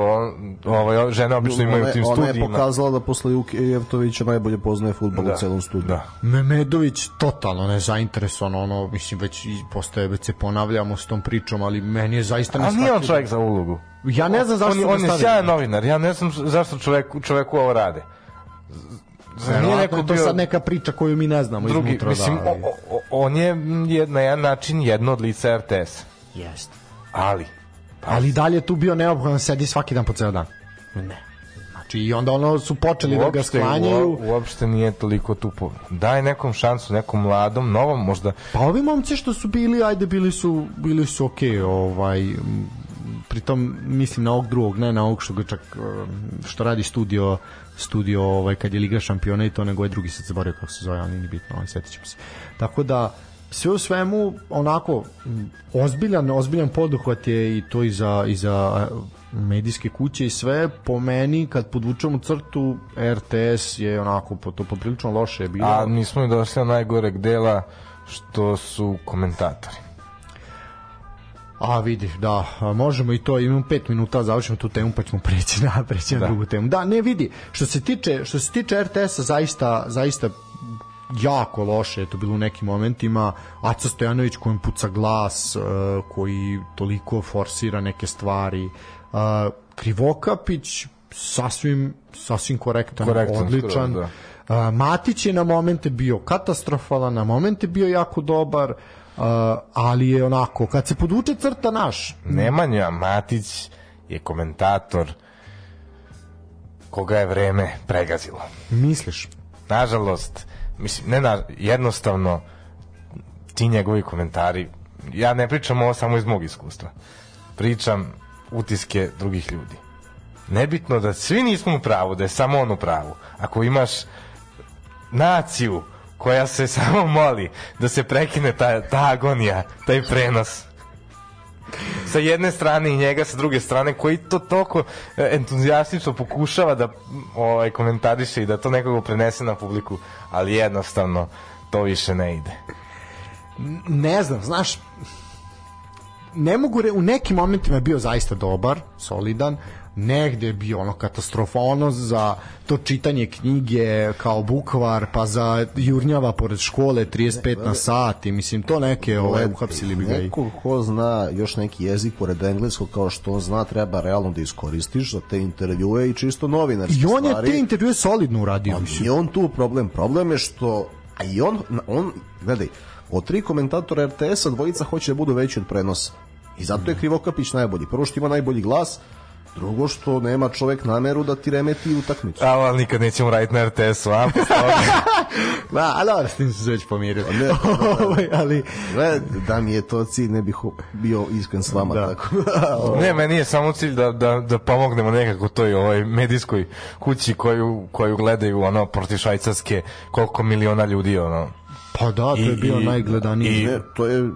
ovaj, žene obično imaju u tim
ona, ona je
studijima.
pokazala da posle Jevtovića najbolje poznaje futbol
Da,
u celom studiju.
Da.
Memedović totalno nezainteresovan, ono, mislim, već postaje, već se ponavljamo s tom pričom, ali meni je zaista
Ali nije on čovjek za ulogu.
Ja ne znam zašto
on, on je sjajan novinar, ja ne znam zašto čoveku, čoveku ovo rade. Zar nije neko
je to
bio
sad neka priča koju mi ne znamo
drugi,
iznutra.
mislim,
da, ali-
o, o, on je mm, je na jedan način jedno od lica RTS.
Jeste.
Ali,
Ali dalje je tu bio neophodan da sedi svaki dan po ceo dan. Ne. Znači i onda ono su počeli da ga
uopšte,
sklanjaju.
uo- uopšte nije toliko tu po... Daj nekom šansu, nekom mladom, novom možda.
Pa ovi momci što su bili, ajde bili su bili su okej, ovaj m, pritom mislim na ovog drugog, ne na ovog što ga čak um, što radi studio studio ovaj kad je Liga šampiona i to nego je drugi sad zaboravio kako se zove, ali nije ni bitno, ovaj setićemo se. Tako da sve u svemu onako ozbiljan ozbiljan poduhvat je i to i za i za medijske kuće i sve po meni kad podvučemo crtu RTS je onako po to poprilično loše je bilo.
A nismo došli do najgoreg dela što su komentatori.
A vidi, da, a, možemo i to, imamo 5 minuta, završimo tu temu pa ćemo preći na preći na
Da.
drugu temu. Da, ne vidi, što se tiče što se tiče RTS-a zaista zaista jako loše je to bilo u nekim momentima. Aca Stojanović kojem puca glas, uh, koji toliko forsira neke stvari. Uh, Krivokapić sasvim sasvim korektan,
Korektan,
odličan.
skroz,
Uh, Matić je na momente bio katastrofalan, na momente bio jako dobar, uh, ali je onako, kad se podvuče crta naš,
Nemanja Matić je komentator koga je vreme pregazilo.
misliš,
Nažalost, mislim, ne na, jednostavno ti njegovi komentari, ja ne pričam ovo samo iz mog iskustva, pričam utiske drugih ljudi. Nebitno da svi nismo u pravu, da je samo on u pravu. Ako imaš naciju koja se samo moli da se prekine ta, ta agonija, taj prenos, sa jedne strane i njega sa druge strane koji to toliko e, entuzijastično pokušava da ovaj komentariše i da to nekako prenese na publiku, ali jednostavno to više ne ide.
ne znam, znaš, ne mogu, re, u nekim momentima je bio zaista dobar, solidan, negde je bio ono katastrofa, ono za to čitanje knjige kao bukvar, pa za jurnjava pored škole 35 na sat i mislim to neke ovaj, uhapsili bi ga i...
Neko ko zna još neki jezik pored engleskog kao što on zna treba realno da iskoristiš za te intervjue i čisto novinarske
I on je
stvari.
te intervjue solidno uradio.
Pa nije on tu problem. Problem je što a i on, on gledaj, od tri komentatora RTS-a dvojica hoće da budu veći od prenosa. I zato je Krivokapić najbolji. Prvo što ima najbolji glas, drugo što nema čovek nameru da ti remeti utakmicu.
A, ali nikad nećemo raditi na RTS-u, a? ovoga.
Da, a dobro, s tim se već pomirili.
Ne,
Ovaj, ali,
da mi je to cilj, ne bih bio iskren s vama.
Da.
Tako.
ne, meni je samo cilj da, da, da pomognemo nekako toj ovaj medijskoj kući koju, koju gledaju ono protiv švajcarske koliko miliona ljudi ono
pa da, to je
I-
bio
i-
najgledaniji.
i-
Ne, to je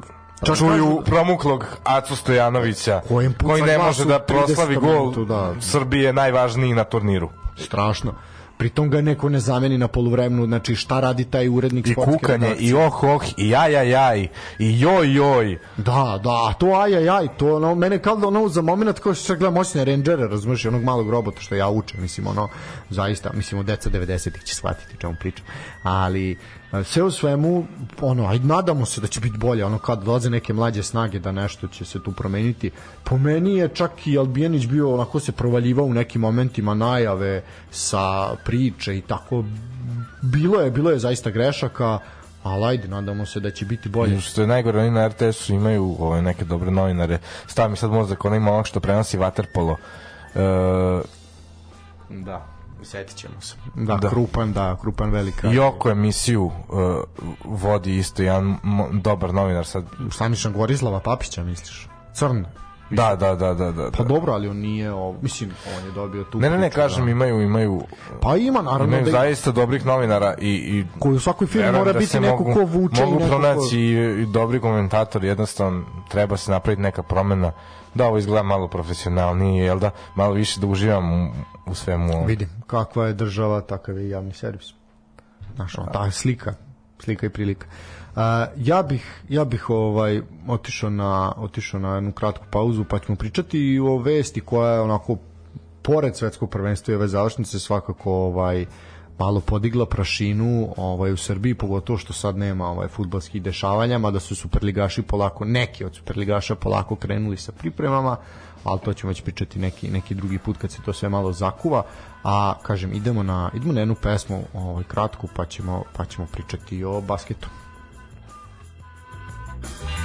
čuju promuklog Acu Stojanovića
Kojem
koji ne može da proslavi
30.
gol
minutu, da.
Srbije najvažniji na turniru.
strašno. Pritom ga neko ne zameni na poluvremenu, znači šta radi taj urednik
I kukanje,
redakcije?
i oh oh, i jaj jaj jaj, i joj joj.
Da, da, to aj, aj, aj, to ono, mene kao da ono za moment kao što gledam moćne rangere, razumeš, i onog malog robota što ja učem, mislim, ono, zaista, mislim, od deca 90-ih će shvatiti čemu pričam, ali sve u svemu, ono, ajde, nadamo se da će biti bolje, ono, kad dolaze neke mlađe snage da nešto će se tu promeniti. Po meni je čak i Albijanić bio, onako se provaljivao u nekim momentima najave sa priče i tako, bilo je, bilo je zaista grešaka, ali ajde, nadamo se da će biti bolje.
I što je najgore, oni na RTS-u imaju ove neke dobre novinare. Stav mi sad mozak, ona ima ovog što prenosi Waterpolo. E,
Da, setit ćemo se. Da,
Da.
Krupan, da, Krupan velika.
I oko emisiju e, vodi isto jedan dobar novinar sad.
Stanišan Gorislava Papića, misliš? Crn.
Da, da, da, da, da.
Pa
da.
dobro, ali on nije, o, mislim, on je dobio tu
Ne, ne, ne,
priču,
kažem,
da.
imaju, imaju,
Pa ima, naravno,
imaju
da,
zaista dobrih novinara i, i
koji u svakoj firmi mora
da
biti neko
mogu,
ko vuče
mogu
i neko
pronaći
ko...
i, i dobri komentator, jednostavno treba se napraviti neka promena da ovo izgleda malo profesionalnije, jel da, malo više da uživam u, svemu ovom.
Vidim, kakva je država, takav je javni servis. Znaš, ta slika, slika i prilika. Uh, ja bih ja bih ovaj otišao na otišao na jednu kratku pauzu pa ćemo pričati i o vesti koja je onako pored svetskog prvenstva i ove završnice svakako ovaj malo podigla prašinu ovaj u Srbiji pogotovo što sad nema ovaj fudbalskih dešavanja mada su superligaši polako neki od superligaša polako krenuli sa pripremama ali to ćemo već pričati neki neki drugi put kad se to sve malo zakuva. A kažem idemo na idemo na jednu pesmu ovaj kratku pa ćemo pa ćemo pričati o basketu.
I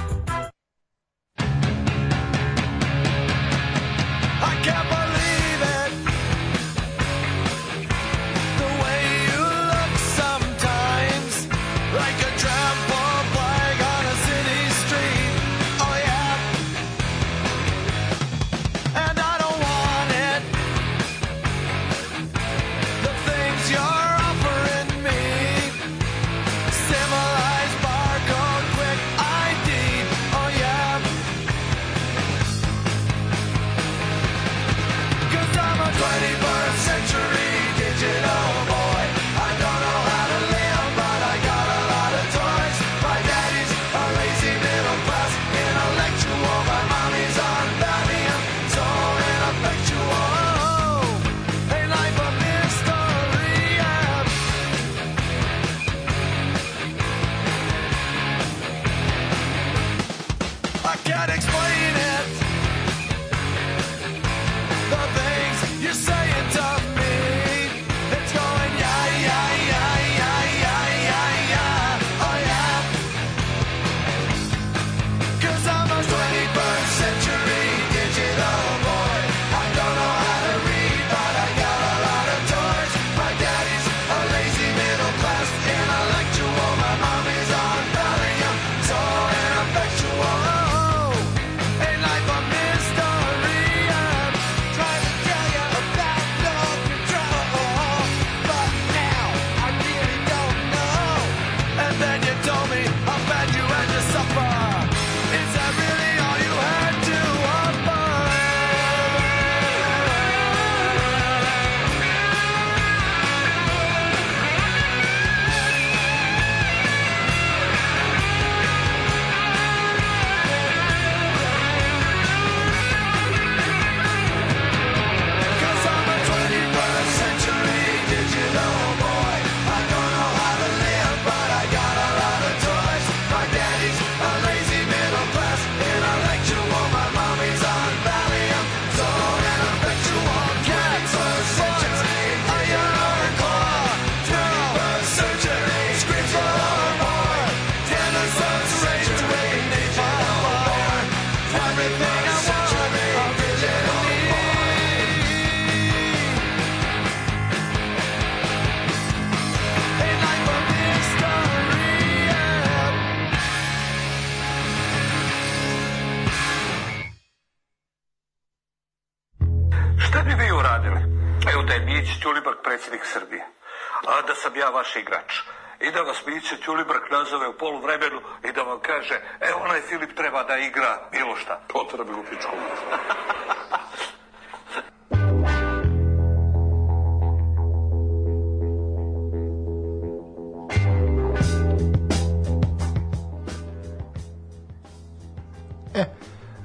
E,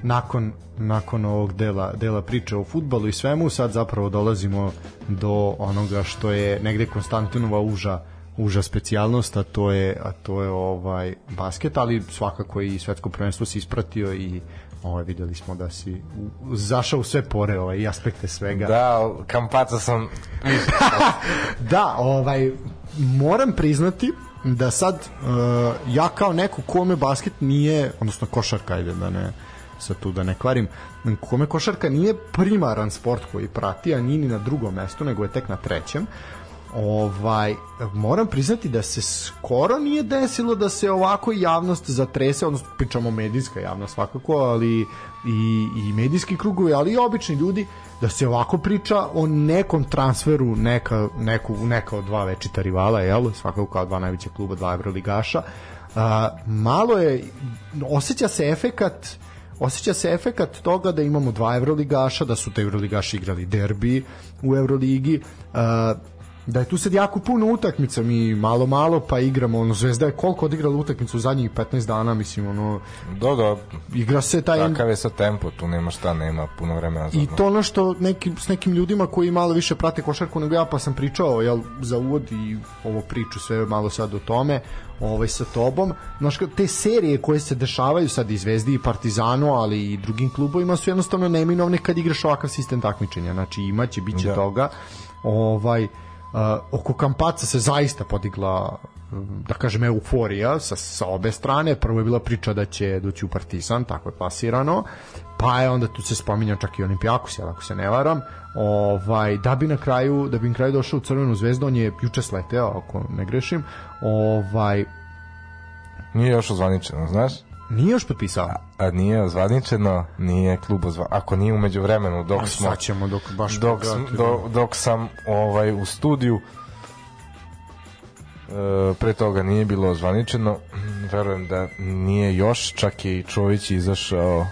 nakon, nakon ovog dela, dela priče o futbalu i svemu, sad zapravo dolazimo do onoga što je negde Konstantinova uža uža specijalnost, a to je a to je ovaj basket, ali svakako i svetsko prvenstvo se ispratio i ovaj videli smo da si u, zašao u sve pore ovaj i aspekte svega.
Da, kampaca sam
Da, ovaj moram priznati da sad uh, ja kao neko kome basket nije, odnosno košarka, ajde da ne sad tu da ne kvarim, kome košarka nije primaran sport koji prati, a nije ni na drugom mestu, nego je tek na trećem, ovaj moram priznati da se skoro nije desilo da se ovako javnost zatrese, odnosno pričamo medijska javnost svakako, ali i, i medijski krugovi, ali i obični ljudi da se ovako priča o nekom transferu neka, neku, neka od dva večita rivala, jel? svakako kao dva najveća kluba, dva evroligaša. A, malo je, osjeća se efekat osjeća se efekat toga da imamo dva evroligaša, da su te evroligaši igrali derbi u Evroligi, a, da je tu sad jako puno utakmica, mi malo malo pa igramo, ono Zvezda je koliko odigrala utakmicu u zadnjih 15 dana, mislim, ono
Do, do,
igra se taj
takav je sad tempo, tu nema šta, nema puno vremena za
I to ono što neki, s nekim ljudima koji malo više prate košarku nego ja, pa sam pričao jel, za uvod i ovo priču sve malo sad o tome ovaj, sa tobom. Znaš, te serije koje se dešavaju sad i Zvezdi i Partizanu, ali i drugim klubovima su jednostavno neminovne kad igraš ovakav sistem takmičenja. Znači imaće, bit će
Da.
toga. Ovaj, oko Kampaca se zaista podigla um, da kažem euforija sa, sa obe strane. Prvo je bila priča da će doći u Partizan tako je plasirano pa je onda tu se spominjao čak i Olimpijakos jel, ako se ne varam. Ovaj, da bi na kraju da bi na kraju došao u Crvenu zvezdu on je juče sleteo ako ne grešim. Ovaj,
Nije još ozvaničeno, znaš?
Nije još potpisao
A nije ozvaničeno, nije klub ozva... Ako nije umeđu vremenu, dok
A
smo...
sad ćemo dok baš
dok, sam,
pogledati,
do, dok sam ovaj u studiju e, pre toga nije bilo ozvaničeno verujem da nije još čak je i Čović izašao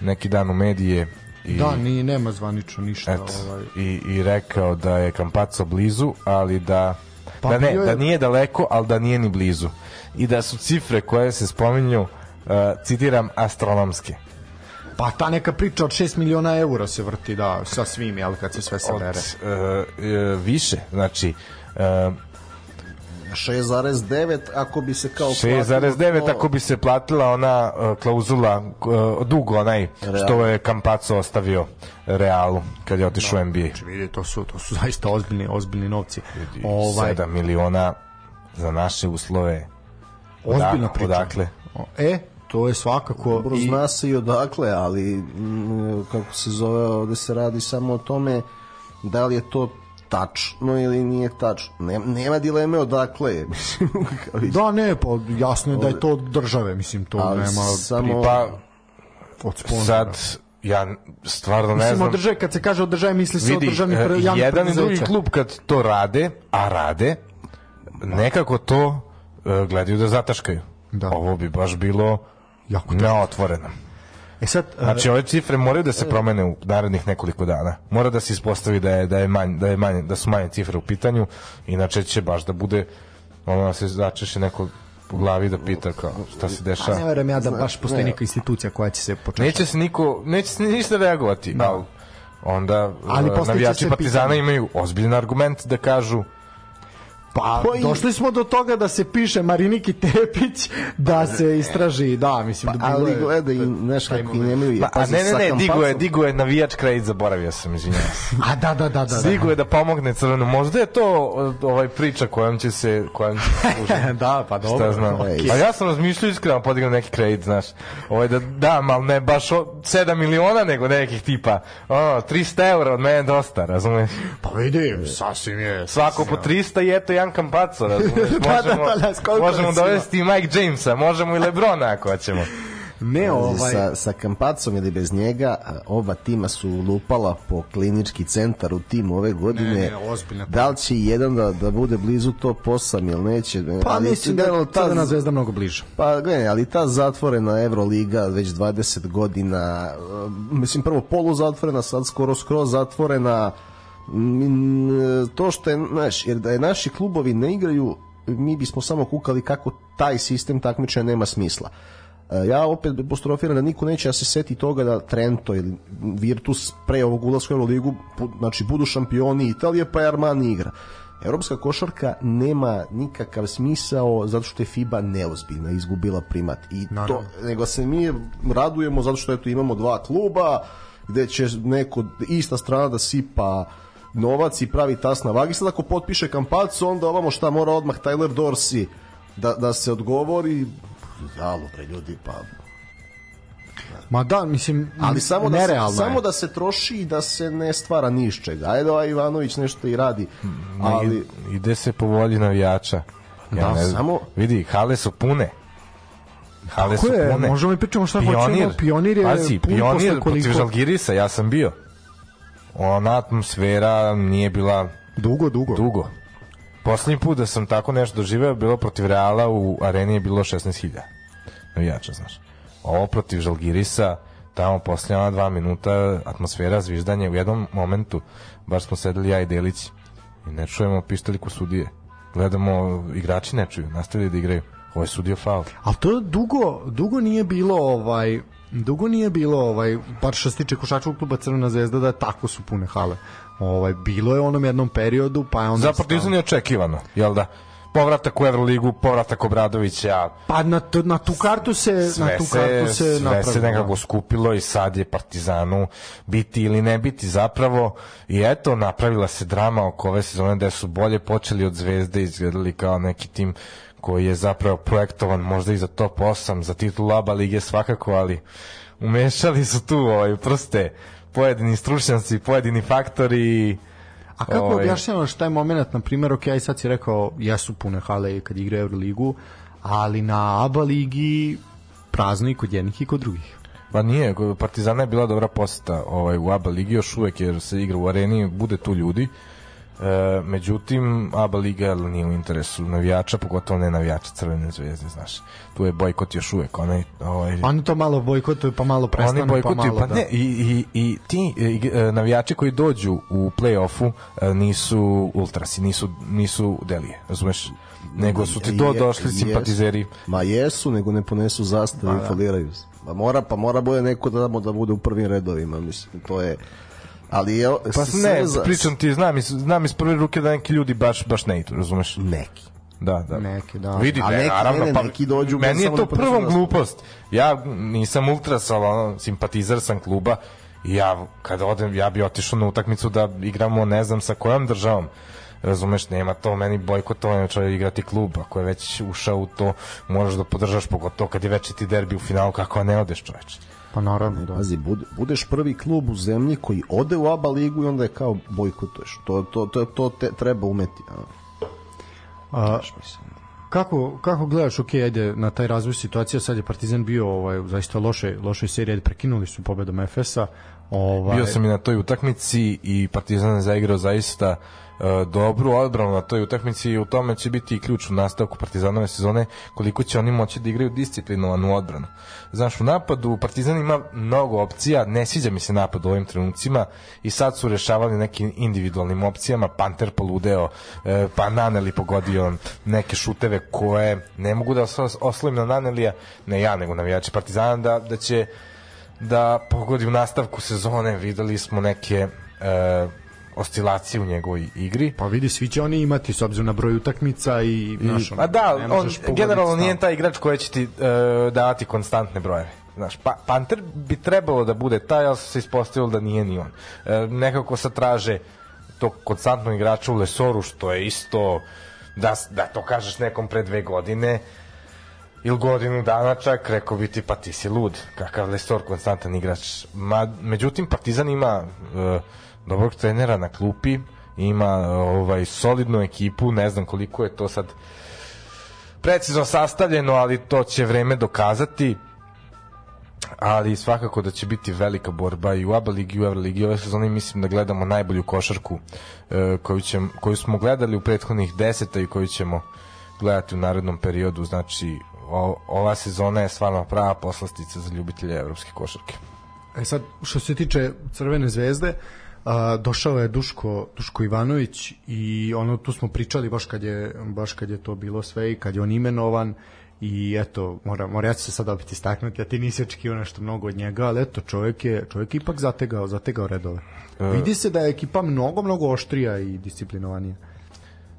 neki dan u medije i,
da, ni, nema zvanično ništa
eto,
ovaj.
i, i rekao da je Kampaco blizu ali da
Pa
da ne,
bio je-
da nije daleko, ali da nije ni blizu. I da su cifre koje se spominju, e, citiram, astronomske.
pa ta neka priča od 6 miliona eura se vrti da sa svim jel, kad se sve
Od,
sabere
e, e, više, znači e,
6,9 ako bi se kao
6,9
platilo
ako bi se platila ona uh, klauzula uh, dug onaj što je Kampaco ostavio Realu kad je otišao u NBA
Znači, vidi, to su, to su zaista ozbiljni, ozbiljni novci. Ovaj,
7 miliona za naše uslove
ozbiljna priča.
odakle?
E, to je svakako...
Dobro,
i-
zna se i odakle, ali mm, kako se zove, ovde se radi samo o tome da li je to tačno ili nije tačno. Nema, nema dileme odakle je. Mislim,
Da, ne, pa jasno je da je to od države, mislim, to
ali
nema
samo...
pa
od sponzora.
sad ja stvarno ne
Mislim,
znam
države, kad se kaže od države, misli se
vidi,
od državnih
e,
pre, javnih
jedan i drugi klub kad to rade a rade nekako to gledaju da zataškaju
Da.
ovo bi baš bilo
Jako
neotvoreno
E sad,
Znači ove cifre moraju da se promene u narednih nekoliko dana. Mora da se ispostavi da je da je manje da je manje da su manje cifre u pitanju, inače će baš da bude ono da se začeše neko u glavi da pita kao šta se
a ne
dešava.
verujem ja da baš postoji neka institucija koja će se početi.
Neće se niko neće se ništa reagovati, da. ali onda
Ali
e, navijači Partizana
pitanje.
imaju ozbiljan argument da kažu
Pa,
Pa i-
došli smo do toga da se piše Mariniki Tepić da se istraži, da, mislim, da bilo
ali
je-
gledaj, znaš kako i nemaju...
Ma, a ne, ne, ne, digo je, digo je navijač kredit, zaboravio sam, izvinjavam se.
A da, da, da, da. da.
Digo je da pomogne crveno. Možda je to e, ovaj priča kojom će se kojom će se
da, pa dobro.
Šta znam.
okej.
A ja sam razmišljao iskreno podignem neki kredit, znaš. Ovaj da dam, ali ne baš o, 7 miliona, nego nekih tipa ono, 300 eura od mene dosta, razumeš?
Pa vidi, sasvim je.
Svako po 300 i eto Jan Kampaco, razumeš?
Da,
Možemo,
da, da, koliko
možemo dovesti i Mike Jamesa, možemo i Lebrona ako hoćemo.
Ne, ovaj...
Sa, sa Kampacom ili bez njega, a, oba tima su lupala po klinički centar u tim ove godine.
Ne, ne, ozbiljna
da li će jedan da, da bude blizu top 8 ili neće?
Pa
ali
mislim da
generalno
je Crvena zvezda mnogo bliže.
Pa gledaj, ali ta zatvorena Euroliga već 20 godina, mislim prvo polu zatvorena, sad skoro skroz zatvorena, to što je, znaš, jer da je naši klubovi ne igraju, mi bismo samo kukali kako taj sistem takmičenja nema smisla. Uh, Ja opet apostrofiram da niko neće da se seti toga da Trento ili Virtus pre ovog ulaska u Euroligu znači budu šampioni Italije pa je Armani igra. Evropska košarka nema nikakav smisao zato što je FIBA neozbiljna, izgubila primat. I to, nego se mi radujemo zato što eto imamo dva kluba gde će neko ista strana da sipa novac i pravi tas na vagi. Sad ako potpiše kampacu, onda ovamo šta mora odmah Tyler Dorsey da, da se odgovori. Jalo, bre, ljudi, pa...
Ma da, mislim,
Ali samo da, se,
je.
samo da se troši i da se ne stvara ni iz čega. Ajde, ovaj Ivanović nešto i radi, ali...
Ide se po volji navijača.
Da,
ne znam.
samo-
Vidi, hale su pune. Hale
Tako
su
je,
pune.
možemo i pričamo šta hoćemo, Pionir je
Pazi, pionir protiv Žalgirisa, ja sam bio. Ona atmosfera nije bila
Dugo, dugo.
dugo. Poslednji put da sam tako nešto doživeo bilo protiv Reala u areni je bilo 16.000 navijača, znaš. Ovo protiv Žalgirisa, tamo posle ona dva minuta atmosfera, zviždanje u jednom momentu, baš smo sedeli ja i Delić i ne čujemo pištolj ko sudije. Gledamo, igrači ne čuju, nastavili da igraju. Ovo je sudio faul.
Ali to dugo, dugo nije bilo ovaj dugo nije bilo ovaj bar što se tiče košarkaškog kluba Crvena zvezda da tako su pune hale. Ovaj bilo je u onom jednom periodu pa je onda
Za Partizan je očekivano, jel da? Povratak u Euroligu, povratak Obradovića,
pa na, tu- na tu kartu se na
sve
tu
se,
kartu se,
sve
napravilo.
se nekako skupilo i sad je Partizanu biti ili ne biti zapravo i eto napravila se drama oko ove sezone da su bolje počeli od Zvezde i izgledali kao neki tim koji je zapravo projektovan možda i za top 8 za titul ABA lige svakako ali umešali su tu ovaj, prste pojedini stručnjaci, pojedini faktori
A kako
Ovaj.
objašnjavaš taj moment, na primjer, ok, sad si rekao, jesu pune hale kad igra Euroligu, ali na ABA ligi prazno i kod jednih i kod drugih.
Pa nije, Partizana je bila dobra poseta ovaj, u ABA ligi, još uvek jer se igra u areni, bude tu ljudi. E, međutim, ABA liga nije u interesu navijača, pogotovo ne navijača Crvene zvezde, znaš. Tu je bojkot još uvek, onaj, ovaj,
Oni to malo bojkotuju, pa malo prestanu,
oni bojkotuju,
pa malo
pa
da.
ne, i, i, i ti e, ig- e, navijači koji dođu u play-offu e, nisu ultrasi, nisu, nisu delije, razumeš? Nego su ti
Je-
došli
jesu.
simpatizeri.
Ma jesu, nego ne ponesu zastave
Pa
i faliraju se. Pa mora, pa mora bude neko da, da bude u prvim redovima, mislim, to je... Ali je,
Pa ne,
za-
pričam ti, znam iz, znam iz prve ruke da neki ljudi baš, baš ne idu, razumeš?
Neki.
Da, da.
Neki, da.
Vidi,
A
ne,
neki-
naravno,
ne, ne,
pa
neki dođu
meni je to
da
prvom glupost. Ja nisam ultras, ali ono, simpatizer sam kluba i ja, kada odem, ja bi otišao na utakmicu da igramo, ne znam sa kojom državom. Razumeš, nema to meni bojkotovanje čovjek igrati klub, ako je već ušao u to, moraš da podržaš pogotovo kad je večiti derbi u finalu, kako ne odeš čoveče.
Pa naravno, da.
Pazi, bude, budeš prvi klub u zemlji koji ode u ABA ligu i onda je kao bojkotuješ. To, to, to, to te, treba umeti. A.
A, kako, kako gledaš, ok, ajde, na taj razvoj situacije, sad je Partizan bio ovaj, zaista loše, lošoj seriji, ajde, prekinuli su pobedom Efesa. Ovaj,
Bio sam i na toj utakmici i Partizan je zaigrao zaista dobru odbranu na toj utakmici i u tome će biti i ključ u nastavku Partizanove sezone koliko će oni moći da igraju disciplinovanu odbranu. Znaš, u napadu Partizan ima mnogo opcija, ne sviđa mi se napad u ovim trenucima i sad su rešavali nekim individualnim opcijama, Panter poludeo, e, pa Naneli pogodio neke šuteve koje ne mogu da os- oslovim na Nanelija, ne ja, nego navijači Partizana, da, da će da pogodi u nastavku sezone videli smo neke e, oscilacije u njegovoj igri
Pa vidi, svi će oni imati s obzirom na broj utakmica i, znaš,
a da, on generalno nije taj igrač koji će ti e, davati konstantne brojeve Znaš, pa, Panter bi trebalo da bude taj, ali se ispostavilo da nije ni on. E, nekako se traže tog konstantnog igrača u Lesoru, što je isto, da, da to kažeš nekom pre dve godine, ili godinu dana čak, rekao bi ti, pa ti si lud, kakav Lesor konstantan igrač. Ma, međutim, Partizan ima e, dobrog trenera na klupi, ima ovaj solidnu ekipu, ne znam koliko je to sad precizno sastavljeno, ali to će vreme dokazati. Ali svakako da će biti velika borba i u ABA ligi i u Euroligi. Ove sezone mislim da gledamo najbolju košarku e, koju, će, koju smo gledali u prethodnih deseta i koju ćemo gledati u narednom periodu. Znači o, ova sezona je stvarno prava poslastica za ljubitelje evropske košarke.
E sad, što se tiče Crvene zvezde, a, došao je Duško, Duško Ivanović i ono tu smo pričali baš kad je, baš kad je to bilo sve i kad je on imenovan i eto, mora, mora ja ću se sad opet istaknuti, a ti nisi očekivao nešto mnogo od njega, ali eto, čovjek je, čovjek je ipak zategao, zategao redove. Vidi se da je ekipa mnogo, mnogo oštrija i disciplinovanija.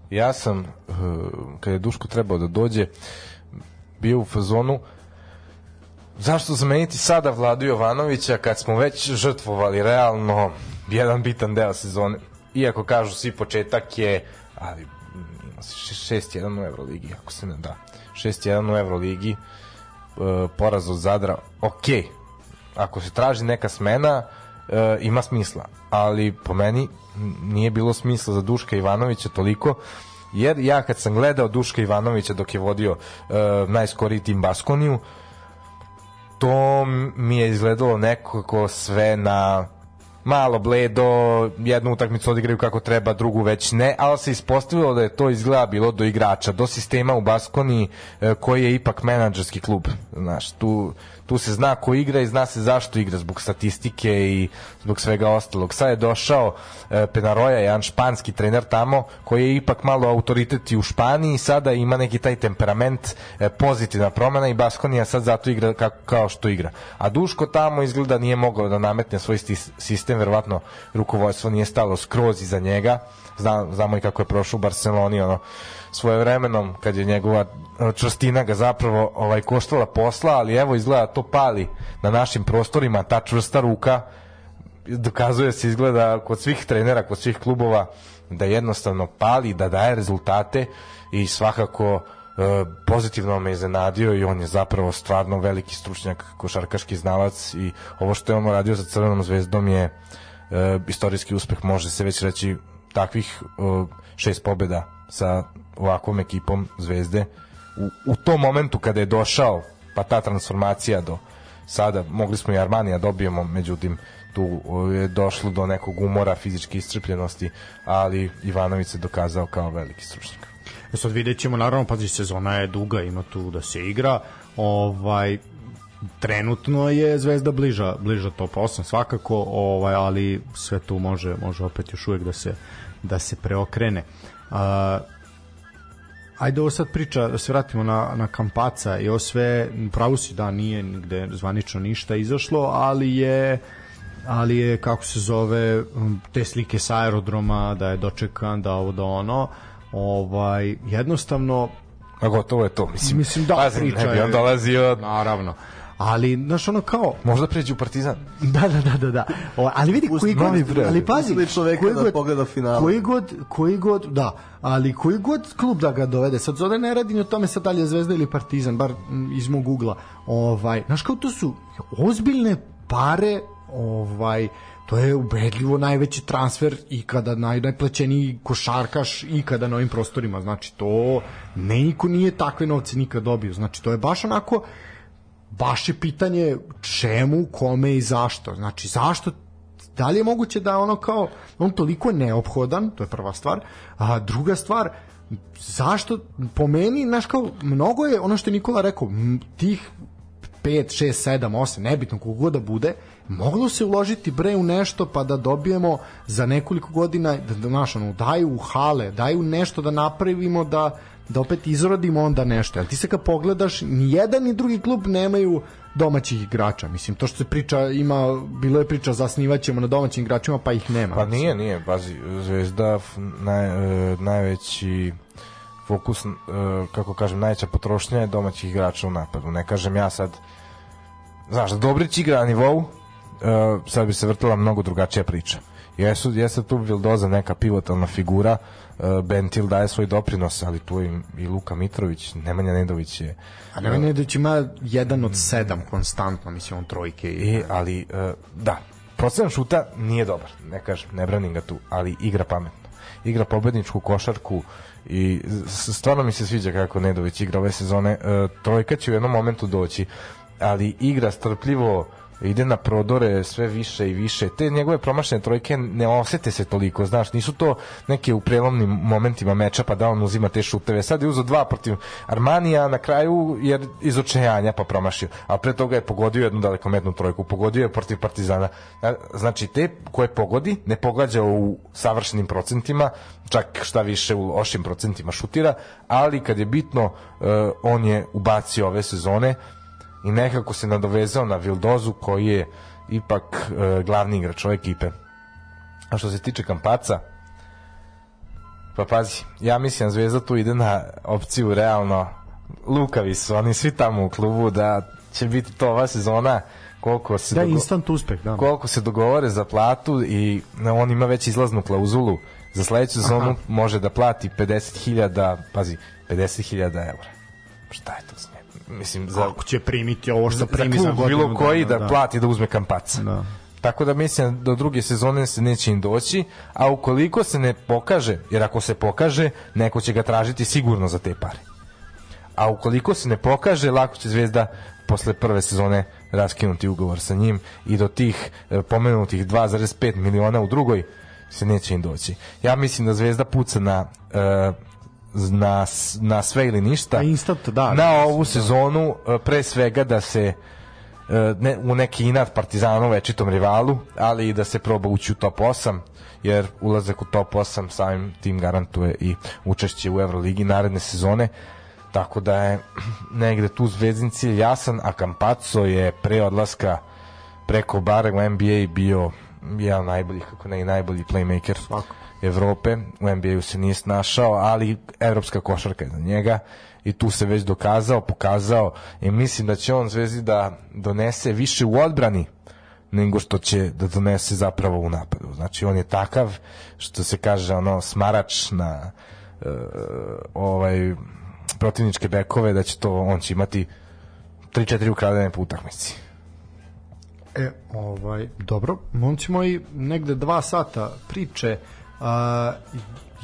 ja sam e, kad je Duško trebao da dođe bio u fazonu zašto zameniti sada Vladu Jovanovića kad smo već žrtvovali realno jedan bitan deo sezone. Iako kažu svi početak je, ali mm, ima se še- 6-1 u Euroligi, ako se ne da. 6-1 u Euroligi, e, poraz od Zadra, ok, ako se traži neka smena, e, ima smisla, ali po meni nije bilo smisla za Duška Ivanovića toliko, jer ja kad sam gledao Duška Ivanovića dok je vodio e, najskoriji tim Baskoniju, to mi je izgledalo nekako sve na malo bledo, jednu utakmicu odigraju kako treba, drugu već ne, ali se ispostavilo da je to izgleda bilo do igrača, do sistema u Baskoni e, koji je ipak menadžerski klub. Znaš, tu, tu se zna ko igra i zna se zašto igra, zbog statistike i zbog svega ostalog. Sad je došao e, Penaroja, jedan španski trener tamo, koji je ipak malo autoritet i u Španiji, sada ima neki taj temperament, e, pozitivna promena i Baskonija sad zato igra kako, kao što igra. A Duško tamo izgleda nije mogao da nametne svoj sistem, verovatno rukovodstvo nije stalo skroz iza njega. Zna, znamo i kako je prošao u Barceloni, ono, svoje vremenom, kad je njegova čvrstina ga zapravo ovaj, koštala posla, ali evo izgleda to pali na našim prostorima, ta čvrsta ruka. Dokazuje se izgleda kod svih trenera, kod svih klubova da jednostavno pali, da daje rezultate i svakako e, pozitivno me iznenadio i on je zapravo stvarno veliki stručnjak, košarkaški znalac i ovo što je on radio za Crvenom zvezdom je e, istorijski uspeh, može se već reći takvih e, šest pobjeda sa ovakvom ekipom zvezde u, u tom momentu kada je došao pa ta transformacija do sada mogli smo i Armanija dobijemo međutim tu je došlo do nekog umora fizičke iscrpljenosti ali Ivanović se dokazao kao veliki stručnjak
E sad vidjet ćemo, naravno, pazi, sezona je duga, ima tu da se igra, ovaj, trenutno je Zvezda bliža, bliža top 8 svakako, ovaj, ali sve tu može, može opet još uvek da se, da se preokrene. Ajde ovo sad priča, da se vratimo na, na Kampaca i ovo sve, pravo si da nije nigde zvanično ništa izašlo, ali je ali je kako se zove um, te slike sa aerodroma da je dočekan da ovo da ono ovaj jednostavno
a gotovo je to mislim,
mislim da
Pazi,
priča
ne bi on dolazio
naravno ali znaš ono kao
možda pređe u Partizan.
Da da da da da. O, ali vidi koji god
brand.
ali pazi
Pustili čoveka
koji
da pogleda finale.
koji god koji god da ali koji god klub da ga dovede. Sad zove ne radi ni o tome sad da li je Zvezda ili Partizan bar iz mog ugla. Ovaj znaš kao to su ozbiljne pare ovaj to je ubedljivo najveći transfer ikada naj, najplaćeniji košarkaš ikada na ovim prostorima. Znači to ne niko nije takve novce nikad dobio. Znači to je baš onako baš je pitanje čemu, kome i zašto. Znači, zašto da li je moguće da ono kao on toliko neophodan, to je prva stvar, a druga stvar zašto po meni, znaš kao mnogo je ono što je Nikola rekao, tih 5, 6, 7, 8, nebitno koliko god da bude, moglo se uložiti bre u nešto pa da dobijemo za nekoliko godina, da, da ono, daju u hale, daju nešto da napravimo da, da opet izrodimo onda nešto. Jel ti se kad pogledaš, ni jedan ni drugi klub nemaju domaćih igrača. Mislim, to što se priča, ima, bilo je priča, zasnivaćemo na domaćim igračima, pa ih nema.
Pa nije, nije, pazi, Zvezda naj, e, najveći fokus, e, kako kažem, najveća potrošnja je domaćih igrača u napadu. Ne kažem ja sad, znaš, Dobrić igra na nivou, e, sad bi se vrtila mnogo drugačija priča. Jesu, jeste tu Vildoza neka pivotalna figura, Bentil daje svoj doprinos, ali tu je i Luka Mitrović, Nemanja Nedović je
A ne, ne, da će ima jedan od sedam konstantno, mislim, on trojke i...
E, ali, e, da, procenat šuta nije dobar, ne kažem, ne branim ga tu, ali igra pametno. Igra pobedničku košarku i stvarno mi se sviđa kako Nedović igra ove sezone. E, trojka će u jednom momentu doći, ali igra strpljivo, ide na prodore sve više i više. Te njegove promašene trojke ne osete se toliko, znaš, nisu to neke u prelomnim momentima meča pa da on uzima te šuteve. Sad je uzeo dva protiv Armanija na kraju jer iz očajanja pa promašio. A pre toga je pogodio jednu dalekometnu trojku, pogodio je protiv Partizana. Znači te koje pogodi ne pogađa u savršenim procentima, čak šta više u lošim procentima šutira, ali kad je bitno e, on je ubacio ove sezone i nekako se nadovezao na Vildozu koji je ipak e, glavni igrač ove ekipe. A što se tiče Kampaca, pa pazi, ja mislim da Zvezda tu ide na opciju realno lukavi su, oni svi tamo u klubu da će biti to ova sezona koliko se
Da,
dogo-
instant uspeh, da.
koliko se dogovore za platu i na- on ima već izlaznu klauzulu za sledeću sezonu može da plati 50.000 pazi 50.000 evra šta je to s njim? mislim za,
Kako će primiti ovo što
za
primi za
klub
godinu
bilo koji da,
dana,
plati da uzme kampaca
Da.
tako da mislim da do druge sezone se neće im doći a ukoliko se ne pokaže jer ako se pokaže neko će ga tražiti sigurno za te pare a ukoliko se ne pokaže, lako će Zvezda posle prve sezone raskinuti ugovor sa njim i do tih e, pomenutih 2,5 miliona u drugoj se neće im doći. Ja mislim da Zvezda puca na e, na, na sve ili ništa.
Na instant, da.
Na ovu sezonu e, pre svega da se e, ne, u neki inat Partizanu večitom rivalu, ali i da se proba ući u top 8 jer ulazak u top 8 samim tim garantuje i učešće u Euroligi naredne sezone tako da je negde tu zvezdin cilj jasan, a Campazzo je pre odlaska preko barem u NBA bio jedan najboljih, kako ne i najbolji playmaker Evrope. U NBA-u se nije snašao, ali evropska košarka je za njega i tu se već dokazao, pokazao i mislim da će on Zvezdi da donese više u odbrani nego što će da donese zapravo u napadu. Znači on je takav što se kaže ono smarač na e, ovaj protivničke bekove da će to on će imati 3-4 ukradene po utakmici.
E, ovaj, dobro, momci moji, negde dva sata priče,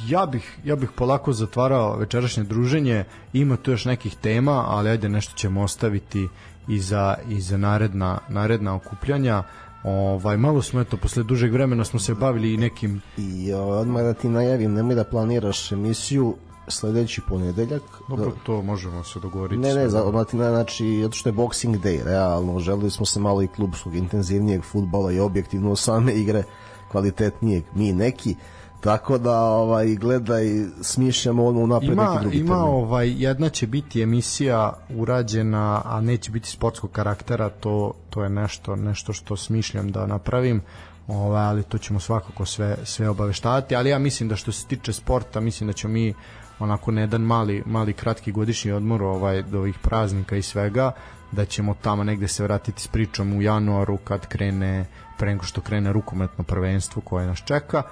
ja bih, ja bih polako zatvarao večerašnje druženje, ima tu još nekih tema, ali ajde nešto ćemo ostaviti i za, i za naredna, naredna okupljanja. Ovaj, malo smo, eto, posle dužeg vremena smo se bavili i nekim
I o, odmah da ti najavim, nemoj da planiraš emisiju sledeći ponedeljak.
Dobro, to možemo se dogovoriti.
Ne, ne, za, odmah ti na- znači, zato što je Boxing Day, realno, želili smo se malo i klubskog, intenzivnijeg futbala i objektivno same igre kvalitetnijeg, mi neki, tako da ovaj gledaj smišljamo ono napred neki
ima,
drugi
ima
termin.
ovaj jedna će biti emisija urađena a neće biti sportskog karaktera to to je nešto nešto što smišljam da napravim ovaj ali to ćemo svakako sve sve obaveštavati ali ja mislim da što se tiče sporta mislim da ćemo mi onako na jedan mali mali kratki godišnji odmor ovaj do ovih praznika i svega da ćemo tamo negde se vratiti s pričom u januaru kad krene pre nego što krene rukometno prvenstvo koje nas čeka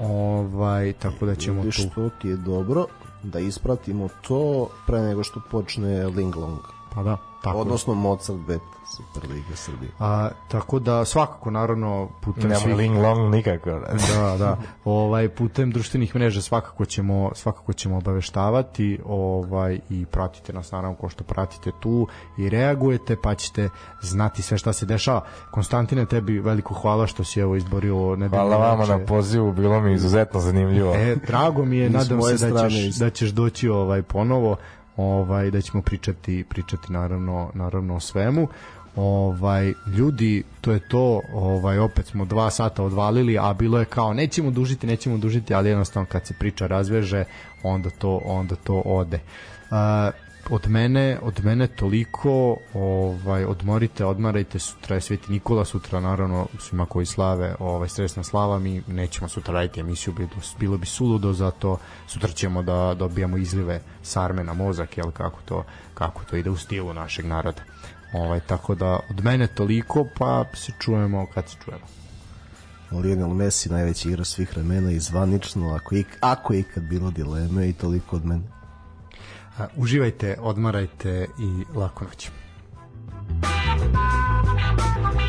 ovaj tako da ćemo tu
to ti je dobro da ispratimo to pre nego što počne Linglong.
pa da tako je.
Odnosno Mozart Bet Superliga Srbije.
A, tako da svakako naravno putem
Nema
svih
ling long nikako.
da, da. Ovaj putem društvenih mreža svakako ćemo svakako ćemo obaveštavati, ovaj i pratite nas naravno ko što pratite tu i reagujete, pa ćete znati sve šta se dešava. Konstantine tebi veliko hvala što si evo izborio nedeljno
Hvala vama na pozivu, bilo mi izuzetno zanimljivo.
E, drago mi je, nadam se da ćeš, da ćeš doći ovaj ponovo, ovaj da ćemo pričati pričati naravno naravno o svemu. Ovaj ljudi, to je to, ovaj opet smo dva sata odvalili, a bilo je kao nećemo dužiti, nećemo dužiti, ali jednostavno kad se priča razveže, onda to onda to ode. Uh, od mene, od mene toliko, ovaj odmorite, odmarajte, sutra je Sveti Nikola, sutra naravno svima koji slave, ovaj srećna slava, mi nećemo sutra raditi emisiju, bilo, bilo bi suludo, zato sutra ćemo da dobijamo izlive sarme na mozak, jel kako to, kako to ide u stilu našeg naroda. Ovaj, tako da od mene toliko, pa se čujemo kad se čujemo.
Lionel Messi najveći igrač svih vremena i zvanično, ako, ik, ako je ikad bilo dileme i toliko od mene
uživajte, odmarajte i lako noć. Thank you.